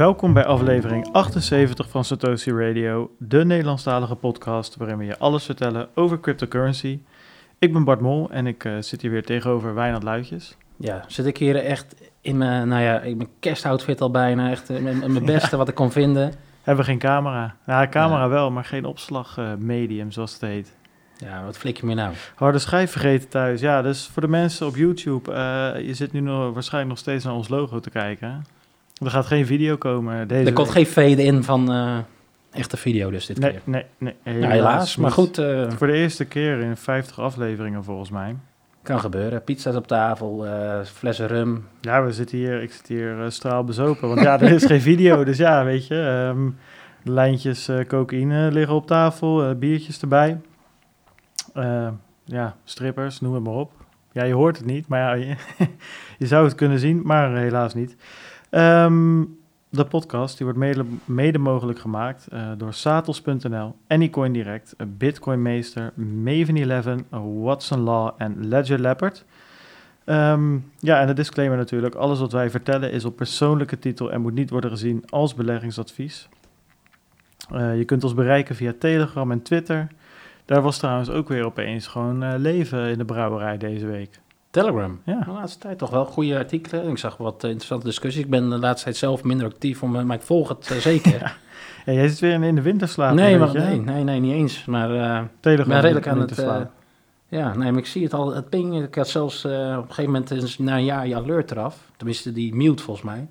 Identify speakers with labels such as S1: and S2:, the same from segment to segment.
S1: Welkom bij aflevering 78 van Satoshi Radio, de Nederlandstalige podcast waarin we je alles vertellen over cryptocurrency. Ik ben Bart Mol en ik eh, zit hier weer tegenover Wijnand Luitjes.
S2: Ja, zit ik hier echt in mijn, nou ja, in mijn kerstoutfit al bijna, echt in mijn, beste wat ik kon vinden.
S1: Hebben we geen camera? Ja, camera wel, maar geen opslagmedium zoals het heet.
S2: Ja, wat flik je me nou?
S1: Harde schijf vergeten thuis. Ja, dus voor de mensen op YouTube, eh, je zit nu nog, waarschijnlijk nog steeds naar ons logo te kijken. Er gaat geen video komen deze
S2: Er komt
S1: week.
S2: geen fade in van eh, echte video dus dit
S1: Nee,
S2: keer.
S1: nee, nee.
S2: Nou, helaas, maar
S1: niet.
S2: goed, eh,
S1: Voor de eerste keer in 50 afleveringen volgens mij.
S2: kan gebeuren. Pizza's op tafel, eh, flessen rum.
S1: Ja, we zitten hier, ik zit hier uh, straalbezopen, want ja, er is geen video. Dus ja, weet je, ehm, lijntjes cocaïne liggen op tafel, biertjes erbij. Ja, strippers, noem het maar op. Ja, je hoort het niet, maar ja, je, je zou het kunnen zien, maar helaas niet. Ehm, de podcast die wordt mede, mede mogelijk gemaakt eh, door Satos.nl, Anycoin Direct, Bitcoin Meester, Maven 11, Watson Law en Ledger Leopard. Ehm, ja, en de disclaimer natuurlijk. Alles wat wij vertellen is op persoonlijke titel en moet niet worden gezien als beleggingsadvies. Eh, je kunt ons bereiken via Telegram en Twitter. Daar was trouwens ook weer opeens gewoon eh, leven in de brouwerij deze week.
S2: Telegram.
S1: Ja.
S2: De laatste tijd toch wel goede artikelen. Ik zag wat eh, interessante discussies. Ik ben de laatste tijd zelf minder actief, om, maar ik volg het eh, zeker.
S1: Ja, jij zit weer in- de winterslaap.
S2: nee, maar, nee, nee, nee, niet eens. Maar eh,
S1: Telegram
S2: ben redelijk aan het... eh, ja, nee, maar ik zie het al, het ping. Ik had zelfs op een gegeven moment na een jaar je alert eraf. Tenminste, die mute volgens mij.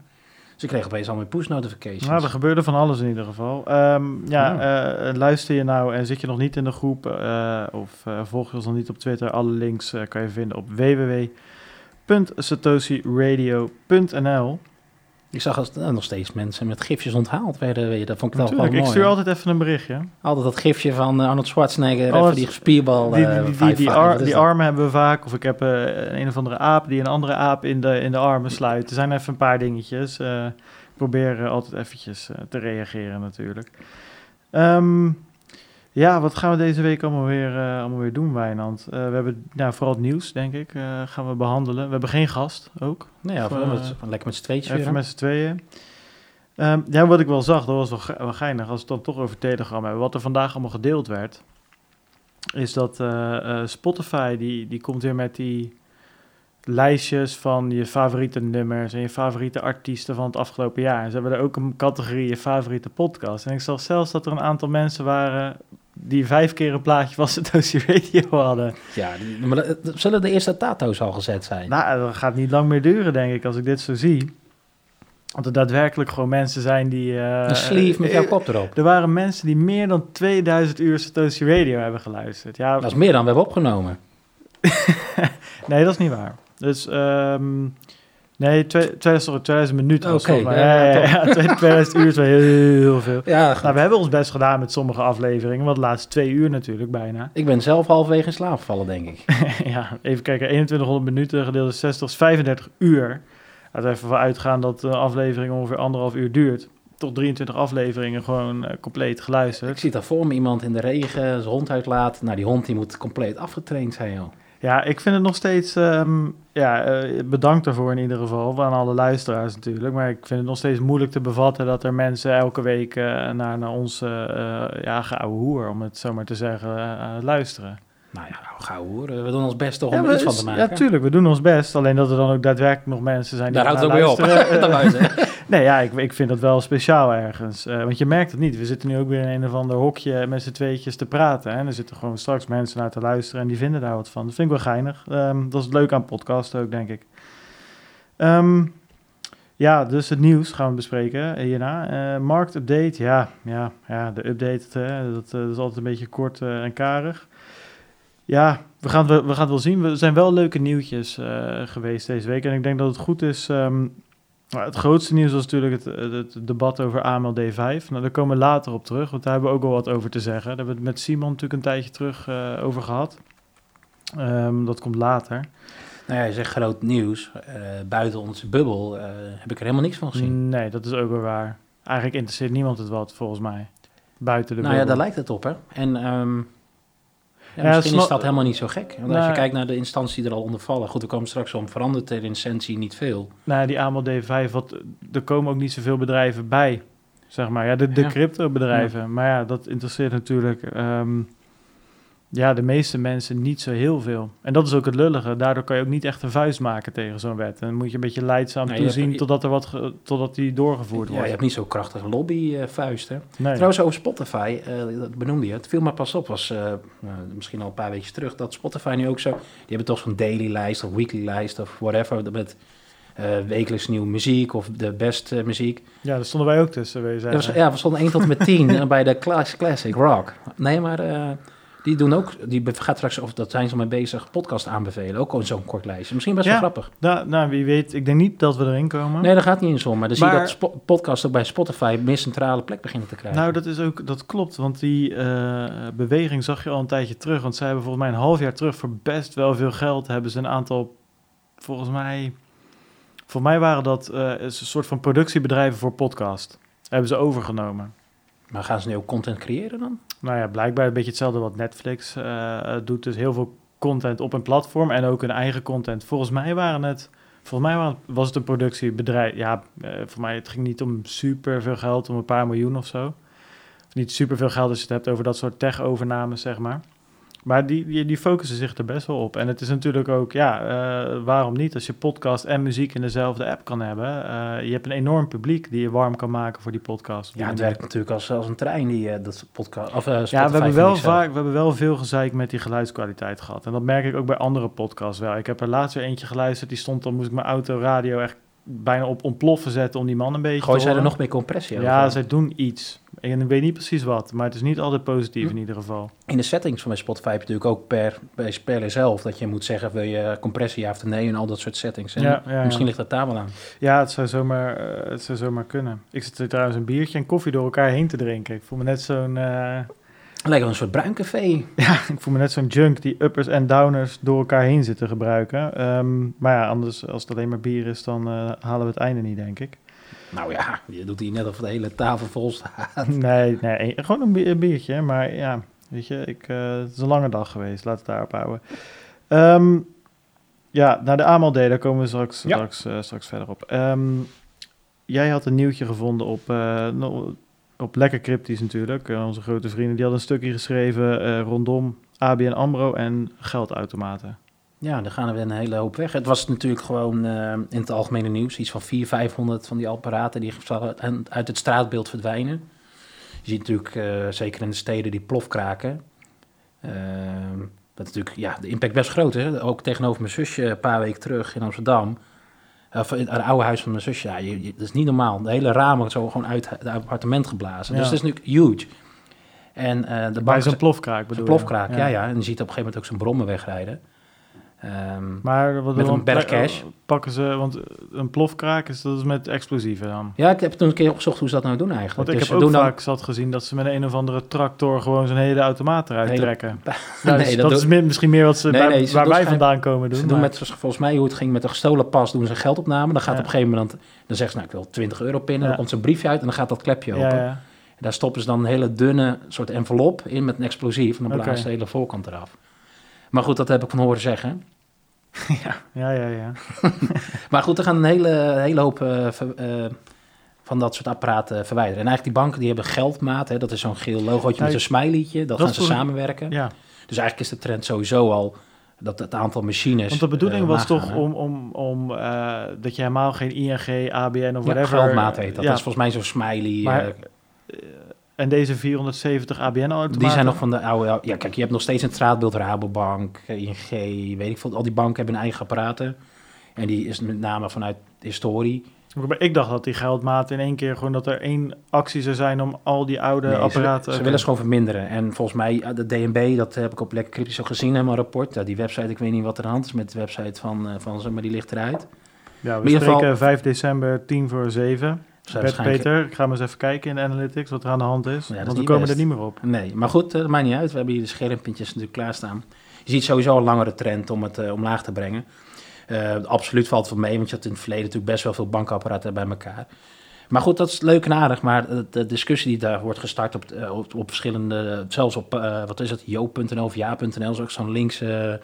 S2: Dus ik kreeg opeens al mijn push notifications.
S1: Nou, er gebeurde van alles in ieder geval. Ehm, ja, eh, luister je nou en zit je nog niet in de groep eh, of eh, volg je ons nog niet op Twitter? Alle links eh, kan je vinden op www.satoshiradio.nl.
S2: Ik zag dat er nog steeds mensen met gifjes onthaald werden. Weet je, dat vond ik wel gewoon
S1: ik
S2: mooi.
S1: stuur
S2: hè.
S1: altijd even een berichtje.
S2: Altijd dat gifje van eh, Arnold Schwarzenegger,
S1: Alles-
S2: even die spierbal.
S1: die,
S2: eh,
S1: die, die, die, ar- armen hebben we vaak. Of ik heb eh, een, een of andere aap die een andere aap in de, in de armen sluit. Er zijn even een paar dingetjes. Eh, ik probeer eh, altijd eventjes eh, te reageren natuurlijk. Ehm, ja, wat gaan we deze week allemaal weer, eh, allemaal weer doen, Wijnand? Eh, we hebben nou, vooral het nieuws, denk ik, eh, gaan we behandelen. We hebben geen gast ook.
S2: Nee, ja, met- lekker met z'n tweetjes
S1: Even met z'n tweeën. Ehm, ja, wat ik wel zag, dat was wel, ge- wel geinig, als we het dan toch over Telegram hebben. Wat er vandaag allemaal gedeeld werd, is dat Spotify, die, die komt weer met die lijstjes van je favoriete nummers en je favoriete artiesten van het afgelopen jaar. En ze hebben er ook een categorie je favoriete podcast. En ik zag zelfs dat er een aantal mensen waren die vijf keer een plaatje van Satoshi Radio hadden.
S2: Ja, die- maar dat- dat- zullen de eerste tato's al gezet zijn?
S1: Nou, dat gaat niet lang meer duren, denk ik, als ik dit zo zie. Want er daadwerkelijk gewoon mensen zijn die... eh,
S2: een sleeve met jouw
S1: eh,
S2: kop erop.
S1: Er waren mensen die meer dan 2000 uur Satoshi Radio hebben geluisterd. Ja,
S2: Dat is meer dan we hebben opgenomen.
S1: nee, dat is niet waar. Dus, ehm, nee, twee- 2000, sorry, 2000 minuten. volgens mij.
S2: ja,
S1: ja,
S2: ja,
S1: ja, ja, 2000 uur is wel heel, heel veel.
S2: Ja,
S1: Nou, we hebben ons best gedaan met sommige afleveringen, want de laatste twee uur natuurlijk bijna.
S2: ik ben zelf halverwege in slaap gevallen, denk ik.
S1: ja, even kijken, 2100 minuten gedeeld door 60 is 35 uur. Laten we even uitgaan dat een aflevering ongeveer anderhalf uur duurt. Tot 23 afleveringen gewoon eh, compleet
S2: Ik
S1: geluisterd.
S2: zie daar voor me iemand in de regen zijn hond uitlaat. Nou, die hond die moet compleet afgetraind zijn, joh.
S1: Ja, ik vind het nog steeds, ehm, ja, eh, bedankt daarvoor in ieder geval, aan alle luisteraars natuurlijk. Maar ik vind het nog steeds moeilijk te bevatten dat er mensen elke week eh, naar, naar ons, eh, ja, hoer, om het zo maar te zeggen, luisteren.
S2: Nou ja, gauw hoor. We doen ons best toch
S1: Ja,
S2: om er iets van te maken.
S1: Ja, tuurlijk, we doen ons best. Alleen dat er dan ook daadwerkelijk nog mensen zijn die
S2: Daar houdt het ook weer op. zeggen.
S1: Nee, ja, ik, ik vind dat wel speciaal ergens. Eh, want je merkt het niet. We zitten nu ook weer in een of ander hokje met z'n tweetjes te praten. Hè? En er zitten gewoon straks mensen naar te luisteren en die vinden daar wat van. Dat vind ik wel geinig. Ehm, dat is leuk aan podcast ook, denk ik. Ehm, ja, dus het nieuws gaan we bespreken hierna. Eh marktupdate, ja, ja, ja, de update, hè, dat, eh, dat is altijd een beetje kort eh, en karig. Ja, we gaan, het wel- we gaan het wel zien. Er zijn wel leuke nieuwtjes eh, geweest deze week. En ik denk dat het goed is... ehm, nou, het grootste nieuws was natuurlijk het, het debat over AML D5. Nou, daar komen we later op terug, want daar hebben we ook wel wat over te zeggen. Daar hebben we het met Simon natuurlijk een tijdje terug eh, over gehad. Ehm, dat komt later.
S2: Nou ja, je zegt groot nieuws. Eh, buiten onze bubbel heb ik er helemaal niks van gezien.
S1: Nee, dat is ook wel waar. Eigenlijk interesseert niemand het wat, volgens mij. Buiten de
S2: nou ja, daar
S1: bubbel.
S2: lijkt het op, hè. En ehm, Ja, misschien is dat helemaal niet zo gek. Want als je kijkt naar de instanties die er al onder vallen. Goed, er komen straks om verandert er in essentie niet veel.
S1: Nou, die AML D5, wat, er komen ook niet zoveel bedrijven bij, zeg maar. Ja, de, de
S2: Ja.
S1: crypto-bedrijven. Maar ja, dat interesseert natuurlijk ehm, ja, de meeste mensen niet zo heel veel. En dat is ook het lullige. Daardoor kan je ook niet echt een vuist maken tegen zo'n wet. En dan moet je een beetje leidzaam
S2: Nee,
S1: toezien
S2: hebt-
S1: totdat, er wat totdat die doorgevoerd
S2: Ja,
S1: wordt.
S2: je hebt niet zo'n krachtige lobbyvuist, hè?
S1: nee.
S2: Trouwens, over Spotify, eh, dat benoemde je. Het viel me pas op, was eh, nou, misschien al een paar weken terug, dat Spotify nu ook zo... Die hebben toch zo'n daily lijst of weekly lijst of whatever, met eh, wekelijks nieuwe muziek of de beste muziek.
S1: Ja, daar stonden wij ook tussen,
S2: Ja, we, ja, we stonden 1 tot en met 10 eh, bij de class, Classic Rock. Nee, maar eh, die doen ook, die gaat straks, of dat zijn ze mee bezig, podcast aanbevelen. Ook al zo'n kort lijstje. Misschien best
S1: Ja.
S2: wel grappig.
S1: Da- nou, wie weet. Ik denk niet dat we erin komen.
S2: Nee, dat gaat niet in zon, maar dan zie je dat podcasts ook bij Spotify meer centrale plek beginnen te krijgen.
S1: Nou, dat is ook, dat klopt, want die eh, beweging zag je al een tijdje terug. Want zij hebben volgens mij een half jaar terug voor best wel veel geld hebben ze een aantal, volgens mij, voor mij waren dat eh, een soort van productiebedrijven voor podcast. Hebben ze overgenomen.
S2: Maar gaan ze nu ook content creëren dan?
S1: Nou ja, blijkbaar een beetje hetzelfde wat Netflix eh, doet. Dus heel veel content op een platform en ook hun eigen content. Volgens mij waren het, volgens mij was het een productiebedrijf. Ja, eh voor mij het ging niet om super veel geld, om een paar miljoen of zo. Of niet super veel geld als je het hebt over dat soort tech-overnames, zeg maar. Maar die, die, die focussen zich er best wel op. En het is natuurlijk ook, ja, eh, waarom niet? Als je podcast en muziek in dezelfde app kan hebben. eh, je hebt een enorm publiek die je warm kan maken voor die podcast.
S2: Ja, het werkt natuurlijk als, als een trein, die eh, dat podcast. Of,
S1: Ja, we hebben, wel vaak, we hebben wel veel gezeik met die geluidskwaliteit gehad. En dat merk ik ook bij andere podcasts wel. Ik heb er laatst weer eentje geluisterd. Die stond, dan moest ik mijn autoradio echt bijna op ontploffen zetten om die man een beetje
S2: Gooi zij er nog meer compressie over?
S1: Ja, zij doen iets. Ik weet niet precies wat, maar het is niet altijd positief
S2: Hm.
S1: in ieder geval.
S2: In de settings van bij Spotify heb je natuurlijk ook per, bij speler zelf... dat je moet zeggen, wil je compressie ja of nee en al dat soort settings. En
S1: Ja, ja, ja.
S2: Misschien ligt dat daar wel aan.
S1: Ja, het zou, zomaar, eh, het zou zomaar kunnen. Ik zit er trouwens een biertje en koffie door elkaar heen te drinken. Ik voel me net zo'n eh,
S2: Lijkt wel een soort bruin café.
S1: ik voel me net zo'n junk die uppers en downers door elkaar heen zitten gebruiken. Ehm, maar ja, anders als het alleen maar bier is, dan eh, halen we het einde niet, denk ik.
S2: Nou ja, je doet hier net of de hele tafel vol staat.
S1: Nee, nee, gewoon een, bi- een biertje. Maar ja, weet je, ik, eh, het is een lange dag geweest. Laat het daarop houden. Ehm, ja, naar de AMLD, daar komen we straks,
S2: Ja.
S1: straks, eh, straks verder op. Ehm, jij had een nieuwtje gevonden op, eh, op Lekker Cryptisch natuurlijk. Onze grote vrienden, die hadden een stukje geschreven rondom ABN AMRO en geldautomaten.
S2: Ja, dan gaan we een hele hoop weg. Het was natuurlijk gewoon eh, in het algemene nieuws. Iets van 400, 500 van die apparaten die uit- het straatbeeld verdwijnen. Je ziet natuurlijk, eh, zeker in de steden, die plofkraken. Ehm, dat is natuurlijk, ja, de impact best groot. Hè? Ook tegenover mijn zusje een paar weken terug in Amsterdam. Of in het oude huis van mijn zusje. Ja, je, je- dat is niet normaal. De hele ramen zo gewoon uit het appartement geblazen.
S1: Ja.
S2: Dus dat is natuurlijk huge. En eh, de
S1: Bij zo'n plofkraak bedoel je?
S2: plofkraak, ja. ja. En je ziet op een gegeven moment ook zo'n brommen wegrijden. Ehm,
S1: Maar wat
S2: Met een berg cash.
S1: pakken ze, want een plofkraak is dat is met explosieven dan.
S2: ja, ik heb toen een keer opgezocht hoe ze dat nou doen eigenlijk.
S1: Want ik
S2: Dus
S1: heb ook
S2: doen dan-
S1: vaak zat gezien dat ze met een of andere tractor gewoon zo'n hele automaat eruit
S2: Hele-
S1: trekken.
S2: Nee,
S1: Nou, dus
S2: dat
S1: dat is misschien meer wat ze
S2: Nee,
S1: bij-
S2: nee, ze
S1: waar wij vandaan komen doen.
S2: Ze doen
S1: maar-
S2: met, volgens mij hoe het ging met een gestolen pas, doen ze een geldopname. Dan gaat
S1: Ja.
S2: op een gegeven moment, dan zeggen ze nou ik wil 20 euro pinnen.
S1: Ja.
S2: Dan komt zo'n briefje uit en dan gaat dat klepje open.
S1: ja, ja.
S2: En daar stoppen ze dan een hele dunne soort envelop in met een explosief. En dan ze de hele voorkant eraf. Maar goed, dat heb ik van horen zeggen.
S1: ja, ja, ja.
S2: Maar goed, er gaan een hele, hele hoop eh, ver- eh, van dat soort apparaten verwijderen. En eigenlijk die banken die hebben geldmaat. Hè, dat is zo'n geel logootje met een smileytje. Dat,
S1: dat
S2: gaan ze samenwerken.
S1: ja.
S2: Dus eigenlijk is de trend sowieso al dat het aantal machines...
S1: Want de bedoeling
S2: eh,
S1: was toch
S2: gaan,
S1: om, om, om dat je helemaal geen ING, ABN of
S2: Ja,
S1: whatever...
S2: geldmaat heet dat.
S1: Ja,
S2: Dat is volgens mij zo'n smiley.
S1: Maar, en deze 470 ABN-automaten...
S2: die zijn nog van de oude... Ja, kijk, je hebt nog steeds een straatbeeld Rabobank, ING, weet ik veel. Al die banken hebben hun eigen apparaten. En die is met name vanuit historie.
S1: Maar Ik dacht dat die geldmaat in één keer gewoon dat er één actie zou zijn om al die oude
S2: Nee,
S1: apparaten...
S2: Ze, willen ze gewoon verminderen. En volgens mij, ja, de DNB, dat heb ik op Lekker Cryptisch ook gezien, helemaal een rapport. Ja, die website, ik weet niet wat er aan de hand is met de website van, eh, van ze, maar die ligt eruit.
S1: Ja, we
S2: in
S1: spreken
S2: geval-
S1: 5 december, 10 voor 7.
S2: Ze waarschijnlijk-
S1: Peter, ik ga maar eens even kijken in analytics wat er aan de hand is.
S2: dat is
S1: want we komen
S2: best.
S1: er niet meer op.
S2: Nee, maar goed, eh, dat maakt niet uit. We hebben hier de schermpjes natuurlijk klaarstaan. Je ziet sowieso een langere trend om het eh, omlaag te brengen. Eh, absoluut valt het wel mee, want je had in het verleden natuurlijk best wel veel bankapparaten bij elkaar. Maar goed, dat is leuk en aardig. Maar de, discussie die daar wordt gestart op, eh, op, op verschillende... Zelfs op, eh, wat is het, jo.nl of ja.nl is ook zo'n linkse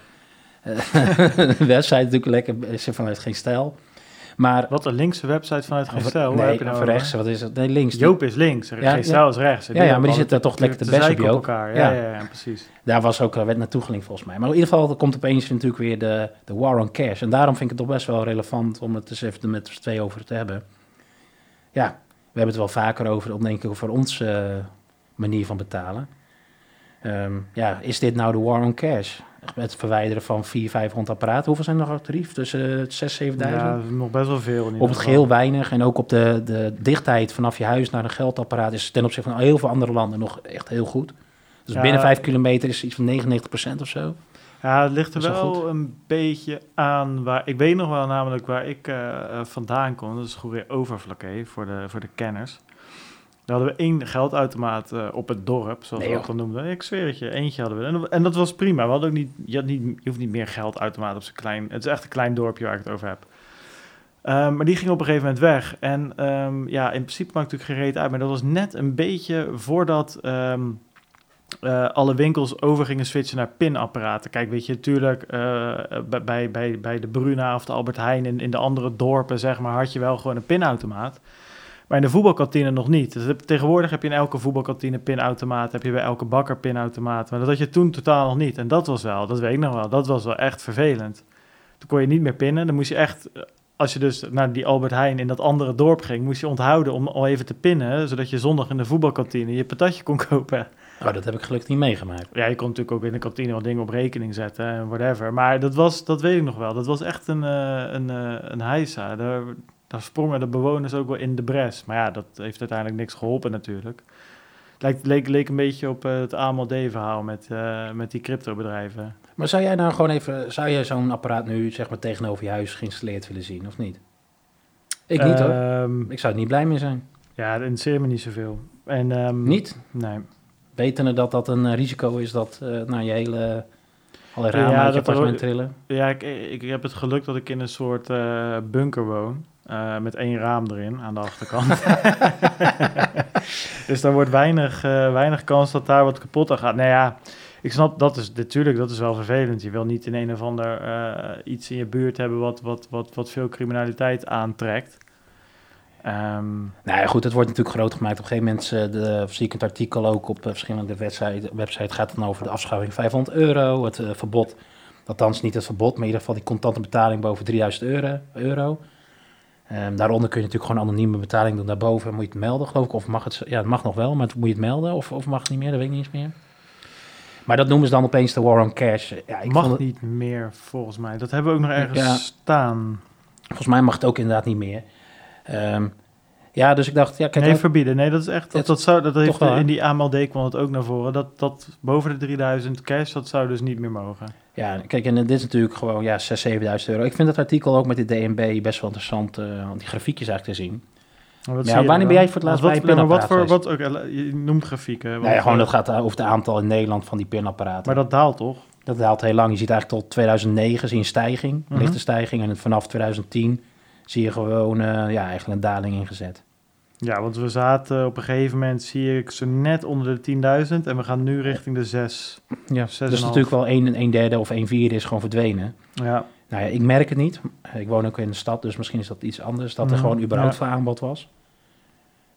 S2: eh, website. Natuurlijk lekker, is er vanuit geen stijl. Maar...
S1: Wat een linkse website vanuit. Waar
S2: Nee,
S1: heb je nou
S2: rechts, wat is het? Nee, links.
S1: Joop is links,
S2: Ja,
S1: is rechts.
S2: Ja, ja, maar die
S1: zit
S2: zit daar toch lekker te best op, Joop.
S1: elkaar. Ja,
S2: Ja.
S1: precies.
S2: Daar was ook, werd naartoe gelinkt volgens mij. Maar in ieder geval er komt opeens natuurlijk weer de, de war on cash. En daarom vind ik het toch best wel relevant om het eens even met z'n twee over te hebben. Ja, we hebben het wel vaker over, om denk ik, over onze eh, manier van betalen. Ehm, ja, is dit nou de war on cash? Het verwijderen van 400, 500 apparaten. Hoeveel zijn er nog op tarief? Tussen uh, 6, 7000?
S1: Ja, nog best wel veel.
S2: Op het geheel weinig. En ook op de, de dichtheid vanaf je huis naar een geldapparaat is ten opzichte van heel veel andere landen nog echt heel goed. Dus
S1: Ja.
S2: binnen 5 kilometer is iets van 99% of zo.
S1: Ja, het ligt er
S2: wel
S1: een beetje aan waar. Ik weet nog wel namelijk waar ik eh, eh, vandaan kom. Dat is Goeree Overflakkee voor de, voor de kenners. Daar hadden we één geldautomaat eh, op het dorp, zoals
S2: Nee,
S1: we dat dan noemden. Ik zweer het je, eentje hadden we. En, dat- en dat was prima. We hadden ook niet, je, had niet, je hoeft niet meer geldautomaat op zo'n klein... Het is echt een klein dorpje waar ik het over heb. Ehm, maar die ging op een gegeven moment weg. En ehm, ja, in principe maakt het natuurlijk reet uit. Maar dat was net een beetje voordat ehm, eh, alle winkels over gingen switchen naar pinapparaten. Kijk, weet je, natuurlijk eh, bij- bij, bij, bij de Bruna of de Albert Heijn in, in de andere dorpen, zeg maar, had je wel gewoon een pinautomaat. Maar in de voetbalkantine nog niet. Dus tegenwoordig heb je in elke voetbalkantine pinautomaat, heb je bij elke bakker pinautomaat. Maar dat had je toen totaal nog niet. En dat was wel, dat weet ik nog wel, dat was wel echt vervelend. Toen kon je niet meer pinnen. Dan moest je echt, als je dus naar die Albert Heijn in dat andere dorp ging, moest je onthouden om al even te pinnen, zodat je zondag in de voetbalkantine je patatje kon kopen.
S2: Oh, dat heb ik gelukkig niet meegemaakt.
S1: Ja, je kon natuurlijk ook in de kantine wat dingen op rekening zetten en whatever. Maar dat was, dat weet ik nog wel. Dat was echt een, eh, een, eh, een heisa. Daar, sprongen de bewoners ook wel in de bres. Maar ja, dat heeft uiteindelijk niks geholpen natuurlijk. Lijkt, leek, leek een beetje op eh, het AMLD-verhaal met, eh, met die cryptobedrijven.
S2: Maar zou jij nou gewoon even, zou jij zo'n apparaat nu zeg maar tegenover je huis geïnstalleerd willen zien, of niet? Ik niet hoor.
S1: Ehm,
S2: Ik zou er niet blij mee zijn.
S1: Ja, dat interesseert me niet zoveel. En, ehm,
S2: Niet?
S1: Nee.
S2: Wetende dat dat een eh, risico is dat eh nou, je hele, alle ramen
S1: Ja, dat
S2: appartement trillen.
S1: Ja, ik, ik heb het geluk dat ik in een soort bunker woon. Eh, met één raam erin aan de achterkant. dus daar wordt weinig, eh, weinig kans dat daar wat kapot aan gaat. Nou ja, ik snap, dat is natuurlijk, dat is wel vervelend. Je wil niet in een of ander eh, iets in je buurt hebben wat, wat, wat, wat veel criminaliteit aantrekt. Ehm,
S2: Nou ja, goed, het wordt natuurlijk groot gemaakt. Op een gegeven moment de, zie ik het artikel ook op verschillende websites. Website gaat dan over de afschaffing 500 euro, het verbod. Althans, niet het verbod, maar in ieder geval die contante betaling boven 3000 euro. euro. Ehm, daaronder kun je natuurlijk gewoon anonieme betaling doen. Daarboven moet je het melden, geloof ik. Of mag het, ja, het mag nog wel, maar moet je het melden? Of, of mag het niet meer? Dat weet ik niet eens meer. Maar dat noemen ze dan opeens de war on cash. Ja, ik
S1: mag
S2: het-
S1: niet meer, volgens mij. Dat hebben we ook nog ergens
S2: Ja.
S1: staan.
S2: Volgens mij mag het ook inderdaad niet meer. Ehm, ja, dus ik dacht, ja, kijk,
S1: nee,
S2: dat-
S1: verbieden. Nee, dat is echt. Dat, dat zou, dat heeft
S2: wel,
S1: in die AMLD kwam het ook naar voren. Dat, dat boven de 3000 cash, dat zou dus niet meer mogen.
S2: Ja, kijk, en dit is natuurlijk gewoon ja, 6.000, 7.000 euro. Ik vind het artikel ook met de DNB best wel interessant eh, om die grafiekjes eigenlijk te zien.
S1: Maar wat
S2: Ja, wanneer
S1: dan?
S2: ben jij voor het laatst
S1: wat,
S2: bij een
S1: wat voor, wat je noemt grafieken.
S2: Nou ja, gewoon
S1: eh,
S2: dat gaat eh, over het aantal in Nederland van die pinapparaten.
S1: Maar dat daalt toch?
S2: dat daalt heel lang. Je ziet eigenlijk tot 2009 zie je een stijging, een
S1: Mhm.
S2: lichte stijging. En vanaf 2010 zie je gewoon ja, eigenlijk een daling ingezet.
S1: Ja, want we zaten op een gegeven moment, zie ik, zo net onder de 10.000. En we gaan nu richting de 6.
S2: Ja,
S1: Zes en
S2: dus
S1: een
S2: natuurlijk wel een, een derde of een vierde is gewoon verdwenen.
S1: Ja,
S2: Nou ja, ik merk het niet. Ik woon ook in de stad, dus misschien is dat iets anders. Dat er
S1: Mhm,
S2: gewoon überhaupt
S1: ja.
S2: veel aanbod was.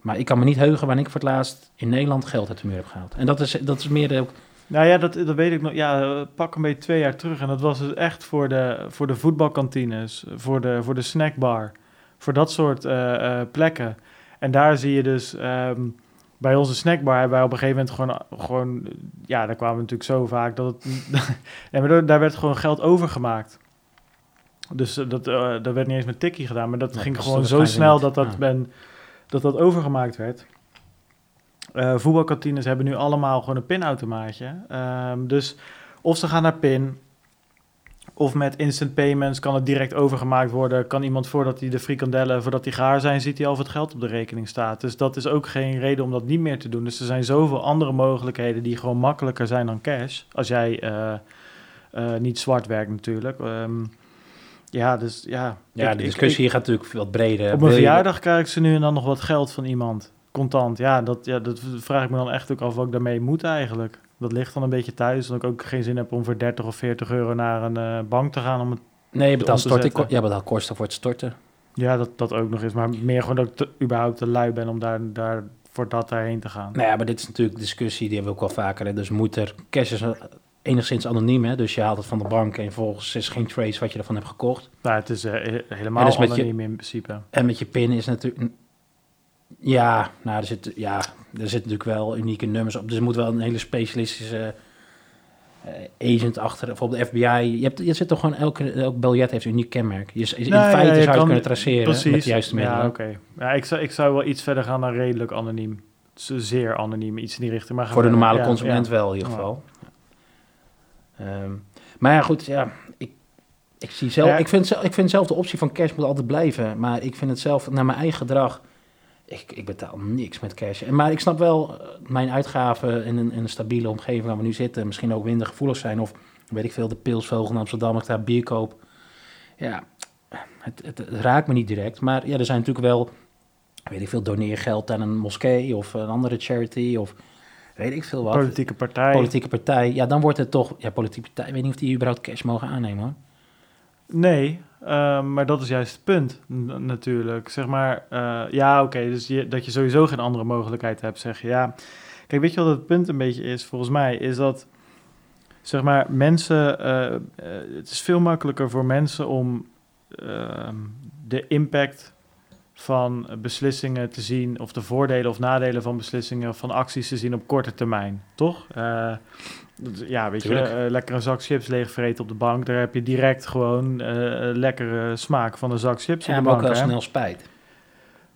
S2: Maar ik kan me niet heugen wanneer ik voor het laatst in Nederland geld uit de muur heb gehaald. En dat is, dat is meer de,
S1: nou ja, dat, dat weet ik nog. Ja, pak een beetje twee jaar terug. En dat was dus echt voor de, voor de voetbalkantines, voor de, voor de snackbar. Voor dat soort eh, eh, plekken. En daar zie je dus... ehm, bij onze snackbar hebben wij op een gegeven moment gewoon... gewoon ja, daar kwamen we natuurlijk zo vaak dat het... maar daar- werd gewoon geld overgemaakt. Dus eh, dat, eh, dat werd niet eens met tikkie gedaan. Maar dat
S2: Nee,
S1: ging gewoon zo snel
S2: niet.
S1: dat dat,
S2: Ja.
S1: ben, dat dat overgemaakt werd. Eh, voetbalkantines hebben nu allemaal gewoon een pinautomaatje. Ehm, dus of ze gaan naar pin, of met instant payments kan het direct overgemaakt worden. Kan iemand voordat hij de frikandellen, voordat die gaar zijn, ziet hij al of het geld op de rekening staat. Dus dat is ook geen reden om dat niet meer te doen. Dus er zijn zoveel andere mogelijkheden die gewoon makkelijker zijn dan cash. Als jij eh, eh, niet zwart werkt natuurlijk. Ehm, Ja, dus ja.
S2: Ja,
S1: ik-
S2: de discussie
S1: ik-
S2: gaat natuurlijk wat breder.
S1: op mijn verjaardag krijg ik ze nu en dan nog wat geld van iemand. Contant. Ja dat, ja, dat vraag ik me dan echt ook af wat ik daarmee moet eigenlijk. Dat ligt dan een beetje thuis. Dat ik ook geen zin heb om voor 30 of 40 euro naar een eh, bank te gaan. Om het,
S2: Nee, je betaalt
S1: te
S2: storten. Ja, betaalt kosten voor het storten.
S1: ja, dat, dat ook nog eens. Maar meer gewoon dat ik te- überhaupt te lui ben om daar, daar voor dat daarheen te gaan.
S2: Nou ja, maar dit is natuurlijk discussie, die hebben we ook wel vaker. Hè. Dus moet er, cash is enigszins anoniem, hè. Dus je haalt het van de bank en vervolgens is geen trace wat je ervan hebt gekocht.
S1: Nou, het is eh, he- helemaal
S2: dus met je-
S1: anoniem in principe.
S2: En met je pin is natuurlijk... Ja, nou, er zit, ja, er zitten natuurlijk wel unieke nummers op. Dus er moet wel een hele specialistische eh, agent achter. Bijvoorbeeld de FBI. Je, hebt, je zit toch gewoon... Elke, elk biljet heeft een uniek kenmerk. Je, in feite zou je kunnen traceren
S1: Precies.
S2: met de juiste middelen.
S1: Ja, oké. Ja, ik, zou, ik zou wel iets verder gaan dan redelijk anoniem. Zeer anoniem, iets in die richting. Maar
S2: Voor de normale
S1: ja,
S2: consument wel, in ieder geval. Ehm, maar ja, goed, ja, ik, ik, zie zelf, ik, vind, zelf- ik vind zelf de optie van cash moet altijd blijven. Maar ik vind het zelf, naar mijn eigen gedrag, ik, ik betaal niks met cash. En, maar ik snap wel, eh, mijn uitgaven in een, in een stabiele omgeving waar we nu zitten, misschien ook minder gevoelig zijn. Of weet ik veel, de Pilsvogel in Amsterdam, ik daar bier koop. Ja, het, het, het raakt me niet direct. Maar ja, er zijn natuurlijk wel, weet ik veel, doneer geld aan een moskee of een andere charity of weet ik veel wat
S1: Politieke partij.
S2: politieke partij, ja, dan wordt het toch, ja, politieke partij, ik weet niet of die überhaupt cash mogen aannemen hoor.
S1: Nee, ehm, maar dat is juist het punt natuurlijk. Zeg maar, eh, ja, oké, dus je, dat je sowieso geen andere mogelijkheid hebt, zeg je. Ja, kijk, weet je wat het punt een beetje is, volgens mij, is dat, zeg maar, mensen, eh, eh, het is veel makkelijker voor mensen om ehm, de impact van beslissingen te zien, of de voordelen of nadelen van beslissingen van acties te zien op korte termijn, toch? Ja, weet
S2: Tuurlijk.
S1: je, eh, lekker een zak chips leegvreten op de bank, daar heb je direct gewoon eh lekkere smaak van een zak chips
S2: Ja,
S1: op de
S2: ook
S1: bank.
S2: wel
S1: hè?
S2: snel spijt.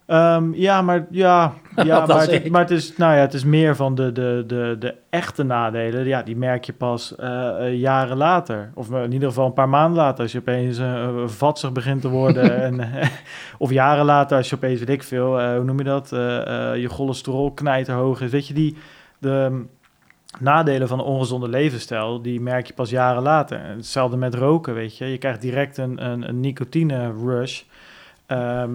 S1: Ehm, ja, maar, ja, ja, maar, het, maar het is, nou ja, het is meer van de, de, de, de echte nadelen. Ja, die merk je pas eh, jaren later. Of in ieder geval een paar maanden later. Als je opeens vatsig begint te worden. en, of jaren later als je opeens, weet ik veel, hoe noem je dat? Je cholesterol knijterhoog is. Weet je, die... De, nadelen van een ongezonde levensstijl, die merk je pas jaren later. Hetzelfde met roken, weet je. Je krijgt direct een, een, een nicotine rush. Ehm,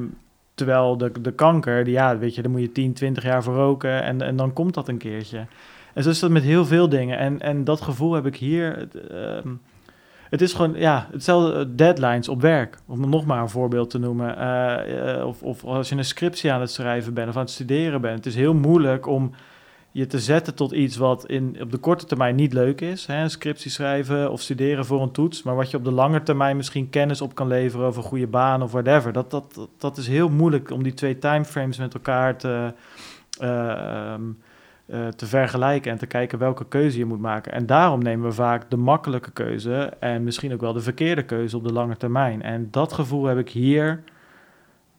S1: terwijl de, de kanker, die, ja, weet je, daar moet je 10, 20 jaar voor roken en, en dan komt dat een keertje. En zo is dat met heel veel dingen. En, en dat gevoel heb ik hier. Het, ehm, is gewoon, ja, hetzelfde eh, deadlines op werk. Om nog maar een voorbeeld te noemen. Eh, eh, of, of als je een scriptie aan het schrijven bent of aan het studeren bent. Het is heel moeilijk om je te zetten tot iets wat in, op de korte termijn niet leuk is. Hè? Scriptie schrijven of studeren voor een toets. Maar wat je op de lange termijn misschien kennis op kan leveren over een goede baan of whatever. Dat, dat, dat, dat is heel moeilijk om die twee timeframes met elkaar te, eh, ehm, eh, te vergelijken en te kijken welke keuze je moet maken. En daarom nemen we vaak de makkelijke keuze en misschien ook wel de verkeerde keuze op de lange termijn. En dat gevoel heb ik hier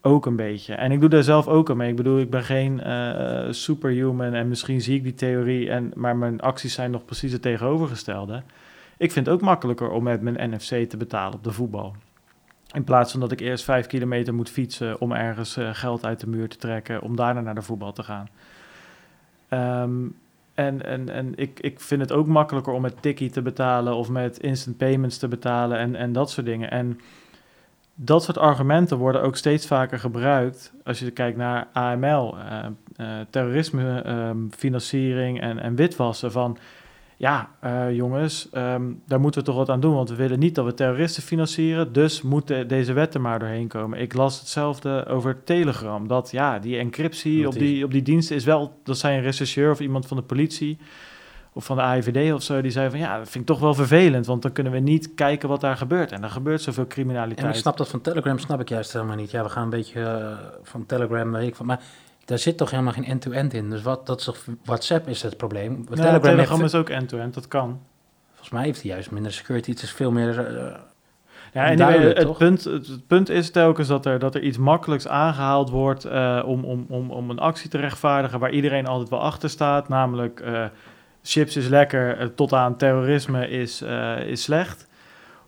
S1: ook een beetje. En ik doe daar zelf ook aan mee. Ik bedoel, ik ben geen eh, superhuman en misschien zie ik die theorie, en, maar mijn acties zijn nog precies het tegenovergestelde. Ik vind het ook makkelijker om met mijn NFC te betalen op de voetbal. In plaats van dat ik eerst vijf kilometer moet fietsen om ergens eh, geld uit de muur te trekken, om daarna naar de voetbal te gaan. Ehm, en en, en ik, ik vind het ook makkelijker om met Tikkie te betalen of met instant payments te betalen en, en dat soort dingen. En dat soort argumenten worden ook steeds vaker gebruikt als je kijkt naar AML, eh, eh, terrorisme, ehm, financiering en, en witwassen. Van ja, eh, jongens, ehm, daar moeten we toch wat aan doen, want we willen niet dat we terroristen financieren, dus moet de- deze wet er maar doorheen komen. Ik las hetzelfde over Telegram, dat ja, die encryptie op die, op die diensten is wel, dat zei een rechercheur of iemand van de politie of van de AIVD of zo, die zei van ja, dat vind ik toch wel vervelend, want dan kunnen we niet kijken wat daar gebeurt. En er gebeurt zoveel criminaliteit.
S2: En ik snap dat van Telegram, snap ik juist helemaal niet. Ja, we gaan een beetje eh, van Telegram, weet ik van, maar daar zit toch helemaal geen end-to-end in. Dus wat, dat is toch, WhatsApp is het probleem.
S1: Ja,
S2: Telegram,
S1: Telegram,
S2: heeft,
S1: is ook end-to-end, dat kan.
S2: volgens mij heeft hij juist minder security. Het is veel meer... eh,
S1: Ja, en het, punt, het, punt is telkens dat er, dat er iets makkelijks aangehaald wordt eh, om, om, om, om een actie te rechtvaardigen waar iedereen altijd wel achter staat. Namelijk, chips is lekker, eh, tot aan terrorisme is, eh, is slecht.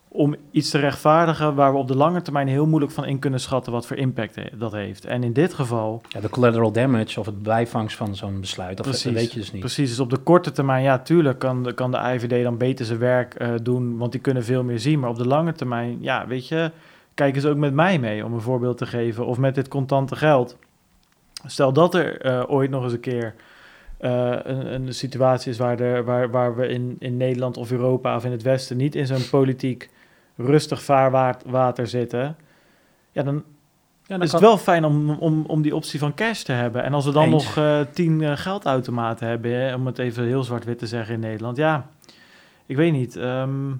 S1: Om iets te rechtvaardigen waar we op de lange termijn heel moeilijk van in kunnen schatten wat voor impact he- dat heeft. En in dit geval,
S2: ja, de collateral damage of het bijvangst van zo'n besluit, dat,
S1: Precies.
S2: weet je dus niet.
S1: Precies, dus op de korte termijn, ja, tuurlijk kan de, kan de IVD dan beter zijn werk eh, doen, want die kunnen veel meer zien. Maar op de lange termijn, ja, weet je, kijk eens ook met mij mee, om een voorbeeld te geven. Of met dit contante geld. Stel dat er ooit nog eens een keer eh, een, een situatie is waar, waar, waar we in, in Nederland of Europa of in het Westen niet in zo'n politiek rustig vaarwater zitten. Ja, dan
S2: Ja, dan
S1: is
S2: kan-
S1: het wel fijn om, om, om die optie van cash te hebben. En als we dan
S2: Eens.
S1: nog eh, tien eh, geldautomaten hebben, hè, om het even heel zwart-wit te zeggen in Nederland. Ja, ik weet niet. ehm,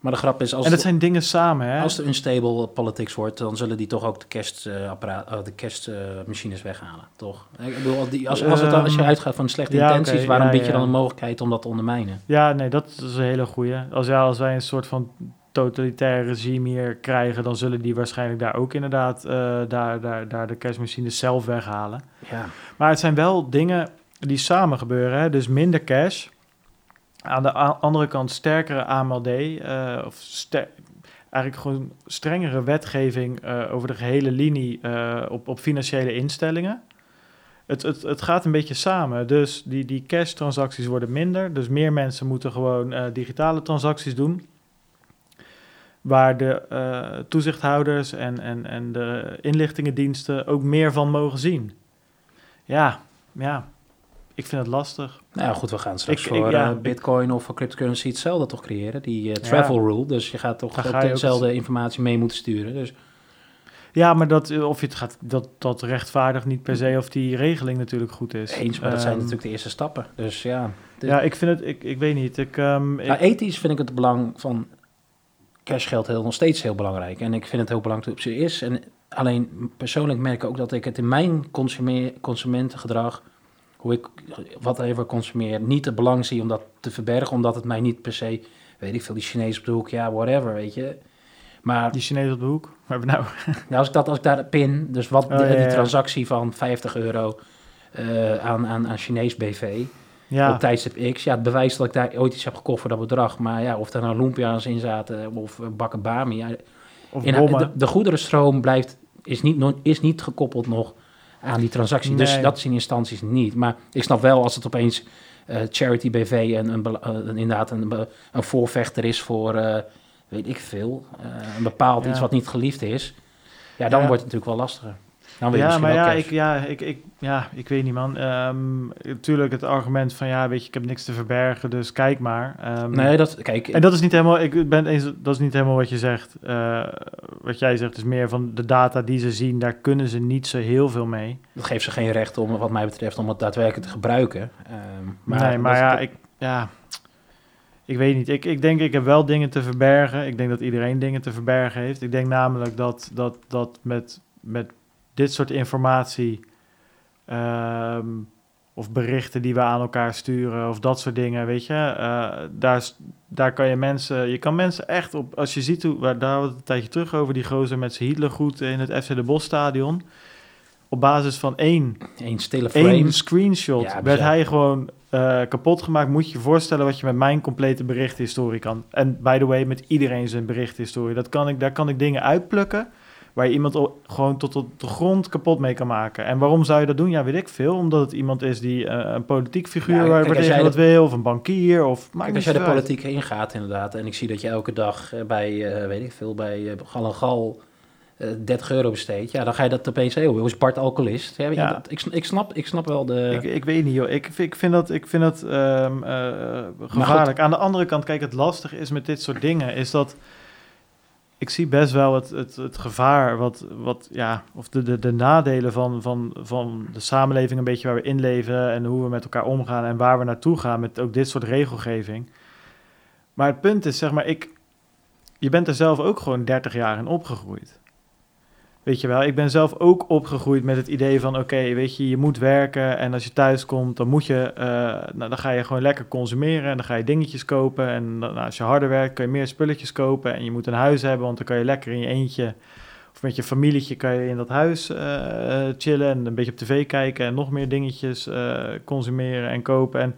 S2: Maar de grap is, als,
S1: en dat
S2: het-
S1: zijn dingen samen, hè?
S2: als er unstable politics wordt, dan zullen die toch ook de kerstapparaat, oh, de kerstmachines weghalen, toch? Ik bedoel, als, die, als, als, het, als je
S1: Ehm,
S2: uitgaat van slechte
S1: ja,
S2: intenties, waarom
S1: ja,
S2: bied je
S1: ja.
S2: dan een mogelijkheid om dat te ondermijnen?
S1: Ja, nee, dat is een hele goeie. Als, ja, als wij een soort van totalitair regime hier krijgen, dan zullen die waarschijnlijk daar ook inderdaad eh, daar, daar, daar de cashmachines zelf weghalen.
S2: Ja,
S1: Maar het zijn wel dingen die samen gebeuren. Hè? Dus minder cash. Aan de andere kant sterkere AMLD. eh, of eigenlijk gewoon strengere wetgeving eh, over de gehele linie eh, op, op financiële instellingen. Het, het, het gaat een beetje samen. Dus die, die cash-transacties worden minder. Dus meer mensen moeten gewoon digitale transacties doen. Waar de toezichthouders en, en, en de inlichtingendiensten ook meer van mogen zien. Ja, ja, ik vind het lastig.
S2: nou ja, goed, we gaan straks
S1: Ik-
S2: voor
S1: ik- ja,
S2: eh, bitcoin of voor cryptocurrency hetzelfde toch creëren, die eh, travel rule. Dus je gaat toch
S1: ga je
S2: dezelfde informatie mee moeten sturen. Dus
S1: Ja, maar dat, eh, of je het gaat, dat, dat rechtvaardigt niet per se of die regeling natuurlijk goed is.
S2: eens, maar dat zijn
S1: Ehm,
S2: natuurlijk de eerste stappen. Dus ja,
S1: Ja, ik vind het, ik, ik weet niet. Ik, ehm, ik-
S2: Ja, ethisch vind ik het belang van cashgeld heel, nog steeds heel belangrijk. En ik vind het heel belangrijk dat het op zich is. En alleen persoonlijk merk ik ook dat ik het in mijn consumentengedrag, hoe ik whatever consumeer, niet het belang zie om dat te verbergen. Omdat het mij niet per se, weet ik veel, die Chinees op de hoek, ja, whatever, weet je. Maar
S1: die Chinees op de hoek. Maar nou,
S2: nou, als ik dat, als ik daar pin, dus wat
S1: Oh,
S2: die,
S1: ja,
S2: die
S1: ja.
S2: transactie van 50 euro eh, aan, aan, aan Chinees BV
S1: ja,
S2: op tijdstip X. Ja, het bewijst dat ik daar ooit iets heb gekocht voor dat bedrag. Maar ja, of er nou lumpia's in zaten of eh, bakken bami. Ja,
S1: of
S2: in, de, de goederenstroom blijft, is, niet, is niet gekoppeld nog aan die transactie. Dus dat in instanties niet. Maar ik snap wel als het opeens eh, Charity BV en een, eh, een- inderdaad een, voorvechter is voor, eh, weet ik veel, een bepaald
S1: Ja.
S2: iets wat niet geliefd is. Ja, dan
S1: Ja.
S2: wordt het natuurlijk wel lastiger. Dan je
S1: ja, maar ja ik, ja, ik, ik, ja, ik weet niet, man. Ehm natuurlijk het argument van, ja, weet je, ik heb niks te verbergen, dus kijk maar. Ehm,
S2: Nee, dat, kijk,
S1: En dat is niet helemaal, ik ben eens, dat is niet helemaal wat je zegt. Eh, wat jij zegt is meer van de data die ze zien, daar kunnen ze niet zo heel veel mee.
S2: Dat geeft ze geen recht om, wat mij betreft, om het daadwerkelijk te gebruiken. Ehm, maar
S1: nee, maar ja, ik, ja, ik weet niet. Ik, ik denk, ik heb wel dingen te verbergen. Ik denk dat iedereen dingen te verbergen heeft. Ik denk namelijk dat, dat, dat met, met dit soort informatie ehm, of berichten die we aan elkaar sturen of dat soort dingen, weet je, eh, daar, daar kan je mensen, je kan mensen echt op, als je ziet hoe, daar hadden we het een tijdje terug over, die gozer met zijn Hitlergroet in het FC de Bosstadion. Op basis van één
S2: frame.
S1: Eén screenshot
S2: Ja,
S1: werd hij gewoon eh, kapot gemaakt. Moet je je voorstellen wat je met mijn complete berichthistorie kan. En by the way, met iedereen zijn berichthistorie. Dat kan ik, daar kan ik dingen uitplukken waar je iemand gewoon tot op de grond kapot mee kan maken. En waarom zou je dat doen? Ja, weet ik veel. Omdat het iemand is die eh, een politiek figuur
S2: Ja,
S1: waar tegen
S2: jij
S1: wat wil, of een bankier, of maakt
S2: als jij de politiek ingaat inderdaad, en ik zie dat je elke dag eh, bij, eh, weet ik veel, bij eh, Gal en Gal eh, 30 euro besteedt, ja, dan ga je dat opeens heel, is Bart alcoholist? Ja, je, dat- ik, ik, snap, ik snap wel de...
S1: Ik, ik weet niet, joh. Ik, ik vind dat, ik vind dat ehm, eh, gevaarlijk. Aan de andere kant, kijk, het lastige is met dit soort dingen, is dat ik zie best wel het, het, het gevaar, wat, wat, ja, of de, de, de nadelen van, van, van de samenleving, een beetje waar we in leven en hoe we met elkaar omgaan en waar we naartoe gaan met ook dit soort regelgeving. Maar het punt is, zeg maar, ik, je bent er zelf ook gewoon 30 jaar in opgegroeid. Weet je wel, ik ben zelf ook opgegroeid met het idee van: oké, weet je, je moet werken en als je thuis komt, dan moet je, eh, nou, dan ga je gewoon lekker consumeren en dan ga je dingetjes kopen. En nou, als je harder werkt, kun je meer spulletjes kopen en je moet een huis hebben, want dan kan je lekker in je eentje of met je familietje kan je in dat huis eh, chillen en een beetje op tv kijken en nog meer dingetjes eh, consumeren en kopen. En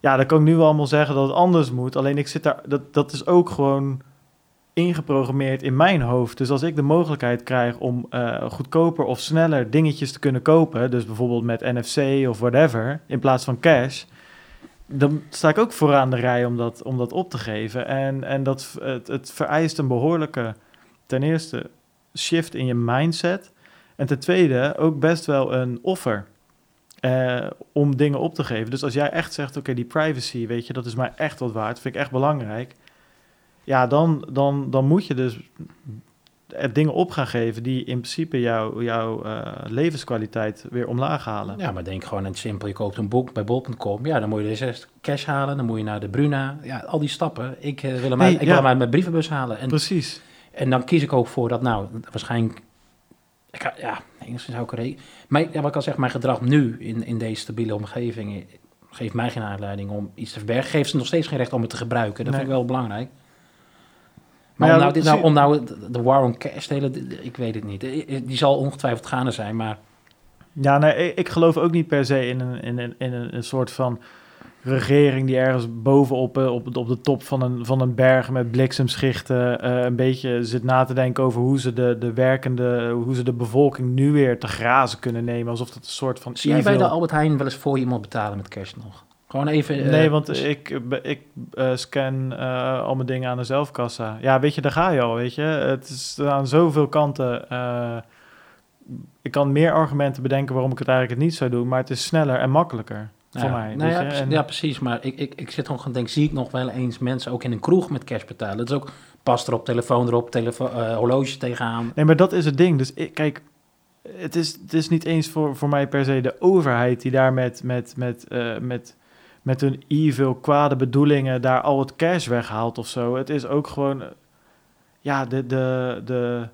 S1: ja, dan kan ik nu wel allemaal zeggen dat het anders moet. Alleen ik zit daar, dat, dat is ook gewoon ingeprogrammeerd in mijn hoofd. Dus als ik de mogelijkheid krijg om eh, goedkoper of sneller dingetjes te kunnen kopen, dus bijvoorbeeld met NFC of whatever, in plaats van cash, dan sta ik ook vooraan de rij om dat, om dat op te geven. En, en dat, het, het vereist een behoorlijke, ten eerste, shift in je mindset. En ten tweede ook best wel een offer eh, om dingen op te geven. Dus als jij echt zegt, oké, die privacy, weet je, dat is mij echt wat waard, vind ik echt belangrijk. Ja, dan, dan, dan moet je dus er dingen op gaan geven die in principe jouw jouw eh, levenskwaliteit weer omlaag halen.
S2: Ja, maar denk gewoon aan het simpel. Je koopt een boek bij bol.com. Ja, dan moet je dus cash halen. Dan moet je naar de Bruna. Ja, al die stappen. Ik, eh, wil hem uit, ik
S1: ja.
S2: wil hem uit mijn brievenbus halen. En,
S1: Precies.
S2: en dan kies ik ook voor dat, nou, waarschijnlijk... Ik, ga- ja, enigszins zou ik er... Maar ja, wat ik al zeg, mijn gedrag nu in, in deze stabiele omgeving... eh, geeft mij geen aanleiding om iets te verbergen. Geeft ze nog steeds geen recht om het te gebruiken. Dat
S1: Nee.
S2: vind ik wel belangrijk.
S1: Maar
S2: om nou, dit, nou, om nou de- war on cash te hele, ik weet het niet. Die zal ongetwijfeld gaande zijn, maar
S1: Ja, nee, ik, geloof ook niet per se in een, in een, in een, een soort van regering die ergens bovenop eh, op, op de top van een, van een berg met bliksemschichten eh, een beetje zit na te denken over hoe ze de, de werkende, hoe ze de bevolking nu weer te grazen kunnen nemen. Alsof het een soort van.
S2: Zie jij bij de Albert Heijn wel eens voor je iemand betalen met cash nog? Gewoon even... eh,
S1: Nee, want ik, ik eh, scan eh, al mijn dingen aan de zelfkassa. Ja, weet je, daar ga je al, weet je. Het is aan zoveel kanten. ik kan meer argumenten bedenken waarom ik het eigenlijk niet zou doen, maar het is sneller en makkelijker voor mij.
S2: nou ja,
S1: je.
S2: precies-
S1: En-
S2: ja, precies. Maar ik, ik, ik zit gewoon gaan denken, zie ik nog wel eens mensen ook in een kroeg met cash betalen? Dat is ook pas erop, telefoon erop, telefoon, eh, horloge tegenaan.
S1: Nee, maar dat is het ding. Dus ik, kijk, het is, het is niet eens voor, voor mij per se de overheid die daar met, met, met, met, met hun evil, kwade bedoelingen daar al het cash weghaalt of zo. Het is ook gewoon, ja, de, de, de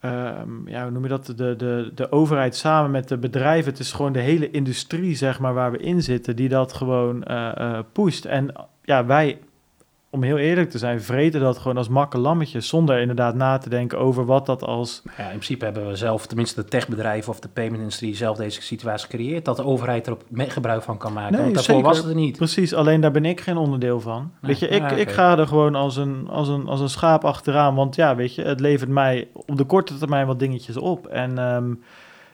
S1: ehm, ja, hoe noem je dat? De, de, de overheid samen met de bedrijven. Het is gewoon de hele industrie, zeg maar, waar we in zitten, die dat gewoon eh, pusht. En ja, wij, om heel eerlijk te zijn, vreten dat gewoon als makke lammetjes, zonder inderdaad na te denken over wat dat als...
S2: Ja, in principe hebben we zelf, tenminste de techbedrijven of de payment-industrie, zelf deze situatie gecreëerd. Dat de overheid er mee gebruik van kan maken.
S1: Nee,
S2: Want daarvoor
S1: zeker.
S2: was het er niet.
S1: Precies, alleen daar ben ik geen onderdeel van.
S2: Nee,
S1: weet je,
S2: ja,
S1: ik,
S2: oké.
S1: ik ga er gewoon als een, als, een, als een schaap achteraan, want ja, weet je, het levert mij op de korte termijn wat dingetjes op. En ehm,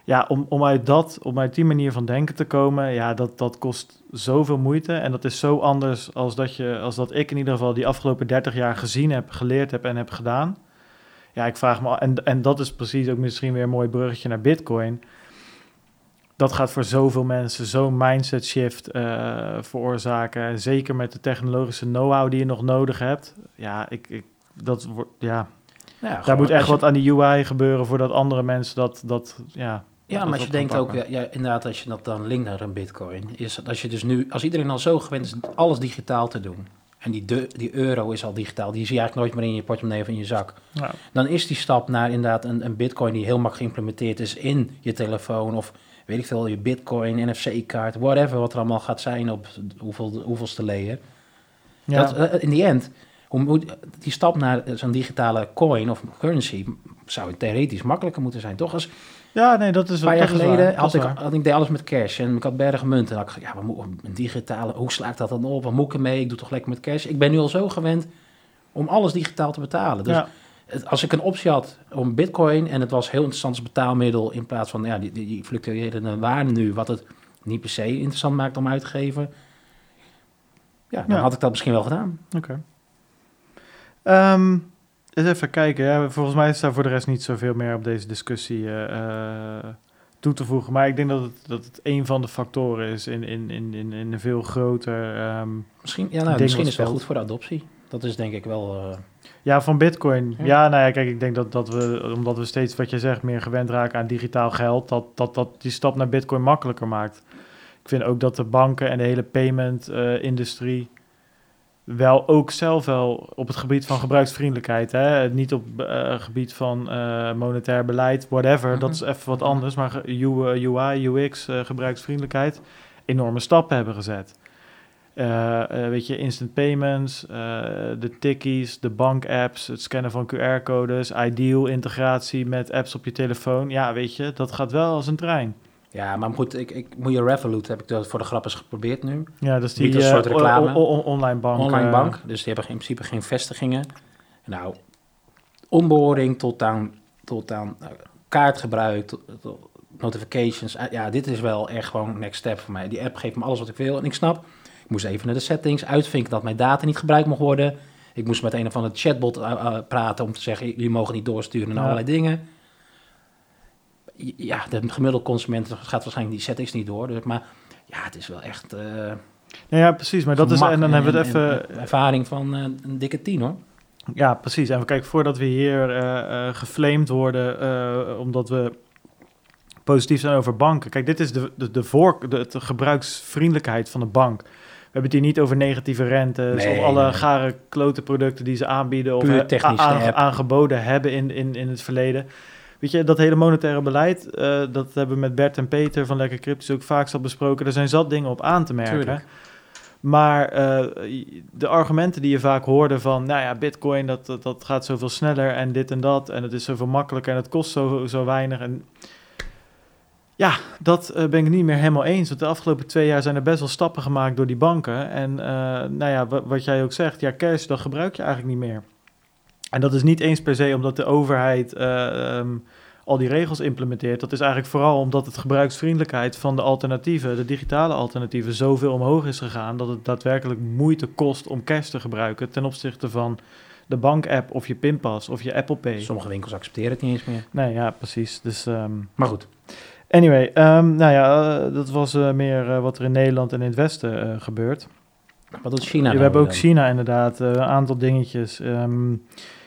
S1: ja, om, om uit dat, om uit die manier van denken te komen, ja, dat, dat kost zoveel moeite. En dat is zo anders als dat, je, als dat ik in ieder geval die afgelopen 30 jaar gezien heb, geleerd heb en heb gedaan. Ja, ik vraag me al, en, en dat is precies ook misschien weer een mooi bruggetje naar Bitcoin. Dat gaat voor zoveel mensen zo'n mindset shift eh, veroorzaken. En zeker met de technologische know-how die je nog nodig hebt. Ja, ik, ik, dat wordt, ja,
S2: Ja,
S1: daar moet echt
S2: je-
S1: wat aan die UI gebeuren voordat andere mensen dat, dat ja.
S2: Ja, maar als je denkt ook, ja, ja, inderdaad, als je dat dan linkt naar een bitcoin, is dat als je dus nu, als iedereen al zo gewend is alles digitaal te doen, en die, de, die euro is al digitaal, die zie je eigenlijk nooit meer in je portemonnee of in je zak,
S1: Ja.
S2: dan is die stap naar inderdaad een, een bitcoin die heel makkelijk geïmplementeerd is in je telefoon of weet ik veel, je bitcoin, NFC-kaart, whatever, wat er allemaal gaat zijn op hoeveel, hoeveelste layer.
S1: Ja.
S2: Dat, eh, in die end, hoe moet, die stap naar zo'n digitale coin of currency zou theoretisch makkelijker moeten zijn, toch? Als,
S1: ja, nee, dat is
S2: een paar jaar geleden had ik, had ik deed alles met cash en ik had bergen munten. En had ik ja, wat moet, een digitale, hoe sla ik dat dan op? Wat moet ik ermee? Ik doe toch lekker met cash. Ik ben nu al zo gewend om alles digitaal te betalen. Dus
S1: ja.
S2: het- als ik een optie had om bitcoin en het was heel interessant als betaalmiddel in plaats van ja, die, die, die fluctuerende waarde nu, wat het niet per se interessant maakt om uit te geven. Ja, dan
S1: Ja.
S2: had ik dat misschien wel gedaan.
S1: Oké. Ehm, eens even kijken. Ja, volgens mij is daar voor de rest niet zoveel meer op deze discussie eh, eh, toe te voegen. Maar ik denk dat het, dat het een van de factoren is in, in, in, in, in een veel groter... ehm,
S2: Misschien, ja, nou, misschien is het wel goed voor de adoptie. Dat is denk ik wel... eh,
S1: ja, van bitcoin.
S2: Ja.
S1: Ja. nou ja, kijk, ik denk dat, dat we, omdat we steeds, wat je zegt, meer gewend raken aan digitaal geld, dat, dat, dat die stap naar bitcoin makkelijker maakt. Ik vind ook dat de banken en de hele payment-industrie wel ook zelf wel op het gebied van gebruiksvriendelijkheid, hè, niet op het gebied van eh, monetair beleid, whatever,
S2: Mhm.
S1: dat is even wat anders, maar UI, UX, eh, gebruiksvriendelijkheid, enorme stappen hebben gezet. Eh, eh, weet je, instant payments, eh, de tikkies, de bankapps, het scannen van QR-codes, Ideal integratie met apps op je telefoon. Ja, weet je, dat gaat wel als een trein.
S2: Ja, maar goed, ik, ik moet je Revolut heb ik dat voor de grap eens geprobeerd nu.
S1: Ja, is die
S2: als
S1: eh,
S2: soort reclame.
S1: online bank.
S2: online
S1: eh,
S2: bank. Dus die hebben in principe geen vestigingen. Nou, onboarding tot aan, tot aan eh, kaartgebruik, tot, tot notifications. Ja, dit is wel echt gewoon next step voor mij. Die app geeft me alles wat ik wil. En ik snap, ik moest even naar de settings, uitvinken dat mijn data niet gebruikt mag worden. Ik moest met een of andere chatbot praten om te zeggen, jullie mogen niet doorsturen en
S1: Ja.
S2: allerlei dingen. Ja, de gemiddelde consument gaat waarschijnlijk die settings niet door. Dus, maar ja, het is wel echt... eh,
S1: Nou ja, precies. Maar dat is, en dan hebben we het
S2: en-
S1: even,
S2: en ervaring van eh, een dikke tien, hoor.
S1: Ja, precies. En kijk, voordat we hier eh geflamed worden, omdat we positief zijn over banken. Kijk, dit is de, de, de, voor, de, de gebruiksvriendelijkheid van de bank. We hebben het hier niet over negatieve rentes
S2: Nee,
S1: of alle
S2: nee.
S1: gare klote producten die ze aanbieden of
S2: app.
S1: aangeboden hebben in, in, in het verleden. Weet je, dat hele monetaire beleid, eh, dat hebben we met Bert en Peter van Lekker Cryptos ook vaak al besproken. Er zijn zat dingen op aan te merken.
S2: Tuurlijk.
S1: Maar eh, de argumenten die je vaak hoorde van, nou ja, bitcoin, dat, dat, dat gaat zoveel sneller en dit en dat. En het is zoveel makkelijker en het kost zo, zo weinig. En ja, dat eh, ben ik niet meer helemaal eens. Want de afgelopen twee jaar zijn er best wel stappen gemaakt door die banken. En nou ja, wa- wat jij ook zegt, ja, cash, dat gebruik je eigenlijk niet meer. En dat is niet eens per se omdat de overheid eh, ehm, al die regels implementeert. Dat is eigenlijk vooral omdat het gebruiksvriendelijkheid van de alternatieven, de digitale alternatieven, zoveel omhoog is gegaan dat het daadwerkelijk moeite kost om cash te gebruiken ten opzichte van de bank-app of je pinpas of je Apple Pay.
S2: Sommige winkels accepteren het niet eens meer.
S1: Nee, ja, precies. Dus ehm,
S2: Maar goed,
S1: anyway, ehm, nou ja, eh, dat was eh, meer wat er in Nederland en in het Westen gebeurt.
S2: Wat doet China
S1: we hebben ook
S2: dan?
S1: China inderdaad, eh, een aantal dingetjes. Ehm,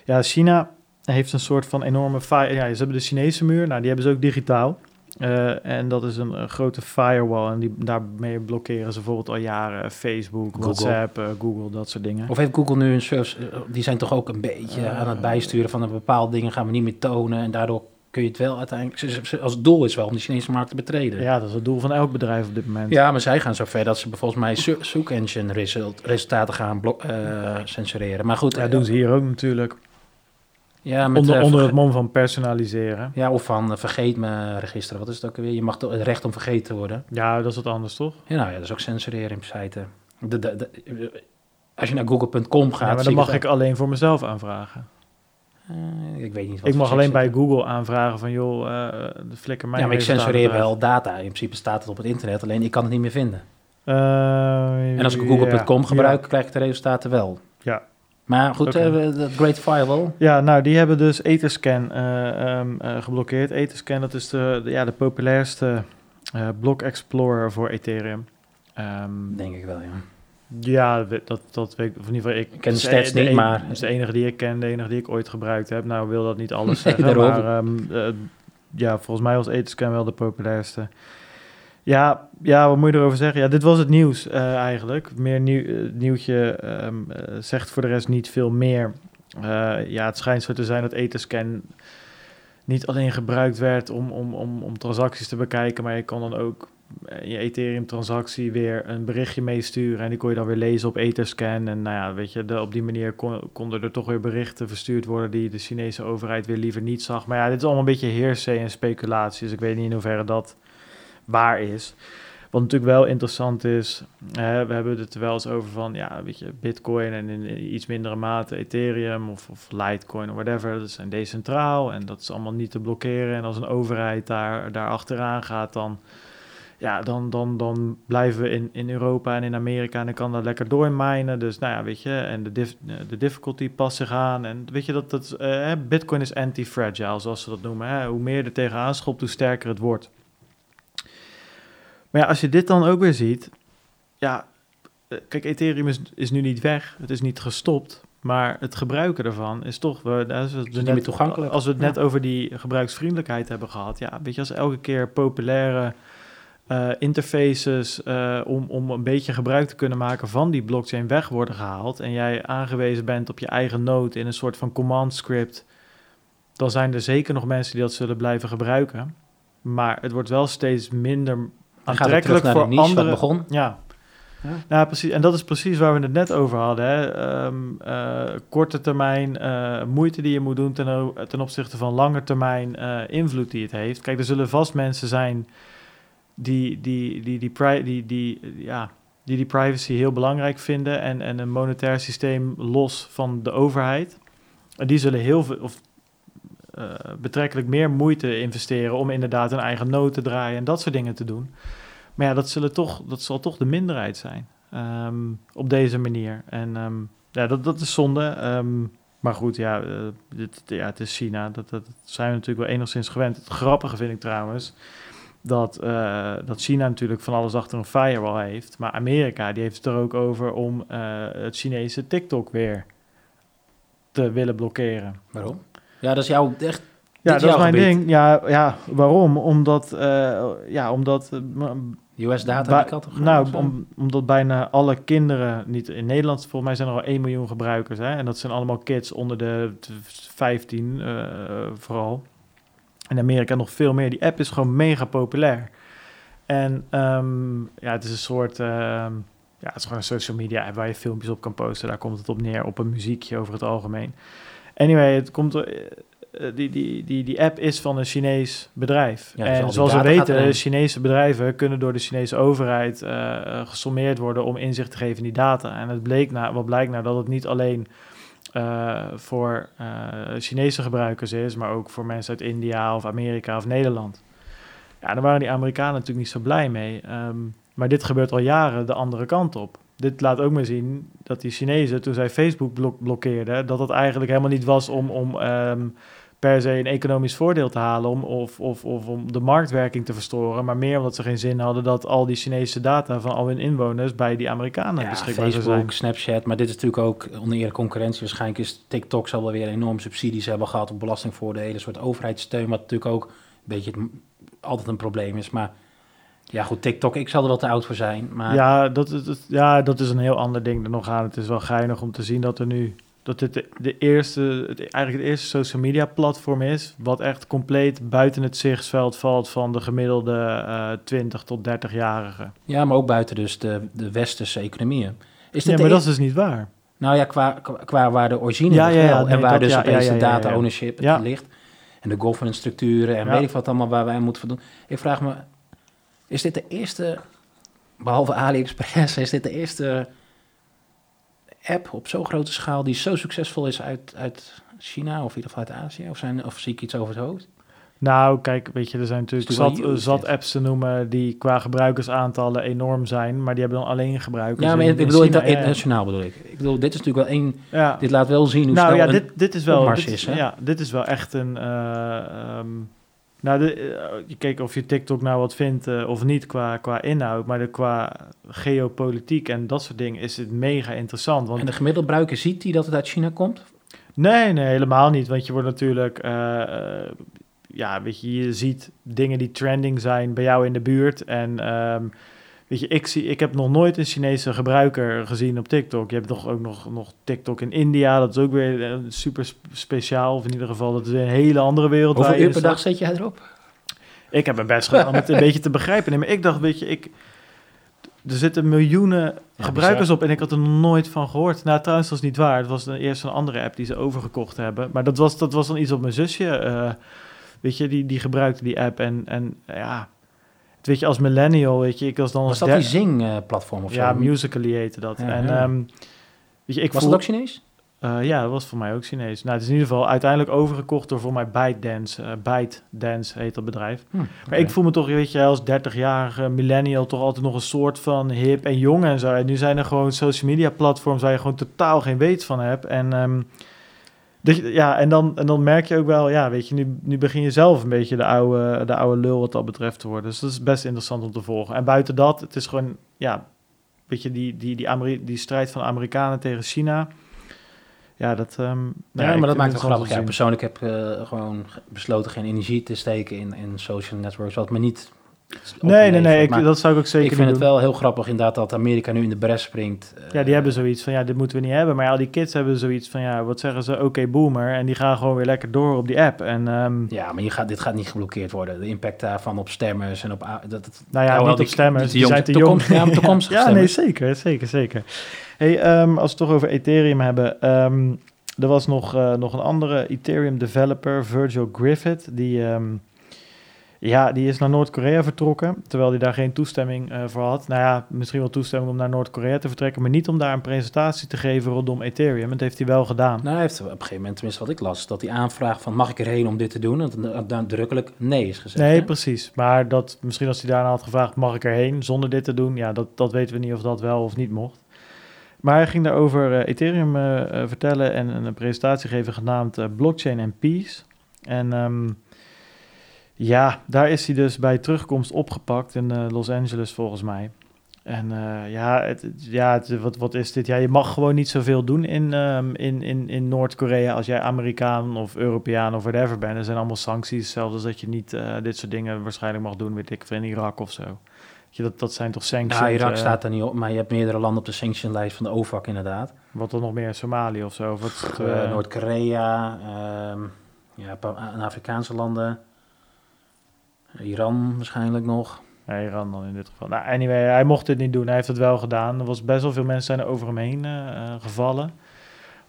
S1: ja, China heeft een soort van enorme... fi- Ja, ze hebben de Chinese muur, nou, die hebben ze ook digitaal. Eh, en dat is een, grote firewall en die, daarmee blokkeren ze bijvoorbeeld al jaren Facebook,
S2: Google.
S1: WhatsApp, eh, Google, dat soort dingen.
S2: Of heeft Google nu een service, die zijn toch ook een beetje aan het bijsturen van een bepaalde dingen gaan we niet meer tonen en daardoor kun je het wel uiteindelijk, als doel is wel om de Chinese markt te betreden.
S1: Ja, dat is het doel van elk bedrijf op dit moment.
S2: Ja, maar zij gaan zover dat ze volgens mij zo- zoek engine result, resultaten gaan eh, censureren. Maar goed,
S1: dat
S2: eh,
S1: doen ze hier ook natuurlijk.
S2: ja, met,
S1: Onder,
S2: eh,
S1: onder het mom van personaliseren.
S2: ja, of van vergeet me registeren. Wat is het ook weer? Je mag toch het recht om vergeten te worden.
S1: Ja, dat is wat anders, toch?
S2: Ja, nou ja, dat is ook censureren in feite. De, de, de- als je naar google.com gaat,
S1: Ja, maar dan mag ik alleen voor mezelf aanvragen.
S2: Eh, ik weet niet wat
S1: Ik mag alleen bij Google aanvragen van, joh, eh de flikker mijn
S2: Ja, maar ik censureer wel data. In principe staat het op het internet, alleen ik kan het niet meer vinden.
S1: Eh,
S2: En als ik google.com
S1: ja,
S2: gebruik, krijg ik de resultaten wel.
S1: Ja.
S2: Maar goed, we- de Great Firewall.
S1: Ja, nou, die hebben dus Etherscan eh, ehm, eh, geblokkeerd. Etherscan, dat is de, de- ja, de populairste block explorer voor Ethereum. Ehm,
S2: Denk ik wel, ja.
S1: Ja, dat, dat weet ik, of in ieder geval ik.
S2: Ik ken de stats
S1: de
S2: niet, maar-
S1: Het is de enige die ik ken, de enige die ik ooit gebruikt heb. Nou, wil dat niet alles zeggen, maar ehm, eh, ja, volgens mij was Etherscan wel de populairste. Ja, ja, wat moet je erover zeggen? Ja, dit was het nieuws eh, eigenlijk. Meer nieuw, eh, nieuwtje ehm, eh, zegt voor de rest niet veel meer. Ja, het schijnt zo te zijn dat Etherscan niet alleen gebruikt werd om, om, om, om transacties te bekijken, maar je kon dan ook eh, je Ethereum-transactie weer een berichtje meesturen en die kon je dan weer lezen op Etherscan. En nou ja, weet je, op die manier kon, konden er toch weer berichten verstuurd worden die de Chinese overheid weer liever niet zag. Maar ja, dit is allemaal een beetje hearsay en speculatie, dus ik weet niet in hoeverre dat waar is. Wat natuurlijk wel interessant is, hè, we hebben het er wel eens over van, ja, weet je, Bitcoin en in iets mindere mate Ethereum of, of Litecoin of whatever, dat zijn decentraal en dat is allemaal niet te blokkeren. En als een overheid daar, daar achteraan gaat, dan, ja, dan, dan, dan blijven we in, in Europa en in Amerika en dan kan dat lekker doormijnen. Dus nou ja, weet je, en de, de difficulty past zich aan. En weet je, dat, dat, eh, Bitcoin is anti-fragile, zoals ze dat noemen. Hè? Hoe meer er tegenaan schopt, hoe sterker het wordt. Maar ja, als je dit dan ook weer ziet, ja, eh, kijk, Ethereum is, is nu niet weg, het is niet gestopt, maar het gebruiken ervan is toch, we, als we het
S2: niet
S1: net,
S2: meer toegankelijk.
S1: Als we het net over die gebruiksvriendelijkheid hebben gehad, ja, weet je, als elke keer populaire eh, interfaces eh, om, om een beetje gebruik te kunnen maken van die blockchain weg worden gehaald en jij aangewezen bent op je eigen node in een soort van command script, dan zijn er zeker nog mensen die dat zullen blijven gebruiken. Maar het wordt wel steeds minder Aantrekkelijk voor
S2: niche begon.
S1: Ja.
S2: Ja.
S1: Ja. precies. En dat is precies waar we het net over hadden. Hè. Ehm, eh, korte termijn eh, moeite die je moet doen ten, opzichte van lange termijn eh, invloed die het heeft. Kijk, er zullen vast mensen zijn die die, die, die, pri- die, die, ja, die, die privacy heel belangrijk vinden en, en een monetair systeem los van de overheid. En die zullen heel veel, of betrekkelijk meer moeite investeren om inderdaad hun eigen nood te draaien en dat soort dingen te doen. Maar ja, dat, zullen toch, dat zal toch de minderheid zijn ehm, op deze manier. En ehm, ja, dat, dat is zonde. Ehm, maar goed, ja, eh, dit, ja, het is China. Dat, dat, zijn we natuurlijk wel enigszins gewend. Het grappige vind ik trouwens dat, eh, dat China natuurlijk van alles achter een firewall heeft. Maar Amerika die heeft het er ook over om eh, het Chinese TikTok weer te willen blokkeren.
S2: Waarom? Ja, dat is jouw echt.
S1: Ja, dat is mijn
S2: gebied.
S1: ding. Ja, ja, waarom? Omdat, eh, ja, omdat eh,
S2: US data gaan
S1: nou, om, omdat bijna alle kinderen, niet in Nederland, volgens mij zijn er al 1 miljoen gebruikers. Hè? En dat zijn allemaal kids onder de t- 15 eh, vooral. In Amerika nog veel meer. Die app is gewoon mega populair. En ehm, ja, het is een soort, ehm, ja, het is gewoon een social media app waar je filmpjes op kan posten. Daar komt het op neer, op een muziekje over het algemeen. Anyway, het komt, er- eh, die, die, die, die app is van een Chinees bedrijf.
S2: Ja, dus
S1: en zoals we weten. Chinese bedrijven kunnen door de Chinese overheid eh, eh, gesommeerd worden om inzicht te geven in die data. En het bleek nou, wat blijkt nou dat het niet alleen eh, voor eh, Chinese gebruikers is, maar ook voor mensen uit India of Amerika of Nederland. Ja, daar waren die Amerikanen natuurlijk niet zo blij mee. Ehm, maar dit gebeurt al jaren de andere kant op. Dit laat ook maar zien dat die Chinezen, toen zij Facebook blok- blokkeerden, dat het eigenlijk helemaal niet was om, om ehm, per se een economisch voordeel te halen om, of, of, of om de marktwerking te verstoren, maar meer omdat ze geen zin hadden dat al die Chinese data van al hun inwoners bij die Amerikanen
S2: ja,
S1: beschikbaar
S2: Facebook,
S1: zijn.
S2: Snapchat, maar dit is natuurlijk ook oneerlijke concurrentie. Waarschijnlijk is TikTok zal wel weer enorm subsidies hebben gehad op belastingvoordelen, een soort overheidssteun, wat natuurlijk ook een beetje het- altijd een probleem is. Maar ja, goed, TikTok, ik zal er wel te oud voor zijn. Maar
S1: Ja dat, is- dat, ja, dat is een heel ander ding er nog aan. Het is wel geinig om te zien dat er nu dat dit de, de eerste, het, eigenlijk het eerste social media platform is, wat echt compleet buiten het zichtsveld valt van de gemiddelde eh 20 tot 30-jarigen.
S2: ja, maar ook buiten dus de, de westerse economieën. Is dit
S1: Ja, maar
S2: e-
S1: dat is dus niet waar.
S2: Nou ja, qua, qua- qua waar de origine
S1: Ja, ja, ja,
S2: wel.
S1: nee,
S2: en waar
S1: dat-
S2: dus opeens de data ownership ligt. En de governance structuren en weet ik wat allemaal waar wij moeten voldoen. Ik vraag me, is dit de eerste, behalve AliExpress, is dit de eerste app op zo'n grote schaal die zo succesvol is uit, uit China of in ieder geval uit Azië? Of, zijn, of zie ik iets over het hoofd?
S1: Nou, kijk, weet je, er zijn natuurlijk zat, zat apps te noemen die qua gebruikersaantallen enorm zijn, maar die hebben dan alleen gebruikers.
S2: ja, maar
S1: in-
S2: ik bedoel
S1: China,
S2: internationaal bedoel ik. Ik bedoel, dit is natuurlijk wel één,
S1: Ja.
S2: dit laat wel zien hoe
S1: nou
S2: snel
S1: ja,
S2: een-
S1: dit, dit is wel. Dit,
S2: is?
S1: Ja, dit is wel echt een. eh, ehm, nou, de, eh, je kijkt of je TikTok nou wat vindt eh, of niet qua, qua inhoud, maar de, qua geopolitiek en dat soort dingen is het mega interessant. Want
S2: en de gemiddelde gebruiker ziet die dat het uit China komt?
S1: Nee, nee, helemaal niet. Want je wordt natuurlijk, eh, ja, weet je, je ziet dingen die trending zijn bij jou in de buurt. En ehm, weet je, ik, zie, ik heb nog nooit een Chinese gebruiker gezien op TikTok. Je hebt nog, ook nog, nog TikTok in India. Dat is ook weer eh, super sp- speciaal. Of in ieder geval, dat is een hele andere wereld.
S2: Hoeveel uur per dag
S1: staat.
S2: zet jij erop?
S1: Ik heb mijn best gedaan om het een beetje te begrijpen. Nee, maar ik dacht, weet je, ik... Er zitten miljoenen gebruikers
S2: bizar.
S1: op en ik had er nog nooit van gehoord. Nou, trouwens, dat is niet waar. Het was eerst een andere app die ze overgekocht hebben. Maar dat was, dat was dan iets op mijn zusje. eh, weet je, die, die gebruikte die app. En, en ja, weet je, als millennial, weet je, ik was dan
S2: Was dat die Zing-platform of zo?
S1: Ja, Musical.ly heette dat. En ehm, weet je, ik
S2: Was
S1: voel,
S2: dat ook Chinees?
S1: eh, ja, dat was voor mij ook Chinees. Nou, het is in ieder geval uiteindelijk overgekocht door voor mij ByteDance. eh ByteDance heet dat bedrijf.
S2: Hm,
S1: Maar ik voel me toch, weet je, als 30-jarige millennial toch altijd nog een soort van hip en jong en zo. En nu zijn er gewoon social media platforms waar je gewoon totaal geen weet van hebt. En, ehm, dat je- ja, en, dan, en dan merk je ook wel, ja, weet je, nu, nu begin je zelf een beetje de oude, de oude lul wat dat betreft te worden. Dus dat is best interessant om te volgen. En buiten dat, het is gewoon, ja, weet je, die, die, die, Ameri- die strijd van de Amerikanen tegen China. Ja, dat... ehm, nou
S2: Ja, maar dat maakt
S1: het
S2: grappig. Ja, persoonlijk heb ik eh, gewoon ge- besloten geen energie te steken in, in social networks, wat me niet
S1: Nee, nee, nee, ik, dat zou ik ook zeker
S2: ik vind het
S1: doen.
S2: wel heel grappig inderdaad dat Amerika nu in de bres springt. Eh,
S1: Ja, die hebben zoiets van, ja, dit moeten we niet hebben. Maar ja, al die kids hebben zoiets van, ja, wat zeggen ze? Oké, boomer. En die gaan gewoon weer lekker door op die app. En ehm,
S2: Ja, maar je gaat, dit gaat niet geblokkeerd worden. De impact daarvan op stemmers en op... Dat, dat,
S1: nou ja,
S2: Nou,
S1: niet op stemmers.
S2: die
S1: zijn te jong.
S2: ja, toekomstige
S1: ja, nee, zeker, zeker, zeker. Hey, ehm, als we het toch over Ethereum hebben. ehm, er was nog, eh, nog een andere Ethereum developer, Virgil Griffith. Die, ja, die is naar Noord-Korea vertrokken. Terwijl hij daar geen toestemming eh, voor had. Nou ja, misschien wel toestemming om naar Noord-Korea te vertrekken. Maar niet om daar een presentatie te geven rondom Ethereum. Dat heeft hij wel gedaan.
S2: nou, hij heeft op een gegeven moment, tenminste wat ik las, dat hij aanvraagt van mag ik erheen om dit te doen? Dat nadrukkelijk nee is gezegd.
S1: Nee,
S2: hè?
S1: precies. Maar dat, misschien als hij daarna had gevraagd, mag ik erheen zonder dit te doen? Ja, dat, dat weten we niet of dat wel of niet mocht. Maar hij ging daarover eh, Ethereum eh, vertellen en een presentatie geven genaamd Blockchain and Peace. En ehm, ja, daar is hij dus bij terugkomst opgepakt in eh, Los Angeles volgens mij. En eh, ja, het, ja het- wat, wat is dit? Ja, je mag gewoon niet zoveel doen in, ehm, in, in, in Noord-Korea als jij Amerikaan of Europeaan of whatever bent. Er zijn allemaal sancties, zelfs als dat je niet eh, dit soort dingen waarschijnlijk mag doen, weet ik, in Irak of zo. Je, dat, dat zijn toch sancties?
S2: Ja, Irak staat er niet op, maar je hebt meerdere landen op de sanctionlijst van de OFAC inderdaad.
S1: Wat dan nog meer? Somalië of zo?
S2: Noord-Korea, ja, een Afrikaanse landen. Iran waarschijnlijk nog.
S1: Ja, Iran dan in dit geval. Nou, anyway, hij mocht dit niet doen. Hij heeft het wel gedaan. Er was best wel veel mensen zijn er over hem heen eh, eh, gevallen.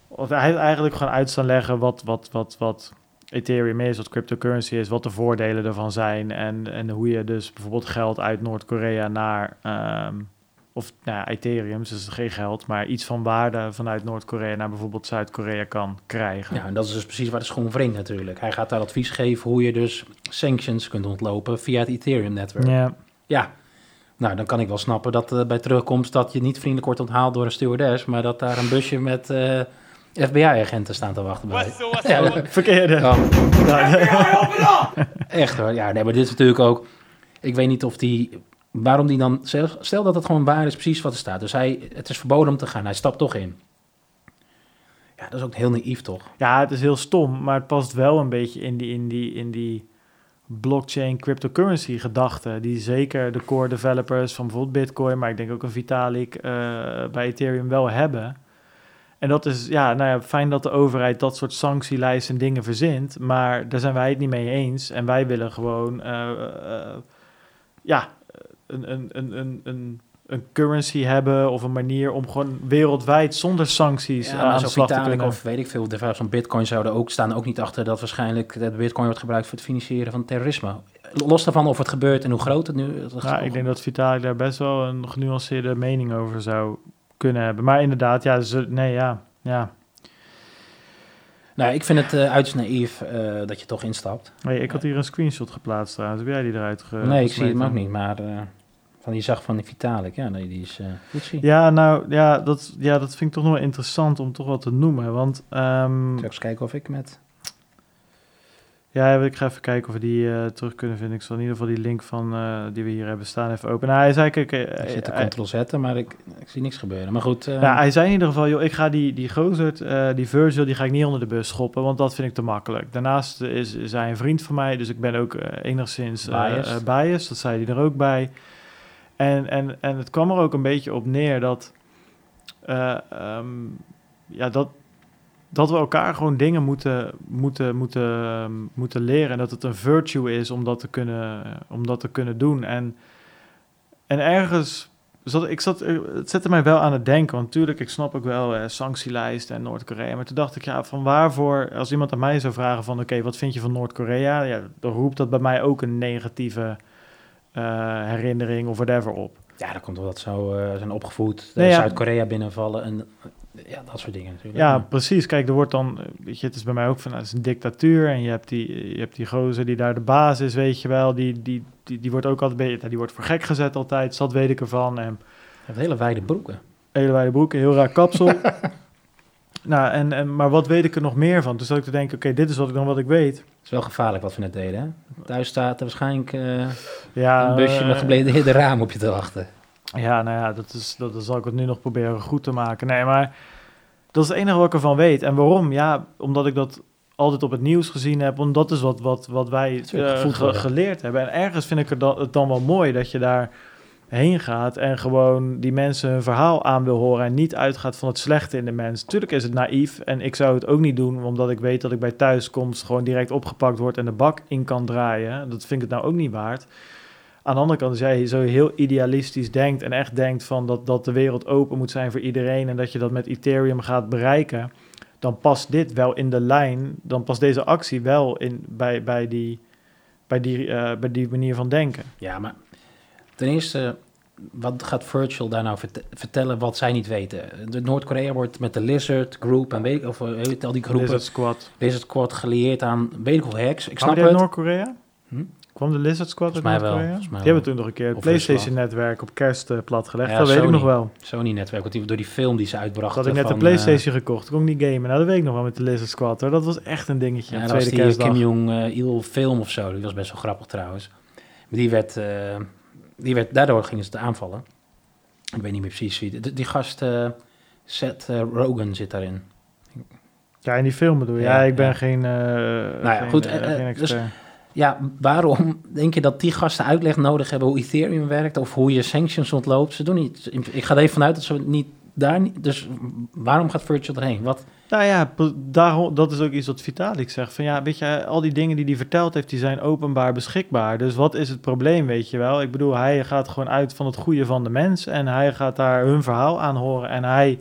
S1: Of hij heeft eigenlijk gewoon uit staan leggen wat, wat, wat, wat Ethereum is, wat cryptocurrency is, wat de voordelen ervan zijn. En, en hoe je dus bijvoorbeeld geld uit Noord-Korea naar, ehm, of nou ja, Ethereum, dus geen geld, maar iets van waarde vanuit Noord-Korea naar bijvoorbeeld Zuid-Korea kan krijgen.
S2: Ja, en dat is dus precies waar de schoen wringt natuurlijk. Hij gaat daar advies geven hoe je dus sanctions kunt ontlopen via het Ethereum-netwerk. Ja.
S1: ja.
S2: nou dan kan ik wel snappen dat eh, bij terugkomst dat je niet vriendelijk wordt onthaald door een stewardess, maar dat daar een busje met eh, FBI-agenten staan te wachten bij. Ja,
S1: verkeerde.
S2: ja,
S1: Ja.
S2: echt hoor. Ja, nee, maar dit is natuurlijk ook... Ik weet niet of die... Waarom die dan... Stel, dat het gewoon waar is, precies wat er staat. Dus hij, het is verboden om te gaan. Hij stapt toch in. Ja, dat is ook heel naïef, toch?
S1: Ja, het is heel stom, maar het past wel een beetje in die, in die, in die blockchain cryptocurrency gedachte. Die zeker de core developers van bijvoorbeeld Bitcoin, maar ik denk ook een Vitalik eh, bij Ethereum wel hebben. En dat is, ja, nou ja, fijn dat de overheid dat soort sanctielijsten en dingen verzint, maar daar zijn wij het niet mee eens. En wij willen gewoon, eh, eh, ja, een, een, een, een, een, een currency hebben of een manier om gewoon wereldwijd zonder sancties
S2: Ja,
S1: eh, aan de slag te kunnen.
S2: of weet ik veel, de van Bitcoin zouden ook, staan ook niet achter dat waarschijnlijk de Bitcoin wordt gebruikt voor het financieren van terrorisme. Los daarvan of het gebeurt en hoe groot het nu is.
S1: Ja, ik denk dat Vitalik daar best wel een genuanceerde mening over zou kunnen hebben. Maar inderdaad, ja, ze, nee, ja, ja.
S2: Nou, ik vind het eh uiterst naïef eh, dat je toch instapt.
S1: Hey, ik had hier een screenshot geplaatst trouwens. Heb jij die eruit ge
S2: nee, ik zie hem
S1: gesmeten?
S2: ook niet, maar eh, van die zag van die Vitalik, ja, nee, die is eh.
S1: Ja, nou, ja dat, ja, dat vind ik toch nog wel interessant om toch wel te noemen. Want,
S2: Zal ik eens kijken of ik met...
S1: ja, ik ga even kijken of we die eh, terug kunnen vinden. Ik zal in ieder geval die link van, eh, die we hier hebben staan even openen. Nou, hij zei, kijk,
S2: Ik zit te
S1: hij-
S2: ctrl zetten, maar ik, ik zie niks gebeuren. Maar goed,
S1: Ja, hij zei in ieder geval, joh, ik ga die, die gozer, die Virgil, die ga ik niet onder de bus schoppen, want dat vind ik te makkelijk. Daarnaast is, is hij een vriend van mij, dus ik ben ook enigszins
S2: Biased.
S1: biased. Dat zei hij er ook bij. En, en, en het kwam er ook een beetje op neer dat, eh, ehm, ja, dat, dat we elkaar gewoon dingen moeten, moeten, moeten, ehm, moeten leren. En dat het een virtue is om dat te kunnen, om dat te kunnen doen. En, en ergens ik zat, eh, het zette mij wel aan het denken. Want natuurlijk, ik snap ook wel eh, sanctielijsten en Noord-Korea. Maar toen dacht ik, ja, van waarvoor, als iemand aan mij zou vragen van... oké, wat vind je van Noord-Korea? Ja, dan roept dat bij mij ook een negatieve herinnering of whatever op.
S2: ja, dat komt omdat ze zo eh, zijn opgevoed, eh,
S1: Nee, ja.
S2: Zuid-Korea binnenvallen en eh, ja, dat soort dingen natuurlijk.
S1: Ja, precies. Kijk, er wordt dan, eh, weet je, het is bij mij ook van, nou, het is een dictatuur en je hebt die, je hebt die gozer die daar de baas is, weet je wel. Die, die, die, die wordt ook altijd, die wordt voor gek gezet altijd, dat weet ik ervan. En
S2: hele wijde broeken.
S1: hele wijde broeken, heel raar kapsel. nou, en, en, maar wat weet ik er nog meer van? Toen zat ik te denken, oké, dit is wat ik dan wat ik weet.
S2: Het is wel gevaarlijk wat we net deden, hè? Thuis staat er waarschijnlijk eh,
S1: Ja,
S2: een busje
S1: eh,
S2: met gebleerde raam op je te wachten.
S1: Ja, nou ja, dat, is, dat, dat zal ik het nu nog proberen goed te maken. Nee, maar dat is het enige wat ik ervan weet. En waarom? Ja, omdat ik dat altijd op het nieuws gezien heb. Want dat is wat, wat, wat wij ge-
S2: worden.
S1: geleerd hebben. En ergens vind ik er dan, het dan wel mooi dat je daar heen gaat en gewoon die mensen hun verhaal aan wil horen en niet uitgaat van het slechte in de mens. Tuurlijk is het naïef en ik zou het ook niet doen omdat ik weet dat ik bij thuiskomst gewoon direct opgepakt word en de bak in kan draaien. Dat vind ik het nou ook niet waard. Aan de andere kant, als jij zo heel idealistisch denkt en echt denkt van dat, dat de wereld open moet zijn voor iedereen en dat je dat met Ethereum gaat bereiken, dan past dit wel in de lijn, dan past deze actie wel in, bij, bij, die, bij, die, eh, bij die manier van denken.
S2: Ja, maar ten eerste, wat gaat Virtual daar nou verte- vertellen wat zij niet weten? De Noord-Korea wordt met de Lizard Group en weet ik, of eh, weet je, al die groepen,
S1: Lizard
S2: Lizard,
S1: Squad.
S2: Squad gelieerd aan weet ik hoeveel hacks. Ik snap het.
S1: Noord-Korea?
S2: Hm?
S1: Kwam de Lizard Squad uit
S2: wel,
S1: Noord-Korea? Die hebben
S2: wel.
S1: toen nog een keer het PlayStation-netwerk op kerst eh, platgelegd.
S2: Ja,
S1: dat weet ik nog wel.
S2: Sony-netwerk, want die, door die film die ze uitbrachten.
S1: had ik net
S2: van,
S1: een PlayStation gekocht. Toen kon ik niet gamen. Nou, dat weet ik nog wel met de Lizard Squad. Hoor. Dat was echt een dingetje.
S2: eh, ja, dat was die. Kim Jong-il film of zo. Die was best wel grappig trouwens. Maar die werd, eh, die werd, daardoor gingen ze het aanvallen. Ik weet niet meer precies wie. Die, die gast, eh, Seth eh, Rogen zit daarin.
S1: Ja, in die film bedoel je. Ja,
S2: Ja,
S1: ik ben
S2: ja.
S1: geen, eh
S2: ja,
S1: geen,
S2: goed,
S1: geen
S2: dus- Ja, waarom denk je dat die gasten uitleg nodig hebben hoe Ethereum werkt of hoe je sanctions ontloopt? Ze doen niet. Ik ga er even vanuit dat ze niet daar niet. Dus waarom gaat Virtual erheen? Wat?
S1: Nou ja, daarom, dat is ook iets wat Vitalik zegt. Van ja, weet je, al die dingen die hij verteld heeft, die zijn openbaar beschikbaar. Dus wat is het probleem, weet je wel? Ik bedoel, hij gaat gewoon uit van het goede van de mens en hij gaat daar hun verhaal aan horen. En hij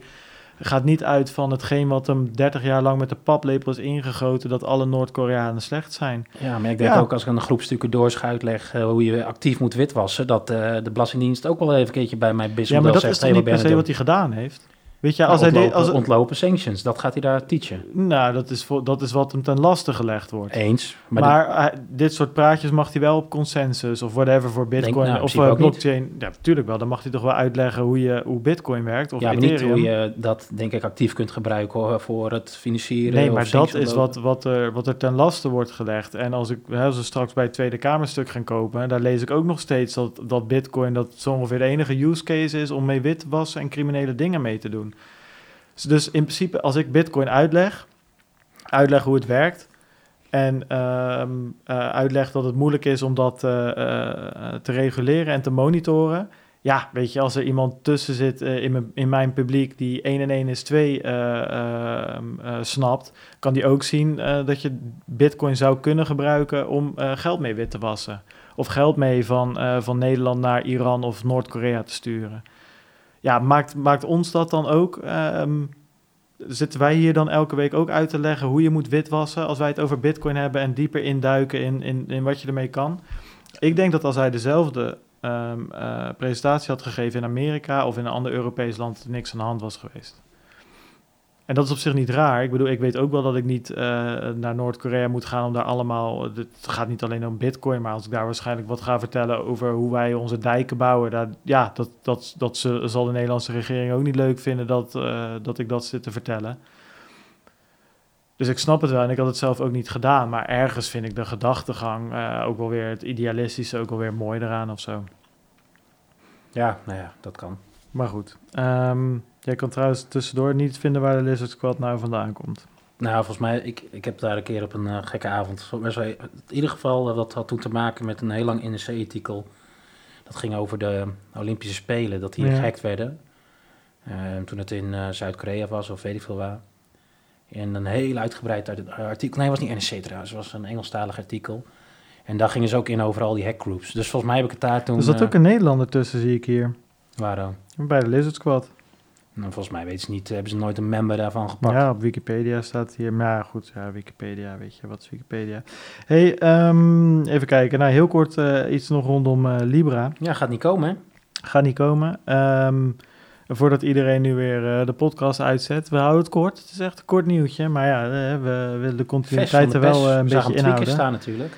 S1: gaat niet uit van hetgeen wat hem 30 jaar lang met de paplepel is ingegoten, dat alle Noord-Koreanen slecht zijn.
S2: Ja, maar ik denk
S1: Ja.
S2: ook als ik een groep stukken doorschuit uitleg eh, hoe je actief moet witwassen, dat eh, de Belastingdienst ook wel even een keertje bij mij business
S1: Ja, maar dat
S2: zegt,
S1: is toch niet
S2: wat
S1: per se wat
S2: aan
S1: hij gedaan heeft? Weet je, als
S2: doen?
S1: hij
S2: Ja,
S1: dit, als,
S2: ontlopen, ontlopen sanctions, dat gaat hij daar teachen.
S1: nou, dat is, voor, dat is wat hem ten laste gelegd wordt.
S2: Eens. Maar,
S1: Maar, hij- dit soort praatjes mag hij wel op consensus of whatever voor Bitcoin
S2: nou,
S1: of eh,
S2: niet.
S1: blockchain. Ja, natuurlijk wel. Dan mag hij toch wel uitleggen hoe, je, hoe Bitcoin werkt of
S2: ja, maar niet
S1: Ethereum.
S2: hoe je dat denk ik actief kunt gebruiken hoor, voor het financieren.
S1: nee, maar dat is
S2: ontlopen.
S1: wat, wat, er, wat er ten laste wordt gelegd. En als, ik, hè, als we straks bij het Tweede Kamerstuk gaan kopen, daar lees ik ook nog steeds dat, dat Bitcoin dat zo ongeveer de enige use case is om mee wit te wassen en criminele dingen mee te doen. Dus in principe, als ik Bitcoin uitleg, uitleg hoe het werkt. En ehm, eh, uitleg dat het moeilijk is om dat eh, eh, te reguleren en te monitoren. Ja, weet je, als er iemand tussen zit in, mijn, in mijn publiek die 1 en 1 is 2 eh, ehm, eh, snapt, kan die ook zien dat je Bitcoin zou kunnen gebruiken om geld mee wit te wassen. Of geld mee van, van Nederland naar Iran of Noord-Korea te sturen. Ja, maakt, maakt ons dat dan ook? ehm, zitten wij hier dan elke week ook uit te leggen hoe je moet witwassen als wij het over Bitcoin hebben en dieper induiken in, in, in wat je ermee kan? Ik denk dat als hij dezelfde ehm, eh, presentatie had gegeven in Amerika of in een ander Europees land, niks aan de hand was geweest. En dat is op zich niet raar. Ik bedoel, ik weet ook wel dat ik niet eh, naar Noord-Korea moet gaan om daar allemaal. Het gaat niet alleen om Bitcoin, maar als ik daar waarschijnlijk wat ga vertellen over hoe wij onze dijken bouwen, daar, ja, dat, dat, dat ze, zal de Nederlandse regering ook niet leuk vinden dat, eh, dat ik dat zit te vertellen. Dus ik snap het wel en ik had het zelf ook niet gedaan, maar ergens vind ik de gedachtegang eh, ook wel weer het idealistische ook wel weer mooi eraan of zo.
S2: Ja, nou ja, dat kan.
S1: Maar goed. Ehm, jij kan trouwens tussendoor niet vinden waar de Lizard Squad nou vandaan komt.
S2: Nou, volgens mij, ik, ik heb daar een keer op een eh, gekke avond. In ieder geval, eh, dat had toen te maken met een heel lang NRC-artikel. Dat ging over de Olympische Spelen, dat die
S1: Ja.
S2: gehackt werden. Eh, toen het in eh, Zuid-Korea was, of weet ik veel waar. En een heel uitgebreid uit- artikel. Nee, het was niet NRC trouwens, het was een Engelstalig artikel. En daar gingen ze ook in over al die hackgroups. Dus volgens mij heb ik het daar toen...
S1: Er zat
S2: eh,
S1: ook een Nederlander tussen, zie ik hier.
S2: waar dan?
S1: Bij de Lizard Squad.
S2: Nou, volgens mij weten ze niet, hebben ze nooit een member daarvan gepakt.
S1: Ja, op Wikipedia staat hier. Maar ja, goed, ja, Wikipedia, weet je, wat is Wikipedia? hey, ehm, even kijken. Nou, heel kort eh, iets nog rondom eh, Libra.
S2: Ja, gaat niet komen, hè?
S1: Gaat niet komen. Ehm, voordat iedereen nu weer eh, de podcast uitzet. We houden het kort. Het is echt een kort nieuwtje. Maar ja, eh, we willen de continuïteit er wel eh, een
S2: We
S1: beetje inhouden.
S2: staan natuurlijk.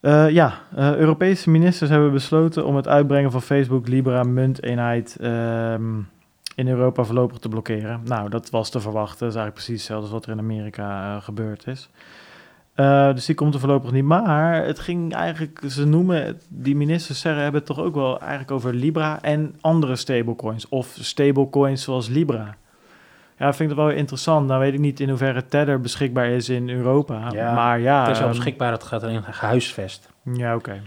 S1: Eh, ja, eh, Europese ministers hebben besloten om het uitbrengen van Facebook Libra munteenheid ehm, in Europa voorlopig te blokkeren. Nou, dat was te verwachten. Dat is eigenlijk precies hetzelfde als wat er in Amerika eh, gebeurd is. Eh, dus die komt er voorlopig niet. Maar het ging eigenlijk, ze noemen, die ministers zeggen, hebben het toch ook wel eigenlijk over Libra en andere stablecoins. Of stablecoins zoals Libra. Ja, vind ik dat wel interessant. Nou weet ik niet in hoeverre Tether beschikbaar is in Europa.
S2: Ja,
S1: maar ja,
S2: het is wel
S1: ehm,
S2: beschikbaar, het gaat erin gehuisvest.
S1: ja, oké.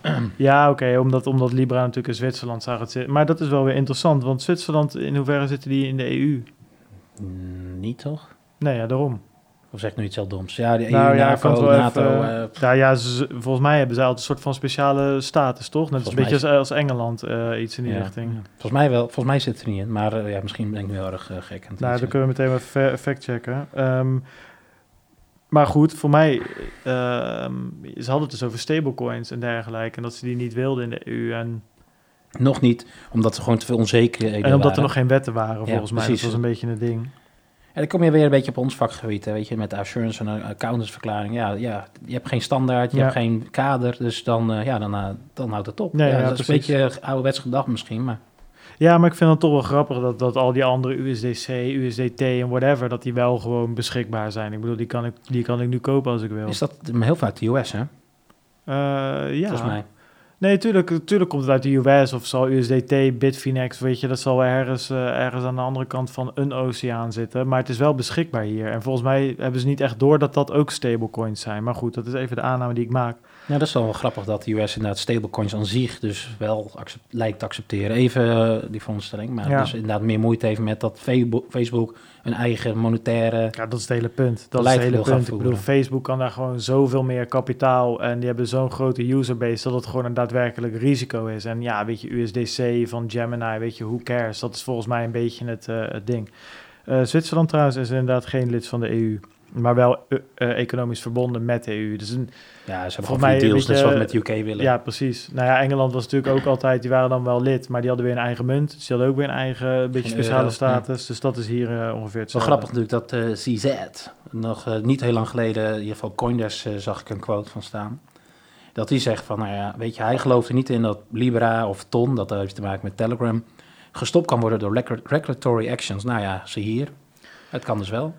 S1: ja, oké, omdat, omdat Libra natuurlijk in Zwitserland zag het zitten. Maar dat is wel weer interessant, want Zwitserland, in hoeverre zitten die in de EU?
S2: Mm, niet toch?
S1: Nee, ja, daarom.
S2: Of zeg ik nu iets heel doms? Ja, de EU,
S1: Nou ja,
S2: NAVO,
S1: wel
S2: NATO.
S1: even-
S2: eh,
S1: Ja, ja ze- volgens mij hebben zij altijd een soort van speciale status, toch? Net een beetje als, als Engeland, eh, iets in die
S2: ja.
S1: richting.
S2: Ja. Volgens mij wel. Volgens mij zit het er niet in. Maar eh, ja, misschien ben ik nu heel erg gek.
S1: Nou, dan kunnen we meteen even fact checken. Maar goed, voor mij, ehm, ze hadden het dus over stablecoins en dergelijke. En dat ze die niet wilden in de EU. En.
S2: Nog niet, omdat er gewoon te veel onzekerheden
S1: en omdat er
S2: waren.
S1: nog geen wetten waren,
S2: Ja,
S1: volgens mij.
S2: precies.
S1: Dat was een beetje een ding.
S2: En dan kom je weer een beetje op ons vakgebied, hè, weet je, met assurance en accountantsverklaring. Ja, ja, je hebt geen standaard, je
S1: Ja.
S2: hebt geen kader, dus dan, eh, ja, dan, eh, dan houdt het op.
S1: Nee,
S2: ja,
S1: ja,
S2: dat is een beetje ouderwets gedacht misschien, maar
S1: Ja, maar ik vind het toch wel grappig dat, dat al die andere USDC, USDT en whatever, dat die wel gewoon beschikbaar zijn. Ik bedoel, die kan ik, die kan ik nu kopen als ik wil.
S2: is dat heel vaak de US, hè?
S1: Eh, ja.
S2: Volgens mij.
S1: Nee, tuurlijk, tuurlijk komt het uit de US of zal USDT, Bitfinex, weet je, dat zal ergens, eh, ergens aan de andere kant van een oceaan zitten. Maar het is wel beschikbaar hier. En volgens mij hebben ze niet echt door dat dat ook stablecoins zijn. Maar goed, dat is even de aanname die ik maak.
S2: Ja, dat is wel wel grappig dat de US inderdaad stablecoins aan zich dus wel lijkt te accepteren. Even eh, die veronderstelling, maar
S1: Ja.
S2: dus inderdaad meer moeite heeft met dat Facebook, een eigen monetaire...
S1: Ja, dat is het hele punt. Dat is het hele punt. Ik bedoel. Facebook kan daar gewoon zoveel meer kapitaal en die hebben zo'n grote userbase dat het gewoon een daadwerkelijk risico is. En ja, weet je, USDC van Gemini, weet je, who cares? Dat is volgens mij een beetje het, eh, het ding. Eh, Zwitserland trouwens is inderdaad geen lid van de EU, maar wel eh, eh, economisch verbonden met de EU. Dus een,
S2: Ja, ze hebben
S1: Volgens
S2: gewoon
S1: mij,
S2: deals, net zoals met UK willen.
S1: ja, precies. Nou ja, Engeland was natuurlijk ook altijd, die waren dan wel lid, maar die hadden weer een eigen munt. Dus die hadden ook weer een eigen, een beetje speciale
S2: euro,
S1: status. Dus dat is hier eh, ongeveer
S2: Wel
S1: hetzelfde.
S2: grappig natuurlijk dat eh, CZ, nog eh, niet heel lang geleden, in ieder geval Coindesk eh, zag ik een quote van staan. Dat hij zegt van, nou ja, weet je, hij gelooft er niet in dat Libra of Ton, dat heeft te maken met Telegram, gestopt kan worden door regu- regulatory actions. Nou ja, zie hier. Het kan dus wel.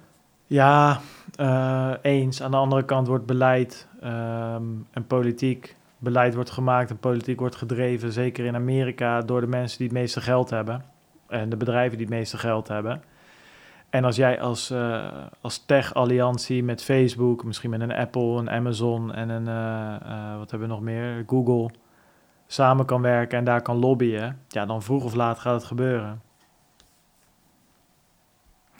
S1: Ja, eh, eens. Aan de andere kant wordt beleid ehm, en politiek. Beleid wordt gemaakt en politiek wordt gedreven, zeker in Amerika, door de mensen die het meeste geld hebben. En de bedrijven die het meeste geld hebben. En als jij als, eh, als tech-alliantie met Facebook, misschien met een Apple, een Amazon en een, eh, wat hebben we nog meer, Google, samen kan werken en daar kan lobbyen, ja, dan vroeg of laat gaat het gebeuren.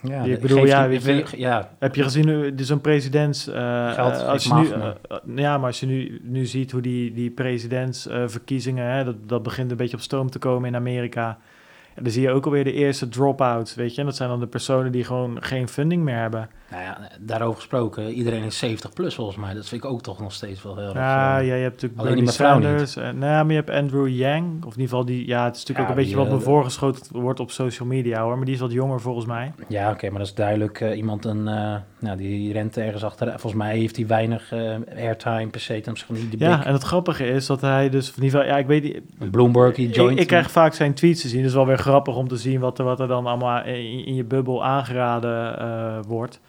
S2: Ja,
S1: Ik bedoel, ja,
S2: je-
S1: weet je-
S2: ja,
S1: Heb je gezien, hoe- dus een presidents... eh,
S2: Geld
S1: eh, als je nu, eh, eh, ja, maar als je nu, nu ziet hoe die, die presidentsverkiezingen... dat, dat begint een beetje op stoom te komen in Amerika... En dan zie je ook alweer de eerste drop-outs, weet je. En dat zijn dan de personen die gewoon geen funding meer hebben.
S2: nou ja, daarover gesproken, iedereen is 70 plus volgens mij. Dat vind ik ook toch nog steeds wel heel erg...
S1: Ja,
S2: eh,
S1: ja, je hebt natuurlijk
S2: alleen die niet.
S1: Sanders. En, nou maar je hebt Andrew Yang. Of in ieder geval die... Ja, het is natuurlijk
S2: Ja,
S1: ook een beetje wat me
S2: eh,
S1: voorgeschoten wordt op social media, hoor. Maar die is wat jonger volgens mij.
S2: Ja, oké, maar dat is duidelijk eh, iemand een, nou, die rent ergens achter. Volgens mij heeft hij weinig airtime per se van die de
S1: Ja,
S2: big.
S1: en het grappige is dat hij dus... In ieder geval, ja, ik weet niet...
S2: Bloomberg, die
S1: Ik,
S2: joint.
S1: ik krijg vaak zijn tweets te zien. Dus wel weer grappig om te zien wat er, wat er dan allemaal in, je bubbel aangeraden eh, wordt.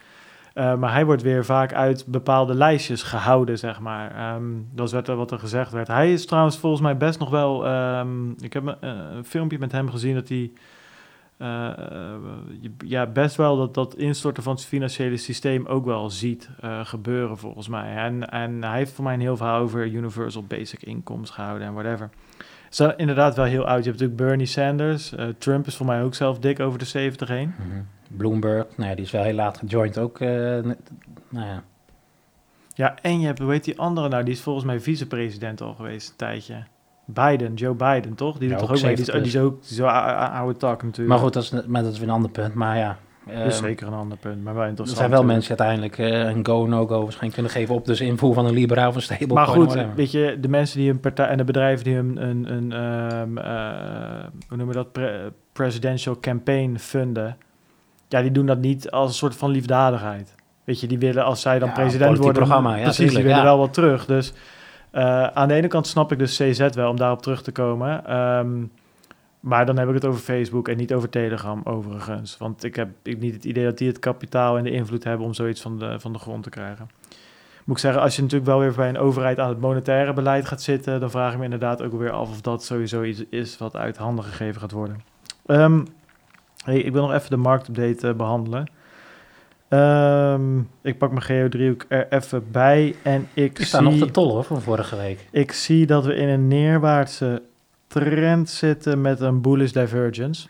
S1: Eh, maar hij wordt weer vaak uit bepaalde lijstjes gehouden, zeg maar. Ehm, dat is wat er, wat er gezegd werd. Hij is trouwens volgens mij best nog wel... ehm, ik heb een, een filmpje met hem gezien dat hij... eh, eh, ja, best wel dat, dat instorten van het financiële systeem ook wel ziet eh, gebeuren, volgens mij. En, en hij heeft voor mij een heel verhaal over universal basic incomes gehouden en whatever. Zijn inderdaad wel heel oud. Je hebt natuurlijk Bernie Sanders. eh, Trump is voor mij ook zelf dik over de 70 heen.
S2: Mhm. Bloomberg, nou ja, die is wel heel laat gejoind ook. eh, nou ja,
S1: Ja, en je hebt, hoe heet die andere nou? Die is volgens mij vicepresident al geweest een tijdje. Biden, Joe Biden, toch? Die
S2: Ja,
S1: doet toch
S2: ook
S1: ook mee? Die is,
S2: 70
S1: die is ook zo oude tak natuurlijk.
S2: maar goed, dat is, maar dat is weer een ander punt. Maar ja,
S1: Dat is zeker een ander punt, maar wel
S2: er
S1: interessant.
S2: zijn wel mensen die uiteindelijk eh, een go, no-go waarschijnlijk kunnen geven op dus invoer van een Libra of een stablecoin.
S1: Maar goed,
S2: whatever.
S1: weet je, de mensen die een partij en de bedrijven die een, een, een ehm, eh, hoe noemen we dat, Pre- presidential campaign funden, ja, die doen dat niet als een soort van liefdadigheid. Weet je, die willen als zij dan
S2: Ja,
S1: president worden,
S2: programma, ja,
S1: precies, die willen
S2: ja.
S1: wel wat terug. Dus eh, aan de ene kant snap ik dus CZ wel om daarop terug te komen. Ehm, maar dan heb ik het over Facebook en niet over Telegram overigens. Want ik heb ik niet het idee dat die het kapitaal en de invloed hebben om zoiets van de, van de grond te krijgen. Moet ik zeggen, als je natuurlijk wel weer bij een overheid aan het monetaire beleid gaat zitten, dan vraag ik me inderdaad ook weer af of dat sowieso iets is wat uit handen gegeven gaat worden. Ehm, hey, ik wil nog even de marktupdate eh, behandelen. Ehm, ik pak mijn geodriehoek er even bij en ik
S2: Die staan nog te tol hoor, van vorige week.
S1: ik zie dat we in een neerwaartse trend zitten met een bullish divergence.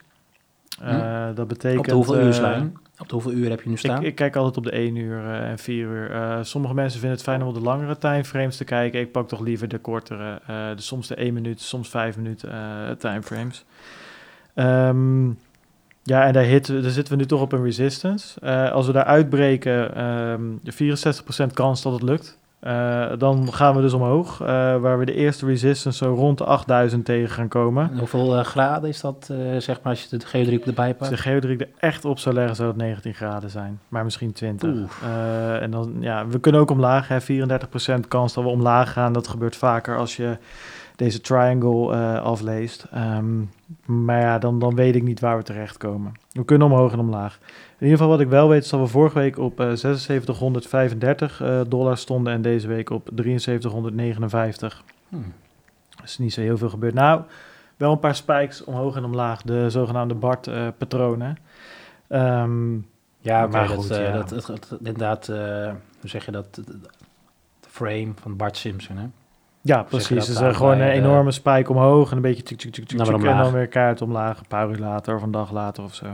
S1: Eh, dat betekent...
S2: Op de hoeveel
S1: eh,
S2: uurslijn? Op de hoeveel uur heb je nu staan?
S1: ik, ik kijk altijd op de 1 uur eh, en 4 uur. Eh, sommige mensen vinden het fijn om op de langere timeframes te kijken. Ik pak toch liever de kortere, eh, de, soms de 1 minuut, soms 5 minuten eh, timeframes. Ehm, ja, en daar, zitten we nu toch op een resistance. Eh, als we daar uitbreken, ehm de 64% kans dat het lukt. Eh, dan gaan we dus omhoog, eh, waar we de eerste resistance zo rond de 8000 tegen gaan komen.
S2: En hoeveel eh, graden is dat, zeg maar, als je de geodriehoek erbij
S1: Als
S2: pakt?
S1: de geodriehoek er echt op zou leggen, zou het 19 graden zijn. Maar misschien 20.
S2: Oeh.
S1: Eh, en dan, ja, we kunnen ook omlaag. Hè, 34% kans dat we omlaag gaan. Dat gebeurt vaker als je deze triangle eh, afleest. Ehm, maar ja, dan, dan weet ik niet waar we terechtkomen. We kunnen omhoog en omlaag. In ieder geval wat ik wel weet is dat we vorige week op eh 7635 eh, dollar stonden en deze week op 7359.
S2: Hm.
S1: Er is niet zo heel veel gebeurd. Nou, wel een paar spikes omhoog en omlaag, de zogenaamde BART-patronen.
S2: Ja, maar
S1: dat,
S2: goed,
S1: ja.
S2: dat, inderdaad, hoe zeg je dat? De frame van Bart Simpson, hè?
S1: Ja, precies. Dus uh, gewoon een
S2: de-
S1: enorme spike omhoog en een beetje tjuk, tjuk,
S2: Dan weer
S1: tjuk, en dan weer kaart omlaag, een paar uur later of een dag later of zo.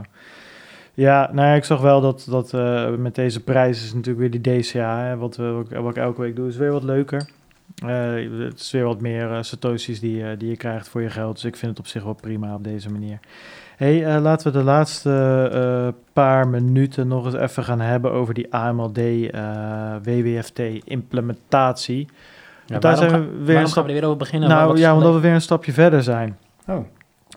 S1: Ja, nou ja, ik zag wel dat, dat eh, met deze prijs is natuurlijk weer die DCA, hè, wat, we, wat ik- elke week doe, is weer wat leuker. Eh, het is weer wat meer eh, satoshis die, die je krijgt voor je geld, dus ik vind het op zich wel prima op deze manier. hey, laten we de laatste paar minuten nog eens even gaan hebben over die AMLD WWFT implementatie.
S2: Ja,
S1: daar zijn we weer
S2: waarom
S1: een stap
S2: gaan we er weer over beginnen?
S1: nou
S2: Wat
S1: ja, omdat we weer een stapje verder zijn.
S2: Oh.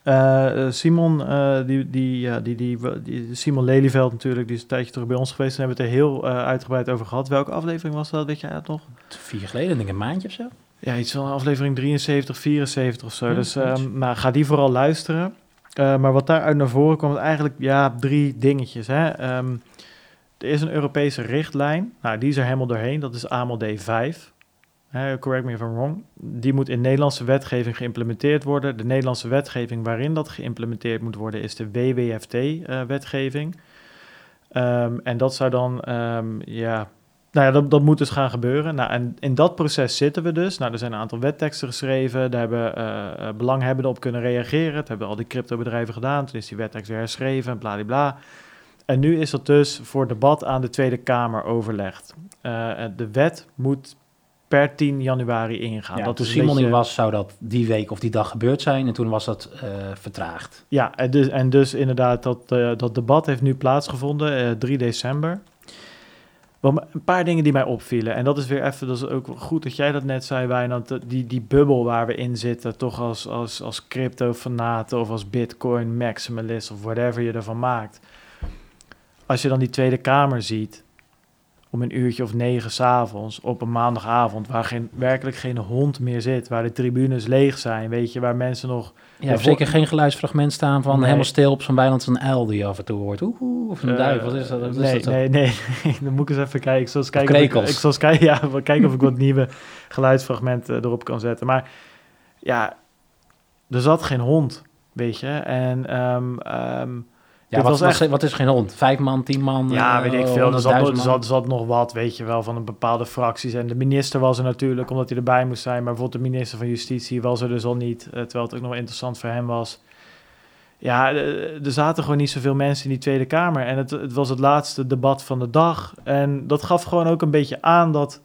S1: Eh, eh, Simon, eh, die, die, ja, die, die, die, Simon Lelyveld natuurlijk, die is een tijdje terug bij ons geweest. En hebben het er heel uitgebreid over gehad. Welke aflevering was dat? Weet jij dat nog?
S2: Vier geleden, denk ik een maandje of zo?
S1: Ja, iets van aflevering 73, 74 of zo.
S2: Ja,
S1: dus
S2: zoiets.
S1: ehm, nou, ga die vooral luisteren. Maar wat daaruit naar voren kwam, was eigenlijk ja, drie dingetjes. Hè? Ehm, er is een Europese richtlijn. Nou, die is er helemaal doorheen. Dat is AMLD 5. Correct me if I'm wrong. Die moet in Nederlandse wetgeving geïmplementeerd worden. De Nederlandse wetgeving waarin dat geïmplementeerd moet worden is de WWFT-wetgeving. Ehm, en dat zou dan, ehm, ja, nou ja, dat, dat moet dus gaan gebeuren. Nou, en in dat proces zitten we dus. Nou, er zijn een aantal wetteksten geschreven. Daar hebben eh, eh, belanghebbenden op kunnen reageren. Dat hebben al die cryptobedrijven gedaan. Toen is die wettekst weer herschreven en bladibla. En nu is dat dus voor debat aan de Tweede Kamer overlegd. Eh, de wet moet per 10 januari ingaan.
S2: Ja,
S1: dat
S2: toen Simon
S1: beetje-
S2: was, zou dat die week of die dag gebeurd zijn. En toen was dat eh, vertraagd.
S1: Ja, en dus, en dus inderdaad, dat, eh, dat debat heeft nu plaatsgevonden, eh 3 december. Maar een paar dingen die mij opvielen. En dat is weer even, dat is ook goed dat jij dat net zei, Wijnand. Die, die bubbel waar we in zitten, toch als, als, als crypto-fanaten of als bitcoin maximalist of whatever je ervan maakt. Als je dan die Tweede Kamer ziet, om een uurtje of negen s'avonds op een maandagavond, waar geen, werkelijk geen hond meer zit, waar de tribunes leeg zijn, weet je, waar mensen nog
S2: Ja, er zeker geen geluidsfragment staan van
S1: Nee.
S2: helemaal stil op zo'n weiland een uil die je af en toe hoort. Oeh, of een
S1: Eh,
S2: duif. Wat is dat? Wat is
S1: nee,
S2: dat zo?
S1: nee, nee, Dan moet ik eens even kijken. Ik zal eens kijken, of ik, ik zal eens kijken, ja, kijken of ik wat nieuwe geluidsfragmenten erop kan zetten. Maar ja, er zat geen hond, weet je. En ehm, ehm,
S2: Ja, wat,
S1: was
S2: wat, wat is geen hond? Vijf man, tien man?
S1: ja,
S2: eh,
S1: weet ik veel. Er zat, er, zat nog wat, weet je wel, van een bepaalde fracties. En de minister was er natuurlijk, omdat hij erbij moest zijn. Maar bijvoorbeeld de minister van Justitie was er dus al niet. eh, terwijl het ook nog wel interessant voor hem was. Ja, eh, er zaten gewoon niet zoveel mensen in die Tweede Kamer. En het, het was het laatste debat van de dag. En dat gaf gewoon ook een beetje aan dat...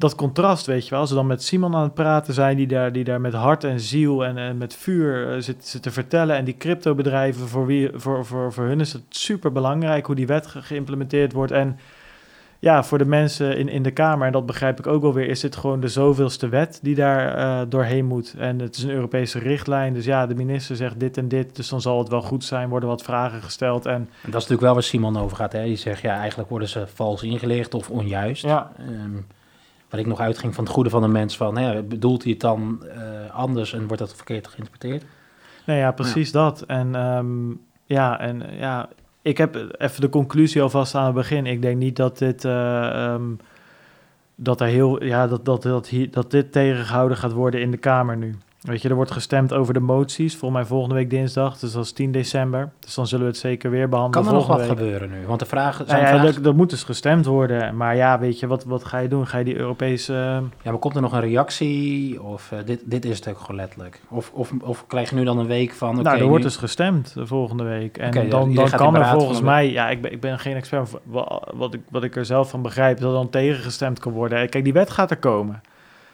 S1: Dat contrast, weet je wel. Als we dan met Simon aan het praten zijn... die daar, die daar met hart en ziel en, en met vuur eh, zit, zit te vertellen... en die cryptobedrijven, voor, wie, voor, voor, voor hun is het super belangrijk... hoe die wet ge- geïmplementeerd wordt. En ja, voor de mensen in, in de Kamer, en dat begrijp ik ook wel weer... is dit gewoon de zoveelste wet die daar eh, doorheen moet. En het is een Europese richtlijn. Dus ja, de minister zegt dit en dit... dus dan zal het wel goed zijn, worden wat vragen gesteld... en
S2: En dat is natuurlijk wel waar Simon over gaat. Hè? Die zegt, ja, eigenlijk worden ze vals ingelicht of onjuist.
S1: Ja.
S2: Ehm, wat ik nog uitging van het goede van de mens van, hè, bedoelt hij het dan eh, anders en wordt dat verkeerd geïnterpreteerd?
S1: Nou ja, precies dat. En ehm, ja, en ja, ik heb even de conclusie alvast aan het begin. Ik denk niet dat dit, eh, ehm, dat er heel, ja, dat, dat, dat, hier, dat dit tegengehouden gaat worden in de Kamer nu. Weet je, er wordt gestemd over de moties, volgens mij volgende week dinsdag, dus dat is 10 december. Dus dan zullen we het zeker weer
S2: Kan
S1: behandelen
S2: er nog wat
S1: week.
S2: gebeuren nu? Want de vragen
S1: Nou
S2: zijn
S1: ja,
S2: vragen-
S1: er, er moet dus gestemd worden. Maar ja, weet je, wat, wat ga je doen? Ga je die Europese...
S2: Ja, maar komt er nog een reactie? Of eh, dit, dit is het ook gewoon letterlijk? Of, of, of krijg je nu dan een week van...
S1: nou, er wordt dus gestemd de volgende week. En dan, kan er volgens mij... Ja, ik ben, ik ben geen expert. Wat, ik, wat ik er zelf van begrijp, dat dan tegengestemd kan worden. Kijk, die wet gaat er komen.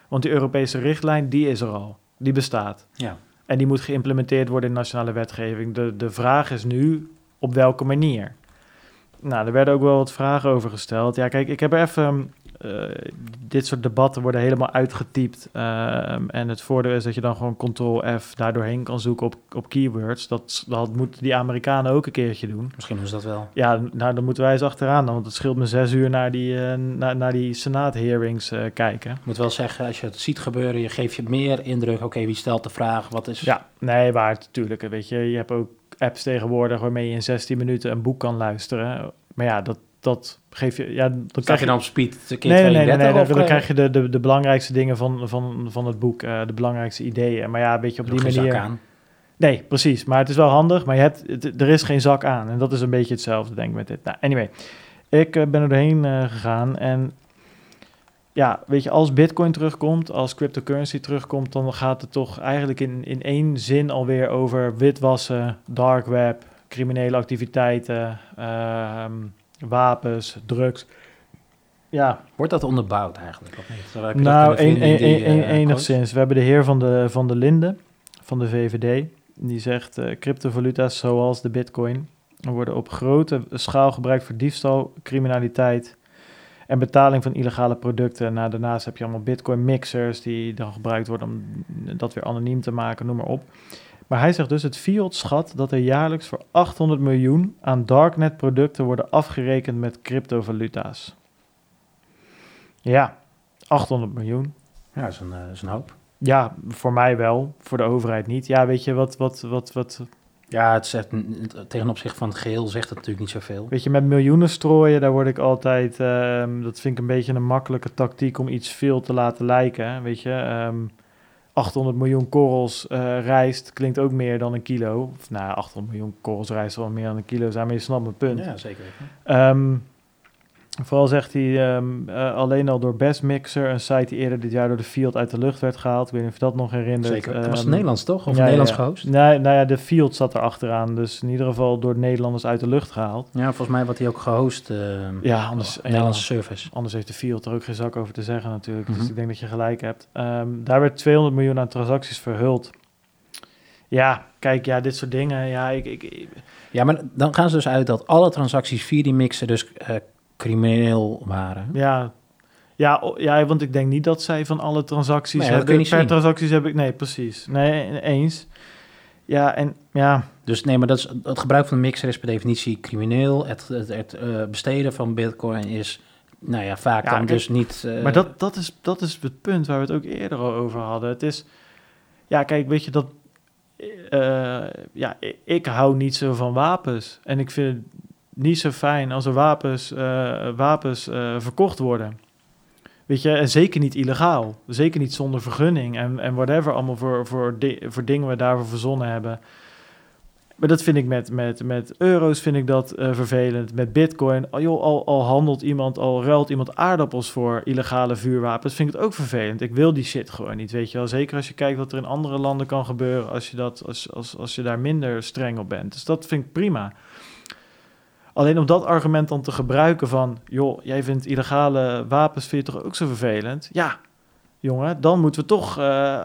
S1: Want die Europese richtlijn, die is er al. Die bestaat.
S2: Ja.
S1: En die moet geïmplementeerd worden in nationale wetgeving. De, de vraag is nu, op welke manier? Nou, er werden ook wel wat vragen over gesteld. Ja, kijk, ik heb er even dit soort debatten worden helemaal uitgetypt. ehm, en het voordeel is dat je dan gewoon Ctrl-F daardoorheen kan zoeken op, op keywords. Dat, dat moeten die Amerikanen ook een keertje doen.
S2: Misschien is dat wel.
S1: Ja, nou, dan moeten wij eens achteraan dan, want het scheelt me zes uur naar die, eh, naar, naar die Senaat-hearings eh, kijken.
S2: Ik moet wel zeggen, als je het ziet gebeuren, je geeft je meer indruk. Oké, wie stelt de vraag? Wat is...
S1: Ja, nee, waar natuurlijk. Weet je, je hebt ook apps tegenwoordig waarmee je in 16 minuten een boek kan luisteren. Maar ja, dat, dat geef je... Ja, dan
S2: Krijg je dan op speed een keer
S1: Nee, nee, nee,
S2: 32
S1: nee,
S2: of,
S1: dan, dan krijg je de, de, de belangrijkste dingen van, van, van het boek, eh, de belangrijkste ideeën. Maar ja, weet je, op die manier...
S2: aan.
S1: Nee, precies. Maar het is wel handig, maar je hebt, het- er is geen zak aan. En dat is een beetje hetzelfde, denk ik, met dit. Nou, anyway. Ik eh, ben er doorheen eh, gegaan en... Ja, weet je, als bitcoin terugkomt, als cryptocurrency terugkomt... dan gaat het toch eigenlijk in, in één zin alweer over witwassen, dark web... criminele activiteiten, ehm, wapens, drugs. Ja,
S2: Wordt dat onderbouwd eigenlijk? Of niet?
S1: Nou,
S2: kunnen
S1: een,
S2: vinden in
S1: een,
S2: die,
S1: een-
S2: eh,
S1: enigszins. We hebben de heer van de, van de Linde, van de VVD. Die zegt, eh cryptovaluta's zoals de bitcoin... worden op grote schaal gebruikt voor diefstal, criminaliteit... en betaling van illegale producten. Nou, daarnaast heb je allemaal bitcoin mixers... die dan gebruikt worden om dat weer anoniem te maken, noem maar op. Maar hij zegt dus, het fiat schat dat er jaarlijks voor 800 miljoen... aan darknet producten worden afgerekend met cryptovaluta's. Ja, 800 miljoen.
S2: Ja, dat is een, eh, dat is een hoop.
S1: Ja, voor mij wel, voor de overheid niet. Ja, weet je wat, wat, wat, wat.
S2: Ja, het zegt, tegen opzichte van het geheel zegt het natuurlijk niet zoveel.
S1: Weet je, met miljoenen strooien, daar word ik altijd. ehm, dat vind ik een beetje een makkelijke tactiek om iets veel te laten lijken. Weet je, ehm, 800 miljoen korrels eh, rijst klinkt ook meer dan een kilo. Of nou, 800 miljoen korrels rijst zal wel meer dan een kilo zijn, maar je snapt mijn punt.
S2: Ja, zeker.
S1: Ehm, vooral zegt hij ehm, eh, alleen al door Best Mixer, een site die eerder dit jaar door de Field uit de lucht werd gehaald. Ik weet niet of je dat nog herinnert.
S2: Zeker. Dat was
S1: Ehm,
S2: Nederlands toch? Of
S1: ja,
S2: Nederlands
S1: ja.
S2: gehost?
S1: Nee, nou ja, de Field zat er achteraan. Dus in ieder geval door Nederlanders uit de lucht gehaald.
S2: Ja, volgens mij wordt hij ook gehost. eh,
S1: Ja, anders,
S2: Nederlandse service.
S1: anders heeft de Field er ook geen zak over te zeggen natuurlijk.
S2: Mhm.
S1: Dus ik denk dat je gelijk hebt. Ehm, daar werd 200 miljoen aan transacties verhuld. Ja, kijk, ja, dit soort dingen. Ja, ik, ik, ik-
S2: Ja, maar dan gaan ze dus uit dat alle transacties via die mixer dus eh, crimineel waren.
S1: ja, ja, ja, want ik denk niet dat zij van alle transacties
S2: Nee,
S1: hebben. per
S2: zien.
S1: transacties heb ik, nee, precies. Nee, eens. Ja, en ja,
S2: Dus nee, maar dat is, het gebruik van de mixer is per definitie crimineel. Het, het, het eh, besteden van bitcoin is, nou ja, vaak
S1: Ja,
S2: dan
S1: kijk,
S2: dus niet... eh,
S1: Maar dat, dat, is, dat is het punt waar we het ook eerder al over hadden. Het is, ja, kijk, weet je dat. eh, ja, ik, ik hou niet zo van wapens. En ik vind niet zo fijn als er wapens, eh, wapens eh, verkocht worden. Weet je, en zeker niet illegaal. Zeker niet zonder vergunning en, en whatever allemaal voor, voor, voor dingen we daarvoor verzonnen hebben. Maar dat vind ik met, met, met euro's vind ik dat eh, vervelend. Met bitcoin, al, joh, al, al handelt iemand, al ruilt iemand aardappels voor illegale vuurwapens, vind ik het ook vervelend. Ik wil die shit gewoon niet, weet je wel. Zeker als je kijkt wat er in andere landen kan gebeuren als je, dat, als, als, als je daar minder streng op bent. Dus dat vind ik prima. Alleen om dat argument dan te gebruiken van, joh, jij vindt illegale wapens vind je toch ook zo vervelend? Ja, jongen, dan moeten we toch eh,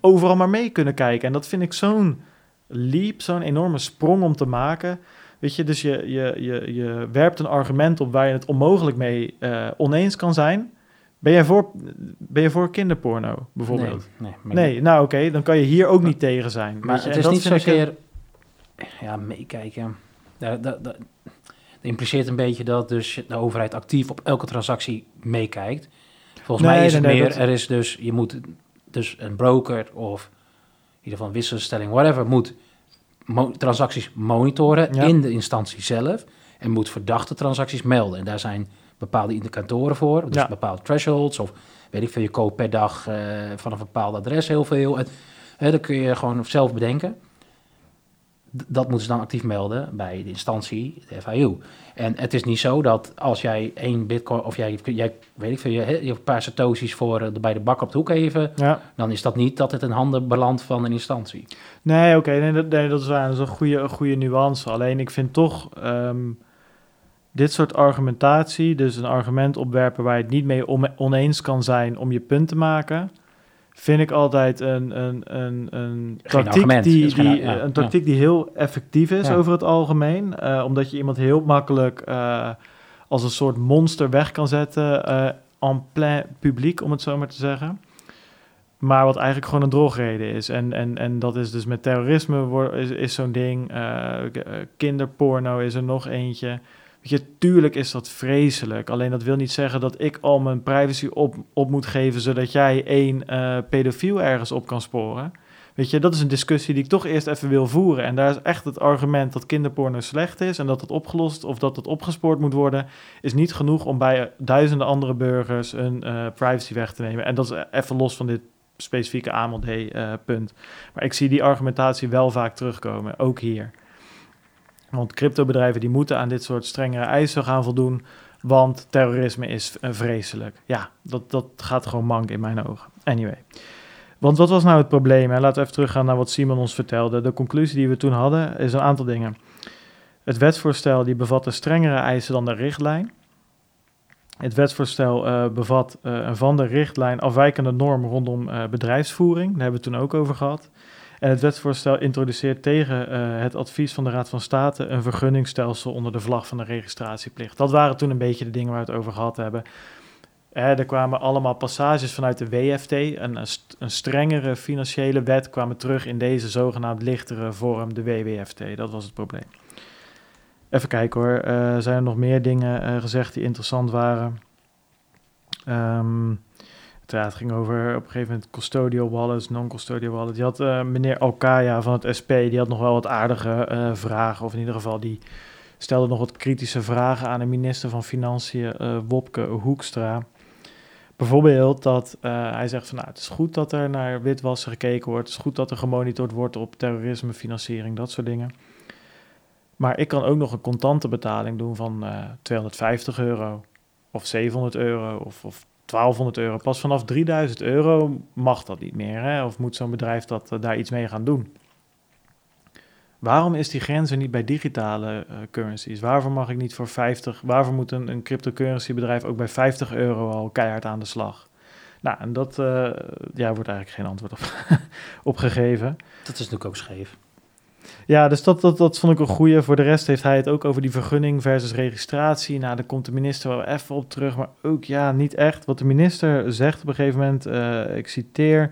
S1: overal maar mee kunnen kijken. En dat vind ik zo'n leap, zo'n enorme sprong om te maken. Weet je, dus je, je, je, je werpt een argument op waar je het onmogelijk mee eh, oneens kan zijn. Ben je voor, ben je voor kinderporno, bijvoorbeeld?
S2: Nee, nee,
S1: nou oké, dan kan je hier ook niet tegen zijn.
S2: maar
S1: je?
S2: het is niet zozeer... Ja, meekijken. Dat, dat impliceert een beetje dat dus de overheid actief op elke transactie meekijkt. Volgens
S1: Nee,
S2: mij is
S1: nee,
S2: het
S1: nee,
S2: meer,
S1: dat-
S2: er is dus, je moet dus een broker of in ieder geval een wisselstelling, whatever, moet mo- transacties monitoren
S1: Ja.
S2: in de instantie zelf en moet verdachte transacties melden. En daar zijn bepaalde indicatoren voor, dus
S1: Ja.
S2: bepaalde thresholds of weet ik veel, je koopt per dag eh, van een bepaald adres heel veel. En, hè, dat kun je gewoon zelf bedenken. Dat moeten ze dan actief melden bij de instantie, de FIU. En het is niet zo dat als jij één bitcoin, of jij, jij weet ik veel, je, je hebt een paar satoshis voor eh, bij de bak op de hoek even,
S1: Ja.
S2: dan is dat niet dat het in handen belandt van een instantie.
S1: Nee, oké, nee, dat, nee, dat is waar. Dat is een goede, een goede nuance. Alleen ik vind toch ehm, dit soort argumentatie, dus een argument opwerpen waar je het niet mee oneens kan zijn om je punt te maken, vind ik altijd een, een, een, een tactiek, die,
S2: geen
S1: die,
S2: ja,
S1: een tactiek die heel effectief is
S2: Ja.
S1: over het algemeen. eh, omdat je iemand heel makkelijk eh, als een soort monster weg kan zetten. eh, en plein publiek, om het zo maar te zeggen. Maar wat eigenlijk gewoon een drogreden is. En, en, en dat is dus met terrorisme is, is zo'n ding. kinderporno is er nog eentje. Weet je, tuurlijk is dat vreselijk. Alleen dat wil niet zeggen dat ik al mijn privacy op, op moet geven... zodat jij één eh, pedofiel ergens op kan sporen. Weet je, dat is een discussie die ik toch eerst even wil voeren. En daar is echt het argument dat kinderporno slecht is... en dat het opgelost of dat het opgespoord moet worden... is niet genoeg om bij duizenden andere burgers hun eh, privacy weg te nemen. En dat is even los van dit specifieke AMLD-punt. maar ik zie die argumentatie wel vaak terugkomen, ook hier. Want cryptobedrijven die moeten aan dit soort strengere eisen gaan voldoen, want terrorisme is eh, vreselijk. Ja, dat, dat gaat gewoon mank in mijn ogen. Anyway. Want wat was nou het probleem? Laten we even teruggaan naar wat Simon ons vertelde. De conclusie die we toen hadden is een aantal dingen. Het wetsvoorstel die bevatte strengere eisen dan de richtlijn. Het wetsvoorstel eh, bevat eh, een van de richtlijn afwijkende norm rondom bedrijfsvoering. Daar hebben we het toen ook over gehad. En het wetsvoorstel introduceert tegen eh, het advies van de Raad van State een vergunningstelsel onder de vlag van de registratieplicht. Dat waren toen een beetje de dingen waar we het over gehad hebben. Hè, er kwamen allemaal passages vanuit de WFT, een, een st- een strengere financiële wet, kwamen terug in deze zogenaamd lichtere vorm, de WWFT. Dat was het probleem. Even kijken hoor, Eh, zijn er nog meer dingen eh, gezegd die interessant waren? Ehm, het ging over op een gegeven moment custodial wallets, non-custodial wallets. Had eh, meneer Alkaya van het SP, die had nog wel wat aardige eh, vragen, of in ieder geval die stelde nog wat kritische vragen aan de minister van Financiën, eh, Wopke Hoekstra. Bijvoorbeeld dat hij zegt van nou, het is goed dat er naar witwassen gekeken wordt, het is goed dat er gemonitord wordt op terrorisme, financiering, dat soort dingen. Maar ik kan ook nog een contante betaling doen van eh 250 euro of 700 euro of, of 1200 euro. Pas vanaf 3000 euro mag dat niet meer. Hè? Of moet zo'n bedrijf dat, eh, daar iets mee gaan doen? Waarom is die grens er niet bij digitale eh, currencies? Waarvoor mag ik niet voor 50? Waarvoor moet een, een cryptocurrency bedrijf ook bij 50 euro al keihard aan de slag? Nou, en dat eh, ja, wordt eigenlijk geen antwoord op, op gegeven.
S2: Dat is natuurlijk ook scheef.
S1: Ja, dus dat, dat, dat vond ik een goeie. Voor de rest heeft hij het ook over die vergunning versus registratie. Nou, daar komt de minister wel even op terug, maar ook ja, niet echt. Wat de minister zegt op een gegeven moment, eh, ik citeer...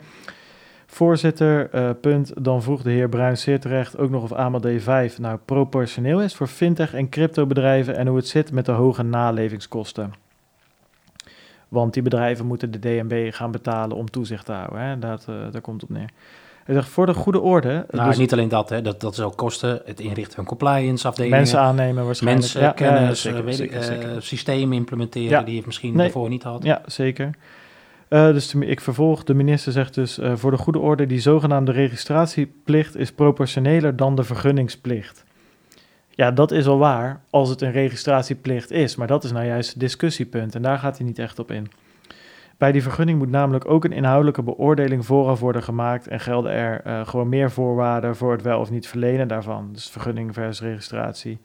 S1: Voorzitter, eh, punt, dan vroeg de heer Bruin zeer terecht ook nog of AMLD 5 nou proportioneel is voor fintech en cryptobedrijven en hoe het zit met de hoge nalevingskosten. Want die bedrijven moeten de DNB gaan betalen om toezicht te houden. Hè? Dat, eh, daar komt op neer. Hij zegt, voor de goede orde...
S2: Nou,
S1: dus
S2: niet alleen dat, hè. Dat, dat is ook kosten. Het inrichten van compliance afdelingen.
S1: mensen aannemen waarschijnlijk.
S2: mensen,
S1: Ja, ja,
S2: kennis,
S1: zeker,
S2: eh, weet ik,
S1: zeker,
S2: eh, systemen implementeren die je misschien
S1: Nee.
S2: daarvoor niet had.
S1: Ja, zeker. Eh, dus de- ik vervolg, de minister zegt dus voor de goede orde, die zogenaamde registratieplicht is proportioneler dan de vergunningsplicht. Ja, dat is al waar als het een registratieplicht is, maar dat is nou juist het discussiepunt en daar gaat hij niet echt op in. Bij die vergunning moet namelijk ook een inhoudelijke beoordeling vooraf worden gemaakt en gelden er eh, gewoon meer voorwaarden voor het wel of niet verlenen daarvan. Dus vergunning versus registratie.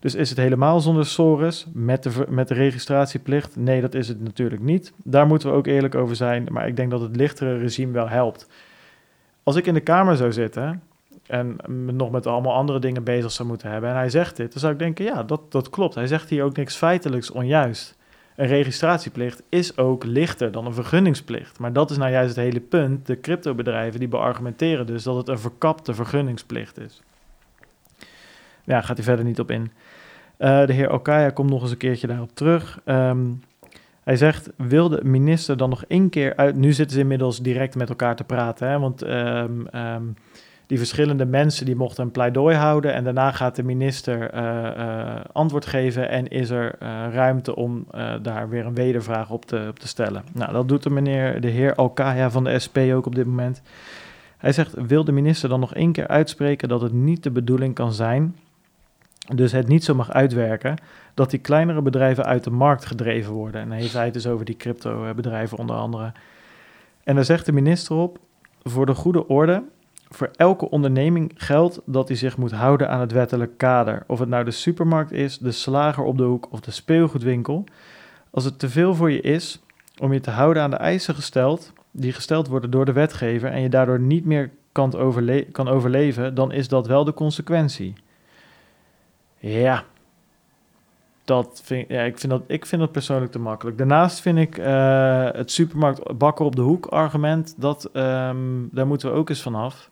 S1: Dus is het helemaal zonder SORES met de, met de registratieplicht? Nee, dat is het natuurlijk niet. Daar moeten we ook eerlijk over zijn. Maar ik denk dat het lichtere regime wel helpt. Als ik in de Kamer zou zitten en me nog met allemaal andere dingen bezig zou moeten hebben... en hij zegt dit, dan zou ik denken, ja, dat, dat klopt. Hij zegt hier ook niks feitelijks onjuist. Een registratieplicht is ook lichter dan een vergunningsplicht. Maar dat is nou juist het hele punt. De cryptobedrijven die beargumenteren dus dat het een verkapte vergunningsplicht is. Ja, gaat hij verder niet op in. Eh, de heer Okaya komt nog eens een keertje daarop terug. Ehm, hij zegt, wil de minister dan nog één keer uit... Nu zitten ze inmiddels direct met elkaar te praten, hè, want ehm, ehm, die verschillende mensen die mochten een pleidooi houden... en daarna gaat de minister eh, eh, antwoord geven... en is er eh, ruimte om daar weer een wedervraag op te, op te stellen. Nou, dat doet de meneer, de heer Alkaya van de SP ook op dit moment. Hij zegt, wil de minister dan nog één keer uitspreken... dat het niet de bedoeling kan zijn dus het niet zo mag uitwerken dat die kleinere bedrijven uit de markt gedreven worden. En dan heeft hij het dus over die crypto-bedrijven onder andere. En daar zegt de minister op, voor de goede orde, voor elke onderneming geldt dat hij zich moet houden aan het wettelijk kader. Of het nou de supermarkt is, de slager op de hoek of de speelgoedwinkel. Als het te veel voor je is om je te houden aan de eisen gesteld, die gesteld worden door de wetgever en je daardoor niet meer kan, kan overleven, dan is dat wel de consequentie. Ja, dat vind, ja, ik, vind dat, ik vind dat persoonlijk te makkelijk. Daarnaast vind ik uh, het supermarkt bakker op de hoek argument, dat, um, daar moeten we ook eens vanaf.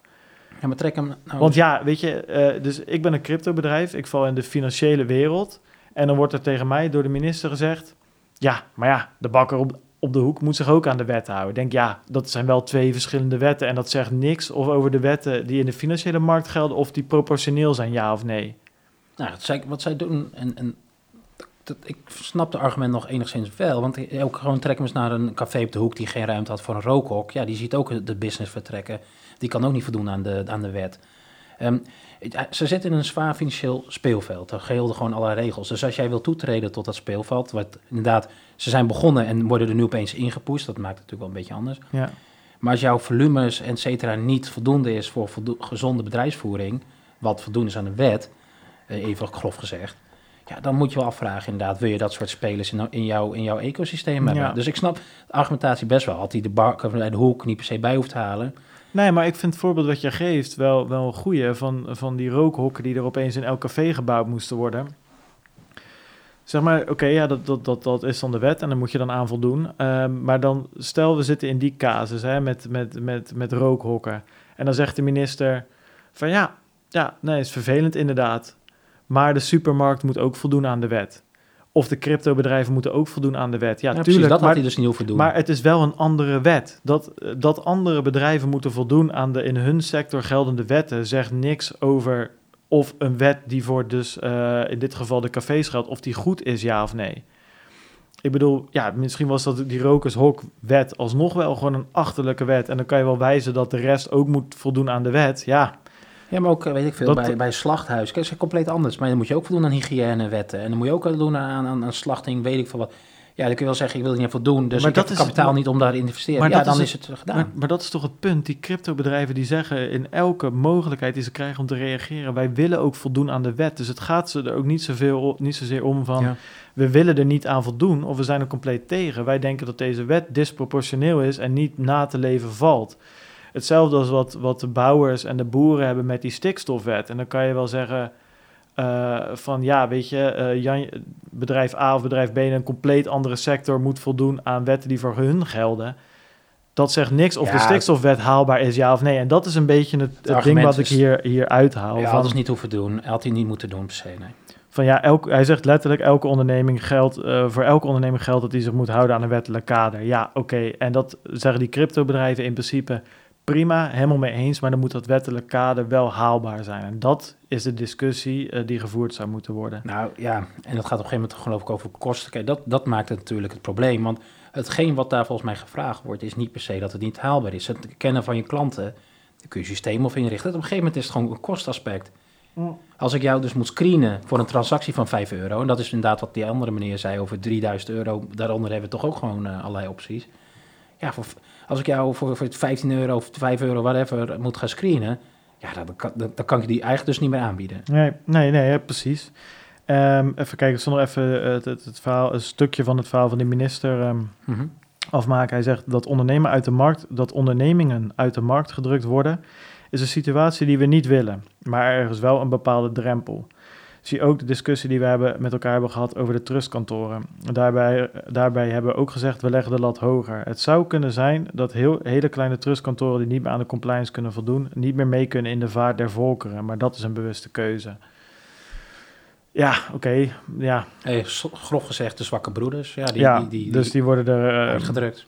S2: Ja, maar trek hem nou
S1: Want ja, weet je, uh, dus ik ben een cryptobedrijf, ik val in de financiële wereld. En dan wordt er tegen mij door de minister gezegd, ja, maar ja, de bakker op, op de hoek moet zich ook aan de wet houden. Ik denk, ja, dat zijn wel twee verschillende wetten. En dat zegt niks of over de wetten die in de financiële markt gelden, of die proportioneel zijn, ja of nee.
S2: Nou, zij, wat zij doen, en, en dat, ik snap de argument nog enigszins wel. Want ook gewoon trekken we eens naar een café op de hoek die geen ruimte had voor een rookhok. Ja, die ziet ook de business vertrekken. Die kan ook niet voldoen aan de, aan de wet. Um, ze zitten in een zwaar financieel speelveld. Er gelden gewoon allerlei regels. Dus als jij wil toetreden tot dat speelveld, wat inderdaad, ze zijn begonnen en worden er nu opeens ingepoest, dat maakt het natuurlijk wel een beetje anders.
S1: Ja.
S2: Maar als jouw volumes, et cetera, niet voldoende is voor gezonde bedrijfsvoering, wat voldoende is aan de wet, eh, even grof gezegd, ja, dan moet je wel afvragen inderdaad, wil je dat soort spelers in, in, jouw, in jouw ecosysteem hebben? Ja. Dus ik snap de argumentatie best wel. Had hij de bar bij de hoek niet per se bij hoeft te halen.
S1: Nee, maar ik vind het voorbeeld wat je geeft wel, wel een goede van, van die rookhokken die er opeens in elk café gebouwd moesten worden. Zeg maar, oké, ja, dat, dat, dat, dat is dan de wet en dan moet je dan aan voldoen. Um, maar dan, stel we zitten in die casus hè, met, met, met, met rookhokken. En dan zegt de minister van ja, ja, nee, is vervelend inderdaad. Maar de supermarkt moet ook voldoen aan de wet. Of de cryptobedrijven moeten ook voldoen aan de wet. Ja, ja tuurlijk.
S2: dat
S1: maar,
S2: had hij dus niet hoeven doen.
S1: Maar het is wel een andere wet. Dat, dat andere bedrijven moeten voldoen aan de in hun sector geldende wetten... zegt niks over of een wet die voor dus uh, in dit geval de cafés geldt... of die goed is, ja of nee. Ik bedoel, ja, misschien was dat die rokershok-wet alsnog wel gewoon een achterlijke wet. En dan kan je wel wijzen dat de rest ook moet voldoen aan de wet. Ja,
S2: ja, maar ook, weet ik veel, bij, bij slachthuis. Kijk, is compleet anders. Maar dan moet je ook voldoen aan hygiënewetten. En dan moet je ook doen aan, aan, aan slachting, weet ik veel wat. Ja, dan kun je wel zeggen, ik wil er niet voor doen, dus maar ik dat heb is, kapitaal niet om daar te investeren. Maar ja, dan is het, gedaan.
S1: Maar, maar, dat is toch het punt. Die cryptobedrijven die zeggen in elke mogelijkheid die ze krijgen om te reageren, wij willen ook voldoen aan de wet. Dus het gaat ze er ook niet, zoveel, niet zozeer om van, we willen er niet aan voldoen of we zijn er compleet tegen. Wij denken dat deze wet disproportioneel is en niet na te leven valt. Hetzelfde als wat, wat de bouwers en de boeren hebben met die stikstofwet. En dan kan je wel zeggen uh, van ja, weet je, uh, Jan, bedrijf A of bedrijf B in een compleet andere sector moet voldoen aan wetten die voor hun gelden. Dat zegt niks of de stikstofwet haalbaar is, ja of nee. En dat is een beetje het, het, ding wat ik hier, hier uithaal.
S2: Ja, had niet hoeven doen. Had hij niet moeten doen per se, nee.
S1: Van ja, elk, hij zegt letterlijk, elke onderneming geldt, uh, voor elke onderneming geldt dat hij zich moet houden aan een wettelijk kader. Ja, oké. En dat zeggen die cryptobedrijven in principe prima, helemaal mee eens, maar dan moet dat wettelijk kader wel haalbaar zijn. En dat is de discussie uh, die gevoerd zou moeten worden.
S2: Nou ja, en dat gaat op een gegeven moment geloof ik over kosten. Kijk, dat, dat maakt het natuurlijk het probleem, want hetgeen wat daar volgens mij gevraagd wordt, is niet per se dat het niet haalbaar is. Het kennen van je klanten, dan kun je systeem of inrichten. Op een gegeven moment is het gewoon een kostaspect. Mm. Als ik jou dus moet screenen voor een transactie van 5 euro, en dat is inderdaad wat die andere meneer zei over 3000 euro, daaronder hebben we toch ook gewoon uh, allerlei opties. Ja, voor, als ik jou voor, voor 15 euro of 5 euro, whatever, moet gaan screenen, ja, dan kan, dan, dan kan ik die eigenlijk dus niet meer aanbieden.
S1: Nee, nee, nee, precies. Um, even kijken, nog even het, het, het, verhaal, een stukje van het verhaal van de minister um, mm afmaken. Hij zegt dat ondernemen uit de markt, dat ondernemingen uit de markt gedrukt worden, is een situatie die we niet willen, maar er is wel een bepaalde drempel zie ook de discussie die we hebben met elkaar hebben gehad over de trustkantoren. Daarbij, daarbij hebben we ook gezegd, we leggen de lat hoger. Het zou kunnen zijn dat heel, hele kleine trustkantoren die niet meer aan de compliance kunnen voldoen, niet meer mee kunnen in de vaart der volkeren. Maar dat is een bewuste keuze. Ja, oké. ja.
S2: Hey, grof gezegd, de zwakke broeders. Ja, die,
S1: ja
S2: die, die,
S1: dus die worden er...
S2: Uh, gedrukt.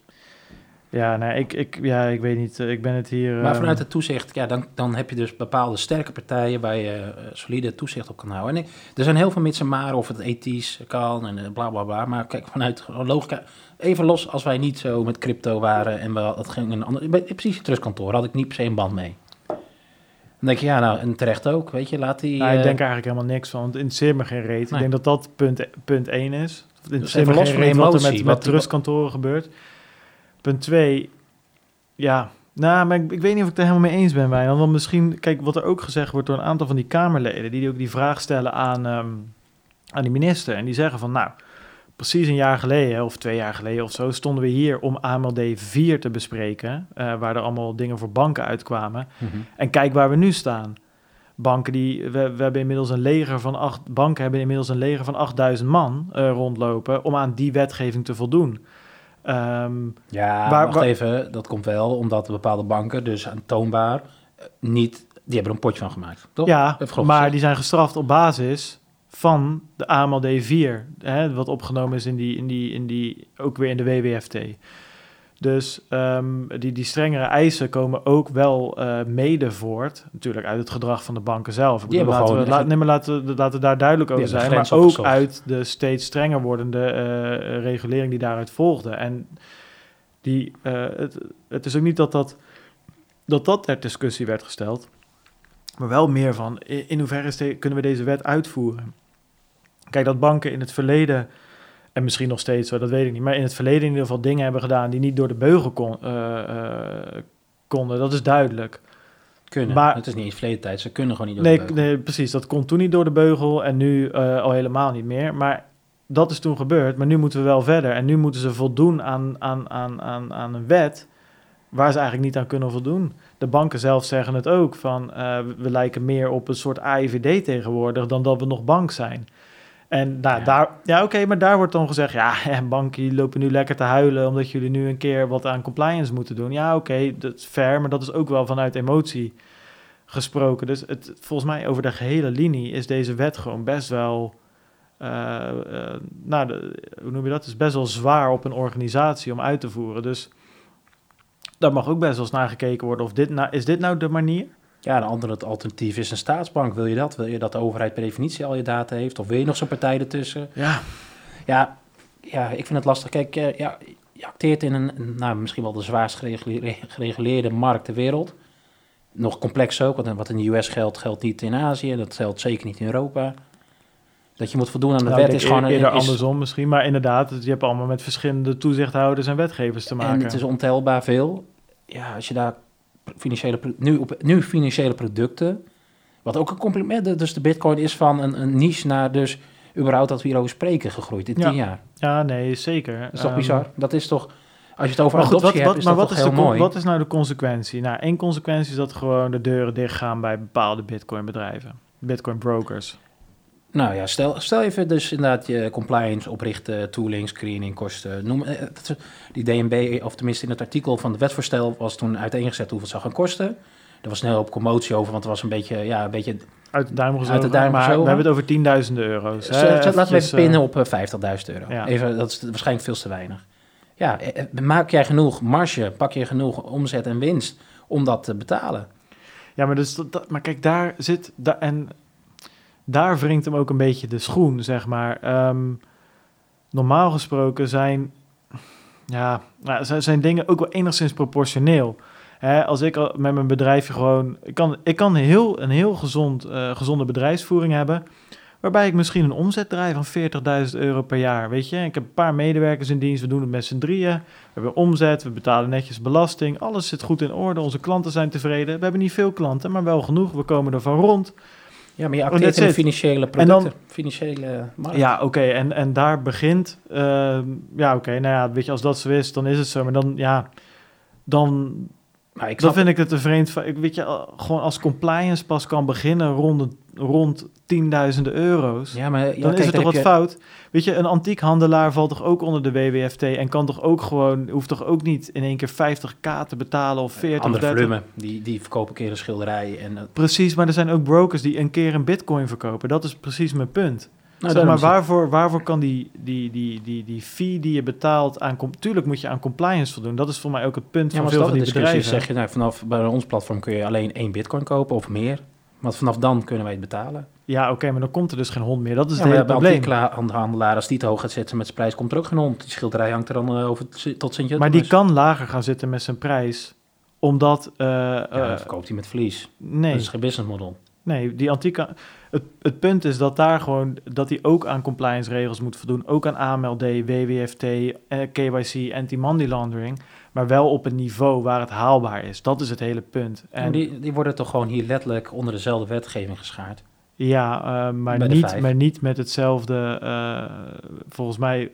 S1: Ja, nee, ik, ik, ja, ik weet niet. Ik ben het hier.
S2: Maar vanuit het toezicht, ja, dan, dan heb je dus bepaalde sterke partijen waar je uh, solide toezicht op kan houden. En er zijn heel veel mitsen maar of het ethisch kan en uh, bla bla bla. Maar kijk, vanuit logica, even los als wij niet zo met crypto waren en we, dat ging een ander. Precies het trustkantoor had ik niet per se een band mee. Dan denk je, ja, nou, en terecht ook, weet je, laat die...
S1: Nou, ik denk eigenlijk helemaal niks van, want het interesseert me geen reet. Ik denk dat dat punt, punt 1 is. Het
S2: interesseert dus me geen reet
S1: wat er met, met trustkantoren gebeurt. Punt twee, ja, nou, maar ik, ik, weet niet of ik het er helemaal mee eens ben, Wijnand. Want misschien, kijk, wat er ook gezegd wordt door een aantal van die Kamerleden, die ook die vraag stellen aan, um, aan die minister. En die zeggen van, nou, precies een jaar geleden, of twee jaar geleden of zo, stonden we hier om AMLD 4 te bespreken, uh, waar er allemaal dingen voor banken uitkwamen. Mm -hmm. En kijk waar we nu staan. banken die, we, we hebben inmiddels een leger van acht, banken hebben inmiddels een leger van 8000 man eh, rondlopen om aan die wetgeving te voldoen. Ehm,
S2: Ja,
S1: Waar-
S2: wacht
S1: waar-
S2: even. Dat komt wel omdat bepaalde banken dus aantoonbaar eh, niet... Die hebben er een potje van gemaakt, toch?
S1: ja, maar
S2: gezegd.
S1: die zijn gestraft op basis van de AMLD 4, hè, wat opgenomen is in die, in die, in die, ook weer in de WWFT. Dus ehm, die, die strengere eisen komen ook wel eh, mede voort, natuurlijk uit het gedrag van de banken zelf. Ik
S2: Die
S1: bedoel, laten, we, nee, maar laten, we, laten we daar duidelijk over zijn. Maar ook uit de steeds strenger wordende eh, regulering die daaruit volgde. En die, eh, het, het is ook niet dat dat, dat dat ter discussie werd gesteld, maar wel meer van in, hoeverre kunnen we deze wet uitvoeren. Kijk, dat banken in het verleden, en misschien nog steeds zo, dat weet ik niet, maar in het verleden in ieder geval dingen hebben gedaan die niet door de beugel kon, eh, eh, konden, dat is duidelijk.
S2: Kunnen.
S1: Maar-
S2: het is niet eens verleden tijd. Ze kunnen gewoon niet door
S1: Nee,
S2: de beugel.
S1: nee, precies. Dat kon toen niet door de beugel en nu eh, al helemaal niet meer. Maar dat is toen gebeurd. Maar nu moeten we wel verder. En nu moeten ze voldoen aan, aan, aan, aan, aan een wet waar ze eigenlijk niet aan kunnen voldoen. De banken zelf zeggen het ook. Van, we lijken meer op een soort AIVD tegenwoordig dan dat we nog bank zijn. En nou,
S2: Ja.
S1: daar, ja, oké, maar daar wordt dan gezegd, ja, banken die lopen nu lekker te huilen omdat jullie nu een keer wat aan compliance moeten doen. Ja, oké, dat is fair, maar dat is ook wel vanuit emotie gesproken. Dus het, volgens mij over de gehele linie is deze wet gewoon best wel, eh, eh, nou, de, hoe noem je dat? Het is best wel zwaar op een organisatie om uit te voeren. Dus daar mag ook best wel eens naar gekeken worden of dit nou, is dit nou de manier?
S2: Ja, een ander het alternatief is een staatsbank. Wil je dat? Wil je dat de overheid per definitie al je data heeft? Of wil je nog zo'n partij ertussen?
S1: Ja,
S2: Ja, ja, ik vind het lastig. Kijk, eh, ja, je acteert in een, een, nou, misschien wel de zwaarst geregule- gereguleerde markt ter wereld. Nog complex ook, want wat in de US geldt, geldt niet in Azië. Dat geldt zeker niet in Europa. Dat je moet voldoen aan de
S1: Nou,
S2: wet is gewoon... een-
S1: eerder
S2: is-
S1: andersom misschien, maar inderdaad, je hebt allemaal met verschillende toezichthouders en wetgevers te maken.
S2: En het is ontelbaar veel. Ja, als je daar financiële, nu, op, nu financiële producten, wat ook een compliment, dus de bitcoin is van een, een niche naar dus überhaupt dat we hierover spreken gegroeid in
S1: Ja.
S2: tien jaar.
S1: Ja, nee, zeker.
S2: Dat is toch
S1: Ehm,
S2: bizar? Dat is toch, als je het over
S1: Maar, goed,
S2: adoptie
S1: wat,
S2: hebt, is
S1: maar
S2: dat
S1: wat
S2: toch
S1: is,
S2: heel mooi.
S1: wat is nou de consequentie? Nou, één consequentie is dat gewoon de deuren dichtgaan bij bepaalde bitcoin-bedrijven. Bitcoin-brokers.
S2: Nou ja, stel, stel even dus inderdaad je compliance oprichten, tooling, screening, kosten. Noem, eh, die DNB, of tenminste in het artikel van het wetsvoorstel, was toen uiteengezet hoeveel het zou gaan kosten. Er was een hele hoop commotie over, want het was een beetje, ja, een beetje...
S1: Uit de duim gezogen.
S2: Uit de duim gezogen.
S1: we hebben het over tienduizenden euro's. hè.
S2: Zet- zet- laten we even pinnen
S1: eh,
S2: op eh, 50.000 euro.
S1: ja.
S2: Even, dat is waarschijnlijk veel te weinig. Ja, eh, eh, maak jij genoeg marge, pak je genoeg omzet en winst om dat te betalen?
S1: Ja, maar, dus, dat, dat- maar kijk, daar zit... Da en daar wringt hem ook een beetje de schoen, zeg maar. Ehm, normaal gesproken zijn... Ja, nou, zijn, dingen ook wel enigszins proportioneel. Als ik met mijn bedrijfje gewoon... Ik kan, ik kan heel, een heel gezond, eh, gezonde bedrijfsvoering hebben... waarbij ik misschien een omzet draai van 40.000 euro per jaar. Weet je, ik heb een paar medewerkers in dienst, we doen het met z'n drieën. We hebben omzet, we betalen netjes belasting, alles zit goed in orde, onze klanten zijn tevreden. We hebben niet veel klanten, maar wel genoeg, we komen ervan rond.
S2: Ja, maar je
S1: Oh,
S2: acteert in de financiële
S1: En dan-
S2: producten, financiële markt.
S1: Ja, oké, en, en daar begint... ehm, ja, oké, nou ja, weet je, als dat zo is, dan is het zo. Maar dan, ja, dan,
S2: Maar ik
S1: dan vind ik het een vreemd... Ik weet je, gewoon als compliance pas kan beginnen rond, het- rond tienduizenden euro's...
S2: ja, maar ja,
S1: dan
S2: kijk,
S1: is het toch wat
S2: je-
S1: fout. Weet je, een antiekhandelaar valt toch ook onder de WWFT en kan toch ook gewoon, hoeft toch ook niet in één keer 50k te betalen of 40 of
S2: Andere
S1: 30.
S2: volume, die, die verkopen een keer een schilderij. En, eh,
S1: Precies, maar er zijn ook brokers die een keer een bitcoin verkopen. Dat is precies mijn punt.
S2: nou,
S1: zeg maar, waarvoor, waarvoor kan die, die, die, die, die fee die je betaalt aan... Tuurlijk moet je aan compliance voldoen. Dat is voor mij ook het punt
S2: Ja,
S1: van
S2: maar
S1: veel van
S2: dat
S1: die bedrijven.
S2: zeg je, nou, vanaf bij ons platform kun je alleen één bitcoin kopen of meer. Want vanaf dan kunnen wij het betalen.
S1: Ja, oké, maar dan komt er dus geen hond meer. Dat is
S2: Ja,
S1: het hele
S2: bij
S1: probleem.
S2: antiekhandelaar, als die te hoog gaat zitten met zijn prijs, komt er ook geen hond. Die schilderij hangt er dan eh, over tot sint
S1: Maar die kan lager gaan zitten met zijn prijs, omdat... eh,
S2: Ja,
S1: eh,
S2: dan verkoopt hij met verlies.
S1: nee.
S2: Dat is geen businessmodel.
S1: Nee, die antieke. Het, het punt is dat daar gewoon dat hij ook aan compliance regels moet voldoen, ook aan AMLD, WWFT, eh, KYC, anti-money laundering, maar wel op een niveau waar het haalbaar is. Dat is het hele punt.
S2: En die, die worden toch gewoon hier letterlijk onder dezelfde wetgeving geschaard.
S1: ja, eh, maar niet, maar niet met hetzelfde. eh, volgens mij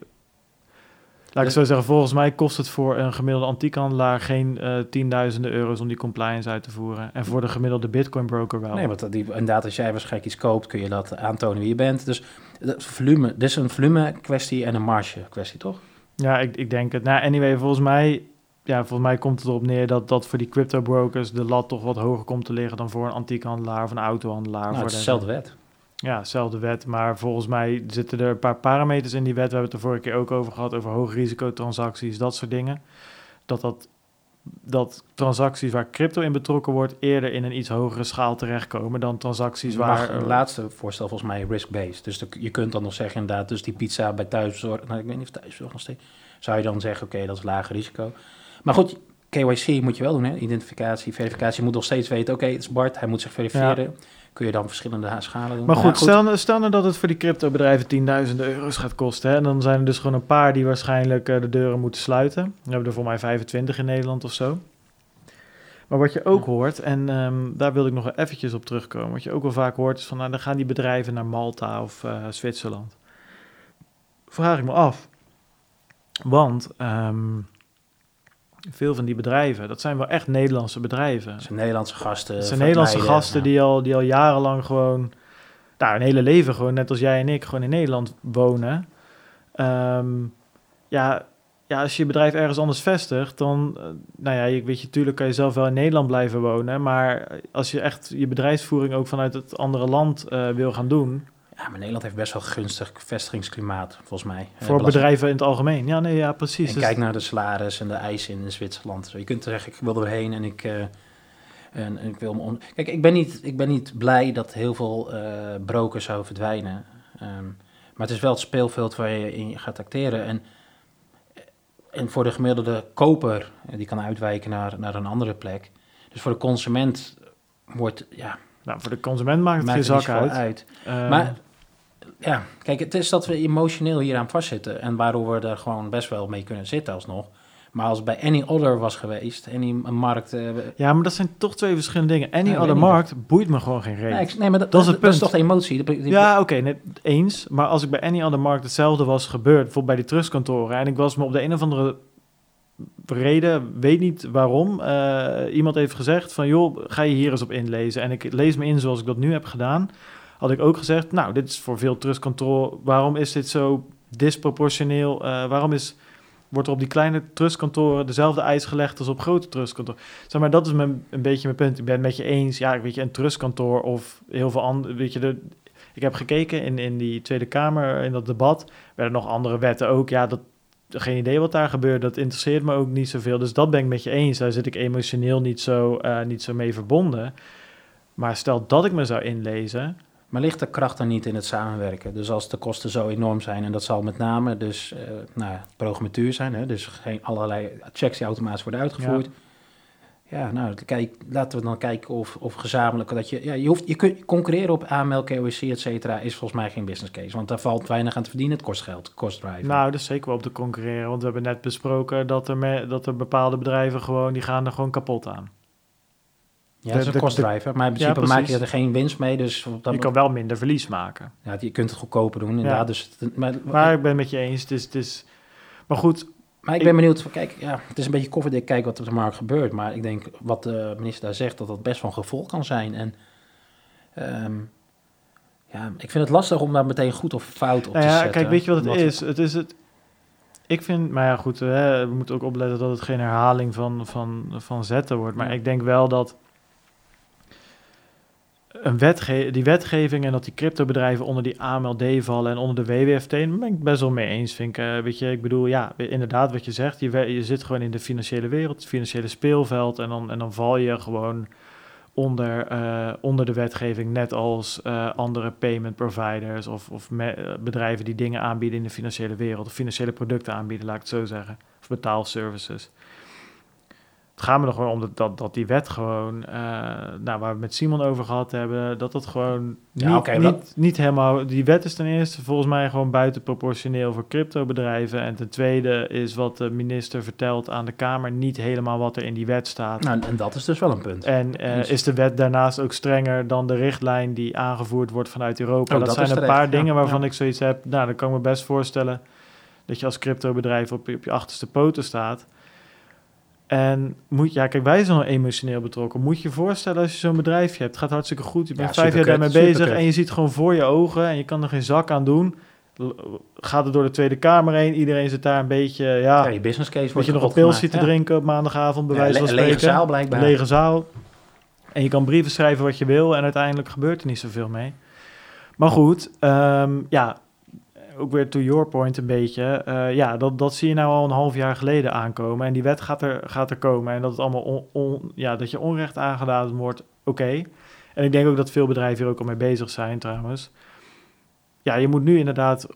S1: Laat ik zo zeggen, volgens mij kost het voor een gemiddelde antiekhandelaar geen uh, tienduizenden euro's om die compliance uit te voeren. En voor de gemiddelde bitcoin broker wel.
S2: Nee, want die, inderdaad, als jij waarschijnlijk iets koopt, kun je dat aantonen wie je bent. Dus volume, dit is een volume kwestie en een marge kwestie, toch?
S1: Ja, ik, ik denk het. Nou, anyway, volgens mij, ja, volgens mij komt het erop neer dat, dat voor die crypto brokers de lat toch wat hoger komt te liggen dan voor een antiekhandelaar of een autohandelaar.
S2: Nou, dezelfde wet.
S1: Ja, dezelfde wet. Maar volgens mij zitten er een paar parameters in die wet. We hebben het de vorige keer ook over gehad, over hoogrisicotransacties, dat soort dingen. Dat, dat, dat transacties waar crypto in betrokken wordt, eerder in een iets hogere schaal terechtkomen dan transacties waar...
S2: Het laatste voorstel volgens mij risk-based. Dus je kunt dan nog zeggen inderdaad, dus die pizza bij thuiszorg, nou ik weet niet of thuiszorg nog steeds, zou je dan zeggen, oké, dat is lager risico. Maar goed, KYC moet je wel doen, hè? identificatie, verificatie. Je moet nog steeds weten, oké, het is Bart, hij moet zich verifiëren kun je dan verschillende schalen doen.
S1: Maar goed, Stel, nou- stel nou dat het voor die cryptobedrijven tienduizenden euro's gaat kosten. Hè, en dan zijn er dus gewoon een paar die waarschijnlijk uh, de deuren moeten sluiten. We hebben er voor mij 25 in Nederland of zo. Maar wat je ook hoort, en um, daar wilde ik nog eventjes op terugkomen. Wat je ook wel vaak hoort, is van nou, dan gaan die bedrijven naar Malta of uh, Zwitserland. Vraag ik me af. Want um, veel van die bedrijven, dat zijn wel echt Nederlandse bedrijven.
S2: Dat zijn Nederlandse gasten.
S1: Dat zijn Nederlandse gasten die, al, die al jarenlang gewoon, nou, een hele leven gewoon, net als jij en ik, gewoon in Nederland wonen. Um, ja, ja, als je je bedrijf ergens anders vestigt, dan, uh, nou ja, je, weet je, tuurlijk kan je zelf wel in Nederland blijven wonen, maar als je echt je bedrijfsvoering ook vanuit het andere land uh, wil gaan doen,
S2: ja, maar Nederland heeft best wel gunstig vestigingsklimaat, volgens mij.
S1: Voor bedrijven in het algemeen. Ja, nee, ja, precies.
S2: En dus... kijk naar de salaris en de eisen in Zwitserland. Je kunt zeggen, ik wil erheen en ik, uh, en, ik wil me on... Kijk, ik ben, niet, ik ben niet blij dat heel veel uh, brokers zouden verdwijnen. Um, maar het is wel het speelveld waar je in gaat acteren. En, en voor de gemiddelde koper, die kan uitwijken naar, naar een andere plek. Dus voor de consument wordt, ja...
S1: Nou, voor de consument maakt het geen zak uit.
S2: uit. Um, maar ja, kijk, het is dat we emotioneel hier aan vastzitten. En waardoor we er gewoon best wel mee kunnen zitten alsnog. Maar als het bij any other was geweest, any markt... Uh,
S1: ja, maar dat zijn toch twee verschillende dingen. Any other markt boeit me gewoon geen reden.
S2: Nee, nee, maar dat, dat, is, het dat is toch de emotie? Die,
S1: die, ja, oké, okay, eens. Maar als ik bij any other markt hetzelfde was gebeurd, bijvoorbeeld bij die trustkantoren... en ik was me op de een of andere reden, weet niet waarom, uh, iemand heeft gezegd van... joh, ga je hier eens op inlezen. En ik lees me in zoals ik dat nu heb gedaan had ik ook gezegd, nou, dit is voor veel trustkantoor, waarom is dit zo disproportioneel? Uh, waarom is, wordt er op die kleine trustkantoren dezelfde eis gelegd als op grote trustkantoren? Zeg maar, dat is mijn, een beetje mijn punt. Ik ben het met je eens, ja, weet je, een trustkantoor of heel veel andere, weet je, de, ik heb gekeken in, in die Tweede Kamer, in dat debat, werden nog andere wetten ook, ja, dat, geen idee wat daar gebeurt, dat interesseert me ook niet zoveel. Dus dat ben ik met je eens, daar zit ik emotioneel niet zo, uh, niet zo mee verbonden. Maar stel dat ik me zou inlezen,
S2: maar ligt de kracht dan niet in het samenwerken? Dus als de kosten zo enorm zijn, en dat zal met name dus uh, nou, zijn, hè? dus geen allerlei checks die automatisch worden uitgevoerd. Ja, nou, kijk, laten we dan kijken of, of gezamenlijk dat je, ja, je hoeft, je kunt concurreren op AML, KYC, et cetera, is volgens mij geen business case, want daar valt weinig aan te verdienen, het kost geld, kost drive.
S1: Nou, is zeker wel op te concurreren, want we hebben net besproken dat er, me, dat er bepaalde bedrijven gewoon, die gaan er gewoon kapot aan.
S2: Ja, dat is een kostdrijver. Maar in principe ja, maak je er geen winst mee. Dus
S1: dat je kan wel minder verlies maken.
S2: Ja, je kunt het goedkoper doen, inderdaad. Ja. Dus,
S1: maar, maar ik ben met je eens. Het het is, maar goed.
S2: Maar ik ben benieuwd. Kijk, ja, het is een beetje koffiedik kijken wat er op de markt gebeurt. Maar ik denk, wat de minister daar zegt, dat dat best van gevolg kan zijn. En um, ja, ik vind het lastig om daar meteen goed of fout op
S1: nou
S2: te
S1: ja,
S2: zetten.
S1: Kijk, weet je wat het is? Het is het... Ik vind, maar ja goed, hè, we moeten ook opletten dat het geen herhaling van, van, van zetten wordt. Maar ik denk wel dat een wetge die wetgeving en dat die cryptobedrijven onder die AMLD vallen en onder de WWFT, ben ik best wel mee eens. Vind ik, uh, weet je, ik bedoel, ja, inderdaad wat je zegt, je, je zit gewoon in de financiële wereld, het financiële speelveld en dan, en dan val je gewoon onder, uh, onder de wetgeving, net als uh, andere payment providers of, of bedrijven die dingen aanbieden in de financiële wereld, of financiële producten aanbieden, laat ik het zo zeggen, of betaalservices. Het gaat me nog gewoon om dat, dat, dat die wet gewoon, uh, nou, waar we met Simon over gehad hebben, dat dat gewoon niet, ja, okay, niet, dat... niet helemaal. Die wet is ten eerste volgens mij gewoon buitenproportioneel voor cryptobedrijven. En ten tweede is wat de minister vertelt aan de Kamer niet helemaal wat er in die wet staat.
S2: Nou, en dat is dus wel een punt.
S1: En uh, dus... is de wet daarnaast ook strenger dan de richtlijn die aangevoerd wordt vanuit Europa? Oh, dat, dat, zijn een paar dingen waarvan ja. ik zoiets heb. Nou, dan kan ik me best voorstellen Dat je als cryptobedrijf op, op je achterste poten staat. En moet, ja, kijk, wij zijn al emotioneel betrokken. Moet je je voorstellen als je zo'n bedrijfje hebt. Het gaat hartstikke goed. Je bent
S2: Ja,
S1: vijf jaar daarmee bezig
S2: superkut.
S1: en je ziet gewoon voor je ogen en je kan er geen zak aan doen. Gaat het door de Tweede Kamer heen. Iedereen zit daar een beetje, ja,
S2: Ja, je business case wordt
S1: je nog een te
S2: ja.
S1: drinken op maandagavond, bij wijze van
S2: lege
S1: spreken.
S2: zaal blijkbaar.
S1: Lege zaal. En je kan brieven schrijven wat je wil en uiteindelijk gebeurt er niet zoveel mee. Maar goed, ehm, ja, ook weer to your point een beetje. eh, ja, dat, dat zie je nou al een half jaar geleden aankomen. En die wet gaat er, gaat er komen. En dat het allemaal on, on- ja, dat je onrecht aangedaan wordt, oké. En ik denk ook dat veel bedrijven hier ook al mee bezig zijn trouwens. Ja, je moet nu inderdaad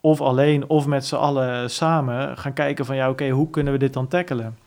S1: of alleen of met z'n allen samen gaan kijken van ja, oké, hoe kunnen we dit dan tackelen?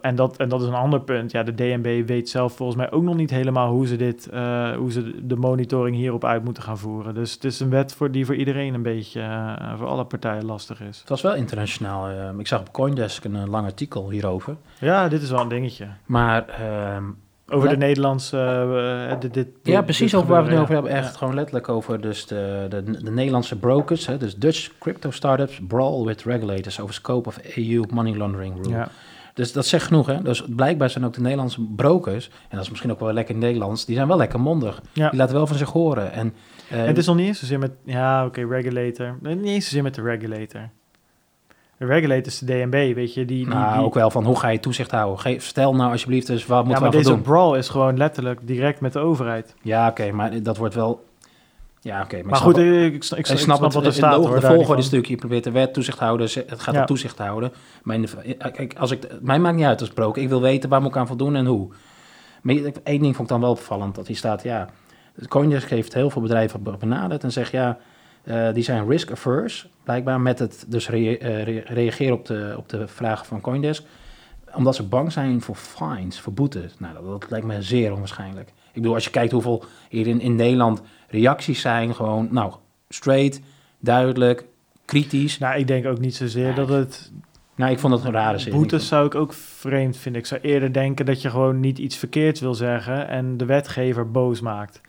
S1: En dat, en dat is een ander punt. Ja, de DNB weet zelf volgens mij ook nog niet helemaal hoe ze dit, eh, hoe ze de monitoring hierop uit moeten gaan voeren. Dus het is een wet voor die voor iedereen een beetje, eh, voor alle partijen lastig is.
S2: Het was wel internationaal. eh, ik zag op Coindesk een, eh, lang artikel hierover.
S1: Ja, dit is wel een dingetje.
S2: Maar ehm,
S1: Over de Nederlandse, dit, dit,
S2: ja,
S1: dit
S2: precies over waar we het over hebben. Echt gewoon letterlijk over dus de, de, de Nederlandse brokers. Hè, dus Dutch crypto startups brawl with regulators over scope of EU money laundering rule.
S1: Ja.
S2: Dus dat zegt genoeg, hè? Dus blijkbaar zijn ook de Nederlandse brokers, en dat is misschien ook wel lekker Nederlands, die zijn wel lekker mondig.
S1: Ja.
S2: Die laten wel van zich horen. En, eh,
S1: En het is nog niet eens zozeer met, ja, oké, regulator. Niet eens zozeer met de regulator. De regulator is de DNB, weet je. Die, die,
S2: nou,
S1: die-
S2: ook wel van hoe ga je toezicht houden? Geef, stel nou alsjeblieft dus, wat
S1: ja,
S2: moeten
S1: maar
S2: we aan
S1: deze
S2: doen?
S1: brawl is gewoon letterlijk direct met de overheid.
S2: Ja, oké, maar dat wordt wel... Ja, oké. maar ik
S1: Maar
S2: snap
S1: goed, ik, ik, snap- ik,
S2: ik
S1: snap,
S2: snap,
S1: wat er staat.
S2: de,
S1: hoor,
S2: de volgorde is natuurlijk, je probeert de wet toezicht houden, ze- het gaat
S1: Ja.
S2: op toezicht houden. Maar de, kijk, als ik, mij maakt niet uit als broker, ik wil weten waar moet ik aan voldoen en hoe. Maar één ding vond ik dan wel opvallend, dat hier staat, ja, Coindesk heeft heel veel bedrijven be- benaderd en zegt, ja, eh, die zijn risk averse, blijkbaar met het dus rea- eh, rea- reageren op de, op de vragen van Coindesk, omdat ze bang zijn voor fines, voor boetes. Nou, dat, dat lijkt me zeer onwaarschijnlijk. Ik bedoel, als je kijkt hoeveel hier in, in Nederland reacties zijn, gewoon, nou, straight, duidelijk, kritisch.
S1: Nou, ik denk ook niet zozeer dat het...
S2: Nou, ik vond het een rare zin.
S1: Boetes zou ik ook vreemd vinden. Ik zou eerder denken dat je gewoon niet iets verkeerds wil zeggen... en de wetgever boos maakt.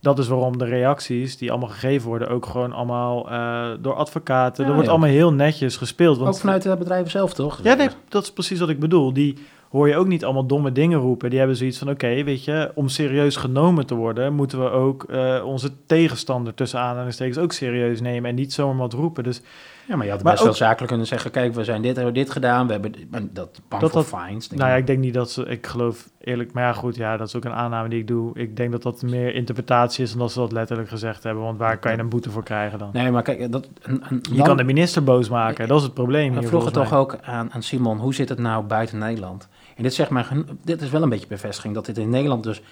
S1: Dat is waarom de reacties die allemaal gegeven worden... ook gewoon allemaal eh, door advocaten...
S2: Ja,
S1: er wordt
S2: ja.
S1: allemaal heel netjes gespeeld. Want
S2: Ook vanuit de bedrijven zelf, toch?
S1: Ja, nee, dat is precies wat ik bedoel. Die hoor je ook niet allemaal domme dingen roepen. Die hebben zoiets van, oké, weet je, om serieus genomen te worden... moeten we ook eh, onze tegenstander tussen aanhalingstekens ook serieus nemen... en niet zomaar wat roepen. Dus
S2: Ja, maar je had
S1: Maar
S2: best wel zakelijk kunnen zeggen... kijk, we zijn dit, hebben dit gedaan, we hebben dat bang
S1: Dat
S2: voor
S1: dat-
S2: fines. denk
S1: nou ja,
S2: ik.
S1: denk niet dat ze... Ik geloof eerlijk... Maar ja, goed, ja, dat is ook een aanname die ik doe. Ik denk dat dat meer interpretatie is... dan dat ze dat letterlijk gezegd hebben. Want waar kan je een boete voor krijgen dan?
S2: Nee, maar kijk, dat, een, een,
S1: Je kan de minister boos maken. Dat is het probleem
S2: We
S1: hier
S2: vroegen toch ook aan, aan Simon, hoe zit het nou buiten Nederland? En dit zegt maar, dit is wel een beetje bevestiging dat dit in Nederland dus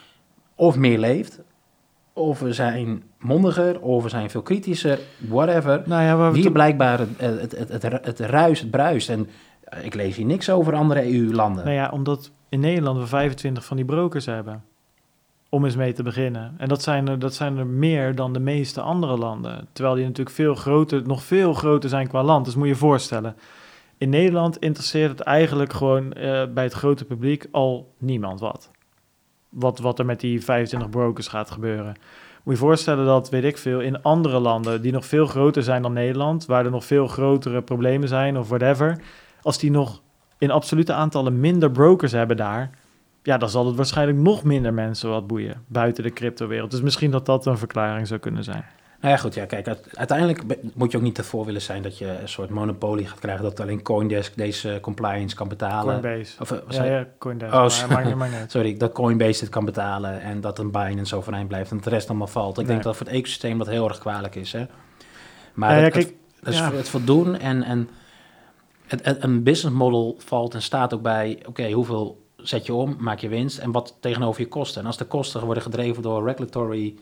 S2: of meer leeft, of we zijn mondiger, of we zijn veel kritischer, whatever.
S1: Nou ja, waar we
S2: Hier blijkbaar het, het, het, het, het ruist, het bruist. En ik lees hier niks over andere EU-landen.
S1: Nou ja, omdat in Nederland we 25 van die brokers hebben. Om eens mee te beginnen. En dat zijn, er, dat zijn er meer dan de meeste andere landen. Terwijl die natuurlijk veel groter, nog veel groter zijn qua land. Dus moet je je voorstellen. In Nederland interesseert het eigenlijk gewoon eh, bij het grote publiek al niemand wat. wat. Wat er met die 25 brokers gaat gebeuren. Moet je je voorstellen dat, weet ik veel, in andere landen die nog veel groter zijn dan Nederland, waar er nog veel grotere problemen zijn of whatever, als die nog in absolute aantallen minder brokers hebben daar, ja, dan zal het waarschijnlijk nog minder mensen wat boeien buiten de cryptowereld. Dus misschien dat dat een verklaring zou kunnen zijn.
S2: Nou ja, goed, ja, kijk, uite- uiteindelijk moet je ook niet ervoor willen zijn dat je een soort monopolie gaat krijgen, dat alleen Coindesk deze compliance kan betalen.
S1: Coinbase.
S2: Of, eh,
S1: Ja, Coindesk.
S2: Oh, sorry. dat Coinbase het kan betalen en dat een Binance overeind blijft en de rest allemaal valt. Ik
S1: Nee.
S2: denk dat voor het ecosysteem dat heel erg kwalijk is. Hè? Maar
S1: Ja, ja,
S2: het,
S1: kijk,
S2: het, voldoen en, en het, een business model valt en staat ook bij, oké, hoeveel zet je om, maak je winst en wat tegenover je kosten. En als de kosten worden gedreven door regulatory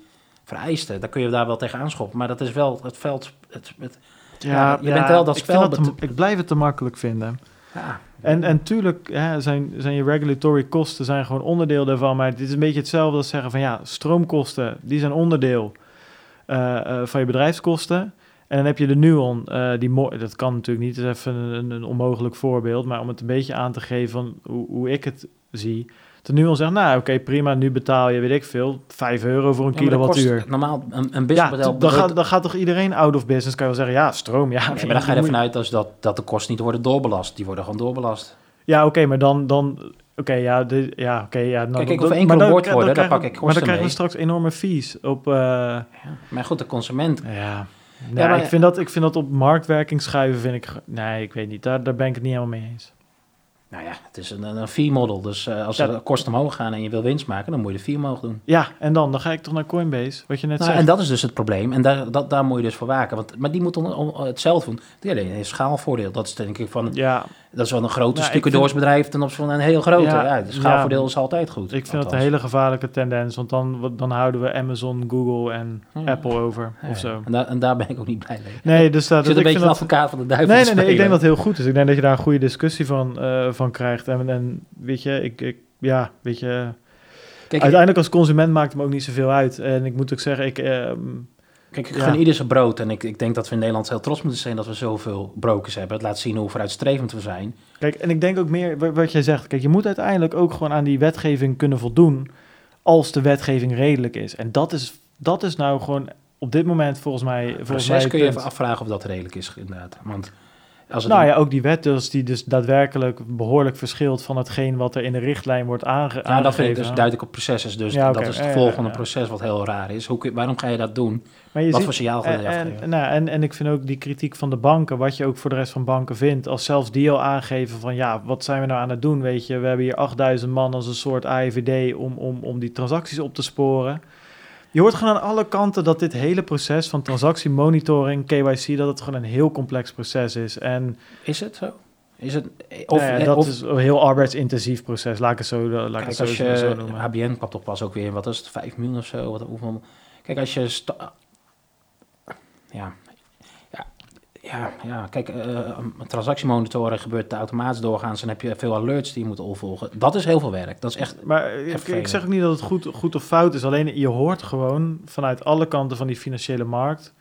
S2: vereisten, dan kun je daar wel tegen aanschoppen. Maar dat is wel het veld, het, het, Ja, je bent wel dat
S1: ik
S2: spel
S1: vind dat te- ik blijf het te makkelijk vinden.
S2: ja,
S1: En, en tuurlijk hè, zijn, zijn je regulatory kosten zijn gewoon onderdeel daarvan. Maar dit is een beetje hetzelfde als zeggen van ja, stroomkosten, die zijn onderdeel eh, eh, van je bedrijfskosten. En dan heb je de Nuon, eh, die dat kan natuurlijk niet, dat is even een, een onmogelijk voorbeeld. Maar om het een beetje aan te geven van hoe, hoe ik het zie. Dat nu al zeggen, nou oké, prima, nu betaal je, weet ik veel, 5 euro voor een
S2: Ja,
S1: kilowattuur.
S2: Normaal een, een
S1: Ja,
S2: businessmodel...
S1: dan gaat, dan gaat toch iedereen out of business, kan je wel zeggen, ja, stroom, ja.
S2: Ja, maar dan ga je ervan uit als dat, dat de kosten niet worden doorbelast. Die worden gewoon doorbelast.
S1: Ja, oké, maar dan, dan oké, ja, de, ja, oké, ja. Nou,
S2: Kijk, één keer
S1: dan-
S2: woord worden, daar pak ik
S1: Maar dan krijgen we
S2: mee.
S1: straks enorme fees op, eh,
S2: Ja. Maar goed, de consument...
S1: ja. Nee,
S2: maar-
S1: ik, vind dat, ik vind dat op marktwerking schuiven, vind ik, nee, ik weet niet, daar, daar ben ik het niet helemaal mee eens.
S2: Nou ja, het is een, een fee-model. Dus eh, als
S1: Ja.
S2: de kosten omhoog gaan en je wil winst maken, dan moet je de fee omhoog doen.
S1: Ja, en dan, dan ga ik toch naar Coinbase, wat je net
S2: Nou,
S1: zei.
S2: en dat is dus het probleem. En daar, dat, daar moet je dus voor waken. Want, maar die moeten on- on- hetzelfde doen. Die alleen een schaalvoordeel. Dat is denk ik van...
S1: Ja,
S2: Dat is wel een grote
S1: Nou,
S2: stucadoorsbedrijf ten opzichte van een heel grote.
S1: Ja,
S2: Ja, de schaalvoordeel
S1: ja.
S2: is altijd goed.
S1: ik vind dat een hele gevaarlijke tendens, want dan, dan houden we Amazon, Google en. Apple over, of zo.
S2: En, daar, en daar ben ik ook niet blij mee.
S1: Nee, dus dat,
S2: Ik zit
S1: dat-
S2: een beetje
S1: vind
S2: een
S1: dat,
S2: advocaat van de duivel
S1: Nee, nee, nee, ik denk dat het heel goed is. Ik denk dat je daar een goede discussie van, eh, van krijgt. En, en weet je, ik, ik, ja, weet je,
S2: Kijk,
S1: uiteindelijk als consument maakt het me ook niet zoveel uit. En ik moet ook zeggen, ik, ehm,
S2: Kijk, ik
S1: Ja.
S2: gun ieder zijn brood. En ik, ik denk dat we in Nederland heel trots moeten zijn dat we zoveel brokers hebben. Het laat zien hoe vooruitstrevend we zijn.
S1: kijk, en ik denk ook meer wa- wat jij zegt. Kijk, je moet uiteindelijk ook gewoon aan die wetgeving kunnen voldoen als de wetgeving redelijk is. En dat is, dat is nou gewoon op dit moment volgens mij, volgens mij
S2: proces
S1: het
S2: kun je even afvragen of dat redelijk is, inderdaad. Want als
S1: Nou ja, ook die wet dus, die dus daadwerkelijk behoorlijk verschilt van hetgeen wat er in de richtlijn wordt aange
S2: Ja, dat vind ik
S1: aangegeven.
S2: dus duidelijk op proces dus.
S1: Ja.
S2: Dat is het
S1: ja, ja.
S2: proces wat heel raar is. Hoe, waarom ga je dat doen?
S1: Maar je
S2: Wat
S1: ziet-
S2: voor signaal ga je
S1: En,
S2: afgeven?
S1: en, nou, en, en ik vind ook die kritiek van de banken, wat je ook voor de rest van banken vindt, als zelfs die al aangeven van ja, wat zijn we nou aan het doen, weet je, we hebben hier 8000 man als een soort AIVD om, om, om die transacties op te sporen. Je hoort gewoon aan alle kanten dat dit hele proces van transactiemonitoring, KYC, dat het gewoon een heel complex proces is. En
S2: Is het zo? Is het,
S1: of,
S2: of,
S1: nou ja,
S2: eh,
S1: dat
S2: of
S1: is een heel arbeidsintensief proces, laat ik het zo, laat ik
S2: kijk,
S1: het zo,
S2: als
S1: zo
S2: je,
S1: noemen.
S2: HBN kwam toch pas ook weer, wat is het, 5 miljoen of zo? Wat, hoeveel, kijk, als je... sta- ja, ja, ja, kijk, eh een transactiemonitoren gebeurt automatisch doorgaans en heb je veel alerts die je moet opvolgen. Dat is heel veel werk. Dat is echt...
S1: Maar ik, ik zeg ook niet dat het goed, goed of fout is. Alleen je hoort gewoon vanuit alle kanten van die financiële markt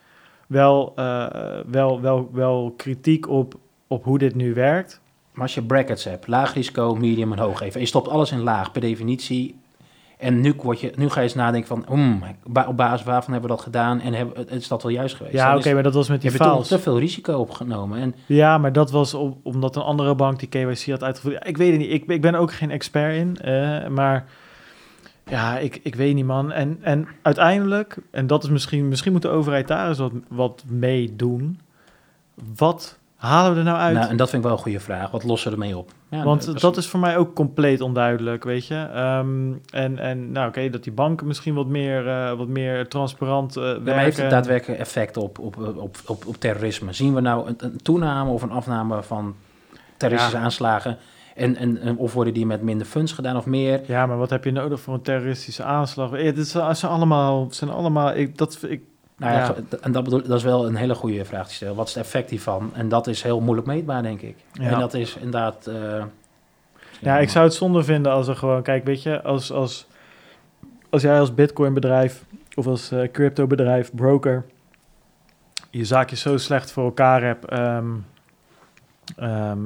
S1: wel, eh, wel, wel, wel kritiek op, op hoe dit nu werkt.
S2: Maar als je brackets hebt, laag risico, medium en hoog even, en je stopt alles in laag per definitie, en nu, word je, nu ga je eens nadenken van, hmm, op basis waarvan hebben we dat gedaan en hebben, is dat wel juist geweest?
S1: Ja, oké, maar dat was met
S2: je
S1: die files.
S2: te veel risico opgenomen. En
S1: Ja, maar dat was om- omdat een andere bank die KYC had uitgevoerd. Ik weet het niet. Ik, ik ben ook geen expert in. eh, maar ja, ik, ik weet niet, man. En, en uiteindelijk, en dat is misschien... Misschien moet de overheid daar eens wat, wat mee doen. Wat halen we er nou uit?
S2: Nou, en dat vind ik wel een goede vraag. Wat lossen we ermee op? Ja,
S1: Want dat is voor mij ook compleet onduidelijk, weet je. Ehm, en, en nou oké, dat die banken misschien wat meer, eh, wat meer transparant eh
S2: Ja,
S1: werken.
S2: maar heeft het daadwerkelijk effect op, op, op, op, op terrorisme? Zien we nou een, een toename of een afname van terroristische
S1: Ja.
S2: aanslagen? En, en, en of worden die met minder funds gedaan of meer?
S1: Ja, maar wat heb je nodig voor een terroristische aanslag? Ja, dit zijn allemaal, zijn allemaal ik, dat, ik,
S2: Nou ja, en dat, bedoel, dat is wel een hele goede vraag te stellen. Wat is het effect hiervan? En dat is heel moeilijk meetbaar, denk ik.
S1: Ja.
S2: En dat is inderdaad... eh,
S1: ja, ik zou het zonde vinden als er gewoon, kijk, weet je, als, als, als jij als bitcoin bedrijf of als eh, crypto bedrijf, broker, je zaakjes zo slecht voor elkaar hebt, ehm, ehm,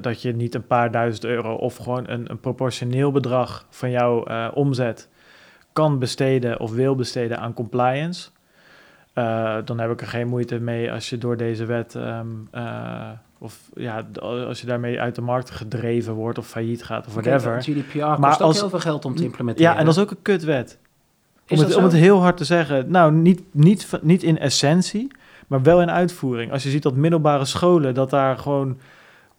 S1: dat je niet een paar duizend euro of gewoon een, een proportioneel bedrag van jouw eh, omzet kan besteden of wil besteden aan compliance. Eh, dan heb ik er geen moeite mee als je door deze wet ehm, eh, of ja, als je daarmee uit de markt gedreven wordt of failliet gaat of whatever.
S2: Kijk, GDPR kost
S1: Maar
S2: ook
S1: als-
S2: heel veel geld om te implementeren.
S1: Ja, en dat is ook een kutwet. Om
S2: Is
S1: het, om het heel hard te zeggen. Nou, niet, niet, niet in essentie, maar wel in uitvoering. Als je ziet dat middelbare scholen, dat daar gewoon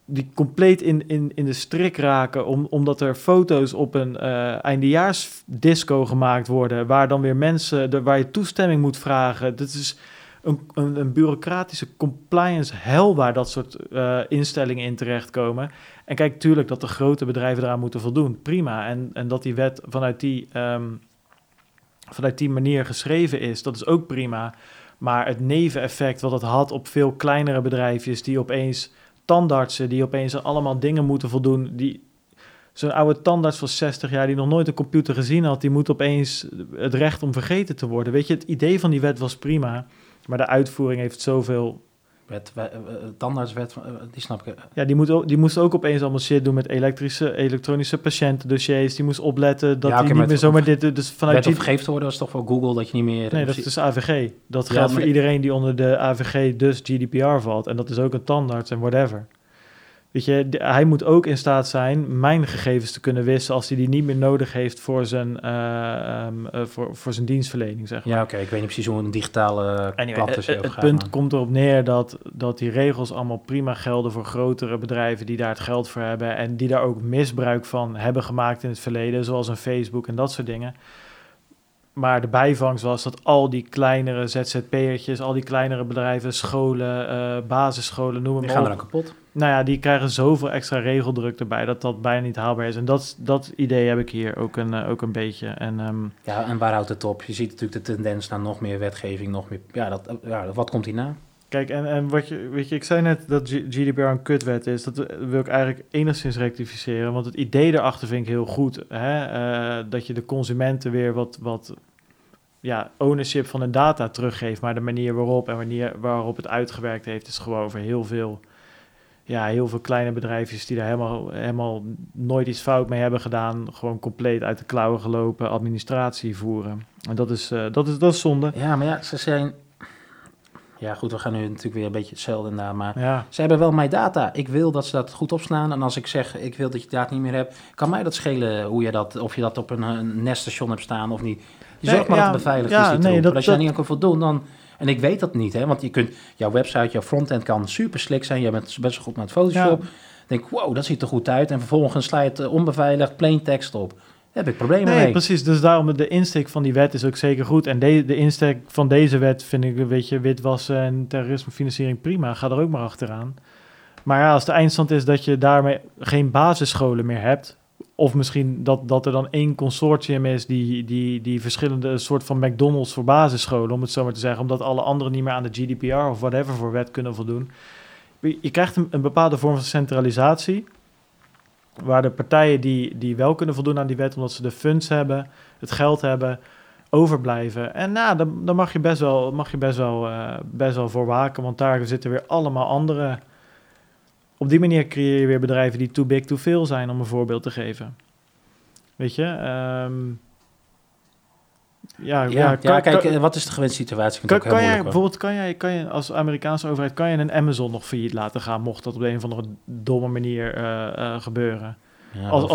S1: die compleet in, in, in de strik raken, om, omdat er foto's op een eh eindejaarsdisco gemaakt worden, waar dan weer mensen, de, waar je toestemming moet vragen. Dit is een, een, een bureaucratische compliance hel waar dat soort eh, instellingen in terechtkomen. En kijk, tuurlijk dat de grote bedrijven eraan moeten voldoen, prima. En, en dat die wet vanuit die, ehm, vanuit die manier geschreven is, dat is ook prima. Maar het neveneffect wat het had op veel kleinere bedrijfjes die opeens tandartsen, die opeens allemaal dingen moeten voldoen, die zo'n oude tandarts van 60 jaar die nog nooit een computer gezien had, die moet opeens het recht om vergeten te worden. Weet je, het idee van die wet was prima, maar de uitvoering heeft zoveel
S2: wet, we- eh, tandartswet, eh, die snap ik.
S1: Ja, die, moet ook, die moest ook opeens allemaal shit doen met elektrische, elektronische patiëntendossiers. Die moest opletten dat
S2: Ja, oké,
S1: niet meer zomaar dit... Dus vanuit
S2: Wet op
S1: G-
S2: vergeefte was toch voor Google dat je niet meer...
S1: Nee, dat is dus AVG. Dat geldt voor
S2: de-
S1: iedereen die onder de AVG dus GDPR valt. En dat is ook een tandarts en whatever. Weet je, hij moet ook in staat zijn mijn gegevens te kunnen wissen als hij die niet meer nodig heeft voor zijn, eh, ehm, eh, voor, voor zijn dienstverlening, zeg maar.
S2: Ja, oké. Ik weet niet precies hoe een digitale
S1: Anyway, het,
S2: is.
S1: het punt komt erop neer dat, dat die regels allemaal prima gelden voor grotere bedrijven die daar het geld voor hebben en die daar ook misbruik van hebben gemaakt in het verleden, zoals een Facebook en dat soort dingen. Maar de bijvangst was dat al die kleinere ZZP'ertjes, al die kleinere bedrijven, scholen, eh, basisscholen, noem
S2: Die
S1: het
S2: gaan
S1: maar
S2: er
S1: op.
S2: kapot.
S1: Nou ja, die krijgen zoveel extra regeldruk erbij dat dat bijna niet haalbaar is. En dat, dat idee heb ik hier ook een, eh, ook een beetje. En ehm,
S2: Ja, en waar houdt het op? Je ziet natuurlijk de tendens naar nog meer wetgeving, nog meer... Ja, dat, ja wat komt hierna?
S1: Kijk, en, en wat je, weet je, ik zei net dat GDPR een kutwet is. Dat wil ik eigenlijk enigszins rectificeren. Want het idee daarachter vind ik heel goed. Hè? eh, dat je de consumenten weer wat, wat ja, ownership van de data teruggeeft. Maar de manier waarop en manier waarop het uitgewerkt heeft, is gewoon voor heel veel, ja, heel veel kleine bedrijfjes die daar helemaal, helemaal nooit iets fout mee hebben gedaan. Gewoon compleet uit de klauwen gelopen administratie voeren. En dat is, eh, dat is, dat is zonde.
S2: Ja, maar ja, ze zijn... Ja, goed, we gaan nu natuurlijk weer een beetje hetzelfde na, maar...
S1: Ja,
S2: Ze hebben wel mijn data. Ik wil dat ze dat goed opslaan. En als ik zeg, ik wil dat je data niet meer hebt, kan mij dat schelen hoe je dat, of je dat op een, een neststation hebt staan of niet. Je
S1: Nee,
S2: zorgt maar
S1: ja,
S2: dat het beveiligd
S1: ja,
S2: is, die
S1: nee,
S2: troep.
S1: dat-
S2: als je daar niet aan kunt voldoen, dan... En ik weet dat niet, hè. Want je kunt, jouw website, jouw frontend kan super slick zijn. Je bent best wel goed met Photoshop. Denk, wow, dat ziet er goed uit. En vervolgens sla je het onbeveiligd, plain tekst op. Heb ik problemen
S1: Nee,
S2: mee.
S1: precies. Dus daarom de insteek van die wet is ook zeker goed. En de, de insteek van deze wet vind ik, weet je, witwassen en terrorismefinanciering prima. Ga er ook maar achteraan. Maar ja, als de eindstand is dat je daarmee geen basisscholen meer hebt... of misschien dat, dat er dan één consortium is... Die, die, die verschillende soort van McDonald's voor basisscholen... om het zo maar te zeggen... omdat alle anderen niet meer aan de GDPR of whatever voor wet kunnen voldoen. Je je krijgt een, een bepaalde vorm van centralisatie... waar de partijen die, die wel kunnen voldoen aan die wet... omdat ze de funds hebben, het geld hebben overblijven. En nou, dan, dan mag je best wel, mag je best wel, eh, best wel voor waken, want daar zitten weer allemaal andere. Op die manier creëer je weer bedrijven die too big, too veel zijn, om een voorbeeld te geven. Weet je? ehm, ja,
S2: Ja,
S1: ja,
S2: kijk,
S1: kan,
S2: eh, wat is de gewenste situatie?
S1: Kan,
S2: ook
S1: kan jij, bijvoorbeeld, kan jij, kan je als Amerikaanse overheid, kan je een Amazon nog failliet laten gaan, mocht dat op de een of andere domme manier eh, eh, gebeuren?
S2: Ja,
S1: als-
S2: als,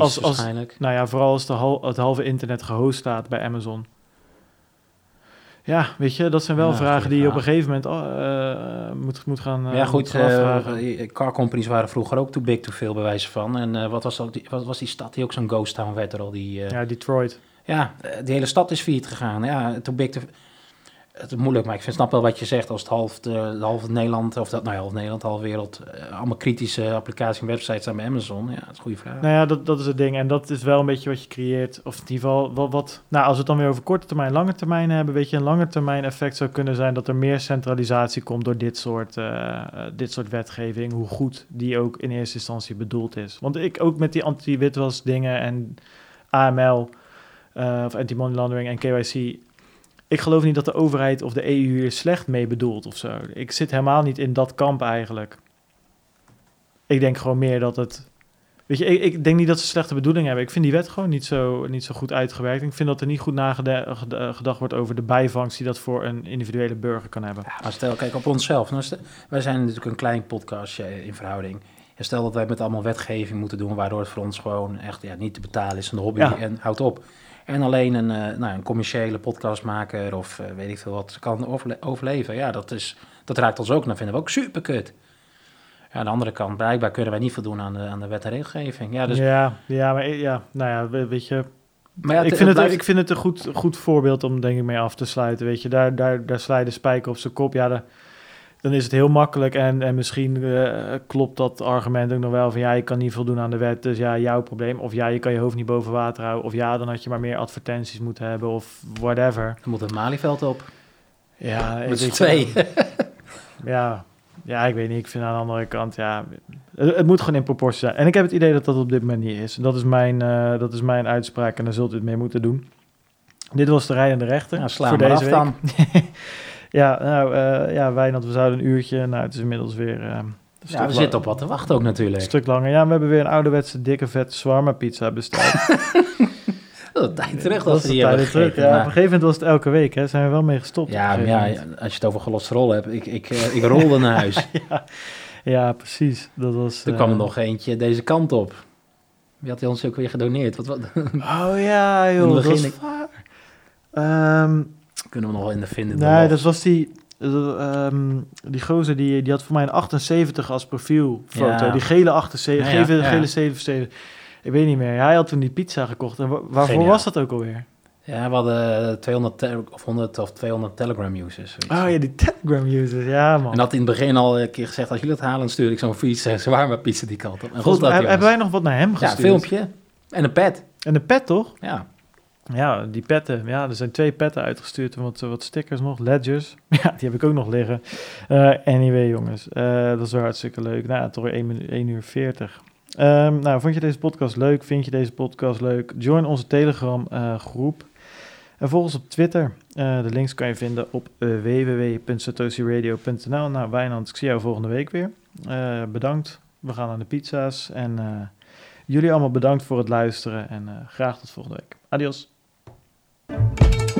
S1: als-
S2: waarschijnlijk.
S1: Nou ja, vooral als de hal- het halve internet gehost staat bij Amazon. Ja, weet je, dat zijn wel
S2: Ja,
S1: vragen die je op een gegeven moment oh, moet, moet gaan, eh,
S2: ja, goed, car companies waren vroeger ook too big, too veel bewijzen van. En wat, was dat, die- wat was die stad die ook zo'n ghost town werd er al? Die, ja,
S1: Detroit.
S2: Eh, die hele stad is failliet gegaan. Ja, big, too... Het is moeilijk, maar ik vind, snap wel wat je zegt. Als het half, de, de half Nederland, of dat, nou ja, half Nederland, half wereld, eh, allemaal kritische applicaties en websites zijn bij Amazon. Ja, dat is een goede vraag.
S1: Nou ja, dat, dat is het ding. En dat is wel een beetje wat je creëert. Of in ieder geval wat. Nou, als we het dan weer over korte termijn, lange termijn hebben... weet je, een lange termijn effect zou kunnen zijn... dat er meer centralisatie komt door dit soort, eh, eh, dit soort wetgeving. Hoe goed die ook in eerste instantie bedoeld is. Want ik ook met die anti-witwas dingen en AML... eh, of anti-money laundering en KYC... Ik geloof niet dat de overheid of de EU hier slecht mee bedoelt of zo. Ik zit helemaal niet in dat kamp eigenlijk. Ik denk gewoon meer dat het Weet je, ik, ik denk niet dat ze slechte bedoelingen hebben. Ik vind die wet gewoon niet zo, niet zo goed uitgewerkt. Ik vind dat er niet goed nagedacht wordt over de bijvangst die dat voor een individuele burger kan hebben.
S2: Ja, maar stel, kijk op onszelf. Nou, stel- wij zijn natuurlijk een klein podcastje in verhouding. Ja, stel dat wij met allemaal wetgeving moeten doen, waardoor het voor ons gewoon echt ja, niet te betalen is, een hobby
S1: Ja.
S2: en houdt op. En alleen een, eh, nou, een commerciële podcastmaker of eh, weet ik veel wat kan overle- overleven. Ja, dat, is, dat raakt ons ook. Dat vinden we ook super kut. Ja, aan de andere kant, blijkbaar kunnen wij niet voldoen aan de, aan de wet en regelgeving. Ja, dus,
S1: ja, ja, maar ja, nou ja, we- weet je.
S2: maar ja,
S1: ik, vind het,
S2: blijft-
S1: ik vind het een goed, goed voorbeeld om denk ik mee af te sluiten. Weet je, daar, daar, daar sla je de spijker op zijn kop. Ja, de- dan is het heel makkelijk en, en misschien eh, klopt dat argument ook nog wel van ja, je kan niet voldoen aan de wet, dus ja, jouw probleem. Of ja, je kan je hoofd niet boven water houden. Of ja, dan had je maar meer advertenties moeten hebben of whatever.
S2: Dan moet het Malieveld op.
S1: Ja,
S2: Met z'n twee.
S1: Ja, ja, ik weet niet. Ik vind aan de andere kant, ja, het, het moet gewoon in proportie zijn. En ik heb het idee dat dat op dit moment niet is. Dat is mijn, eh, dat is mijn uitspraak en daar zult u het mee moeten doen. Dit was de rijdende rechter
S2: Ja, sla
S1: voor
S2: hem maar
S1: deze
S2: af
S1: week.
S2: dan.
S1: Ja, nou, eh ja, Wijnand, we zouden een uurtje. Nou, het is inmiddels weer... eh, een
S2: Ja, we zitten op wat te wachten ook
S1: Een
S2: natuurlijk.
S1: stuk langer. Ja, we hebben weer een ouderwetse, dikke, vette shawarma pizza besteld.
S2: Dat is tijd terug
S1: dat
S2: die
S1: terug. Ja, op een gegeven moment was het elke week, hè. Zijn we wel mee gestopt. op
S2: Ja,
S1: een
S2: ja, als je het over cholesterol hebt, ik, ik, eh, ik rolde naar huis.
S1: Ja, precies. Dat was... Eh,
S2: kwam er nog eentje deze kant op. Wie had hij ons ook weer gedoneerd? Wat, wat
S1: Oh ja, joh. Dat was waar. Ehm,
S2: kunnen we nog wel in de vinden?
S1: nee, dat was die... ehm, die gozer die, die had voor mij een 78 als profielfoto.
S2: Ja.
S1: Die gele 78,
S2: Ja, ja,
S1: gele,
S2: ja.
S1: gele 77. Ik weet niet meer. Hij had toen die pizza gekocht. En wa- waarvoor
S2: Geniaal.
S1: was dat ook alweer?
S2: Ja, we hadden 200 te- of 100 of 200 Telegram users. zoiets.
S1: Oh ja, die Telegram users. Ja, man.
S2: En had in het begin al een keer gezegd, als jullie het halen, stuur ik zo'n fiets, eh, zwaar maar pizza die kant op. En
S1: Volgens
S2: dat,
S1: hebben wij nog wat naar hem
S2: Ja,
S1: gestuurd.
S2: een filmpje en een pet.
S1: En een pet, toch?
S2: Ja,
S1: Ja, die petten. Ja, er zijn twee petten uitgestuurd en wat, stickers nog. Ledgers. Ja, die heb ik ook nog liggen. Eh, anyway, jongens. eh, dat is wel hartstikke leuk. Nou, toch weer 1, minuut, 1 uur 40. Ehm, nou, vond je deze podcast leuk? Vind je deze podcast leuk? Join onze Telegram eh, groep. En volg ons op Twitter. De links kan je vinden op www.satoshiradio.nl. Nou, Wijnand, ik zie jou volgende week weer. Bedankt. We gaan aan de pizza's. En jullie allemaal bedankt voor het luisteren. En graag tot volgende week. Adios. Thank you.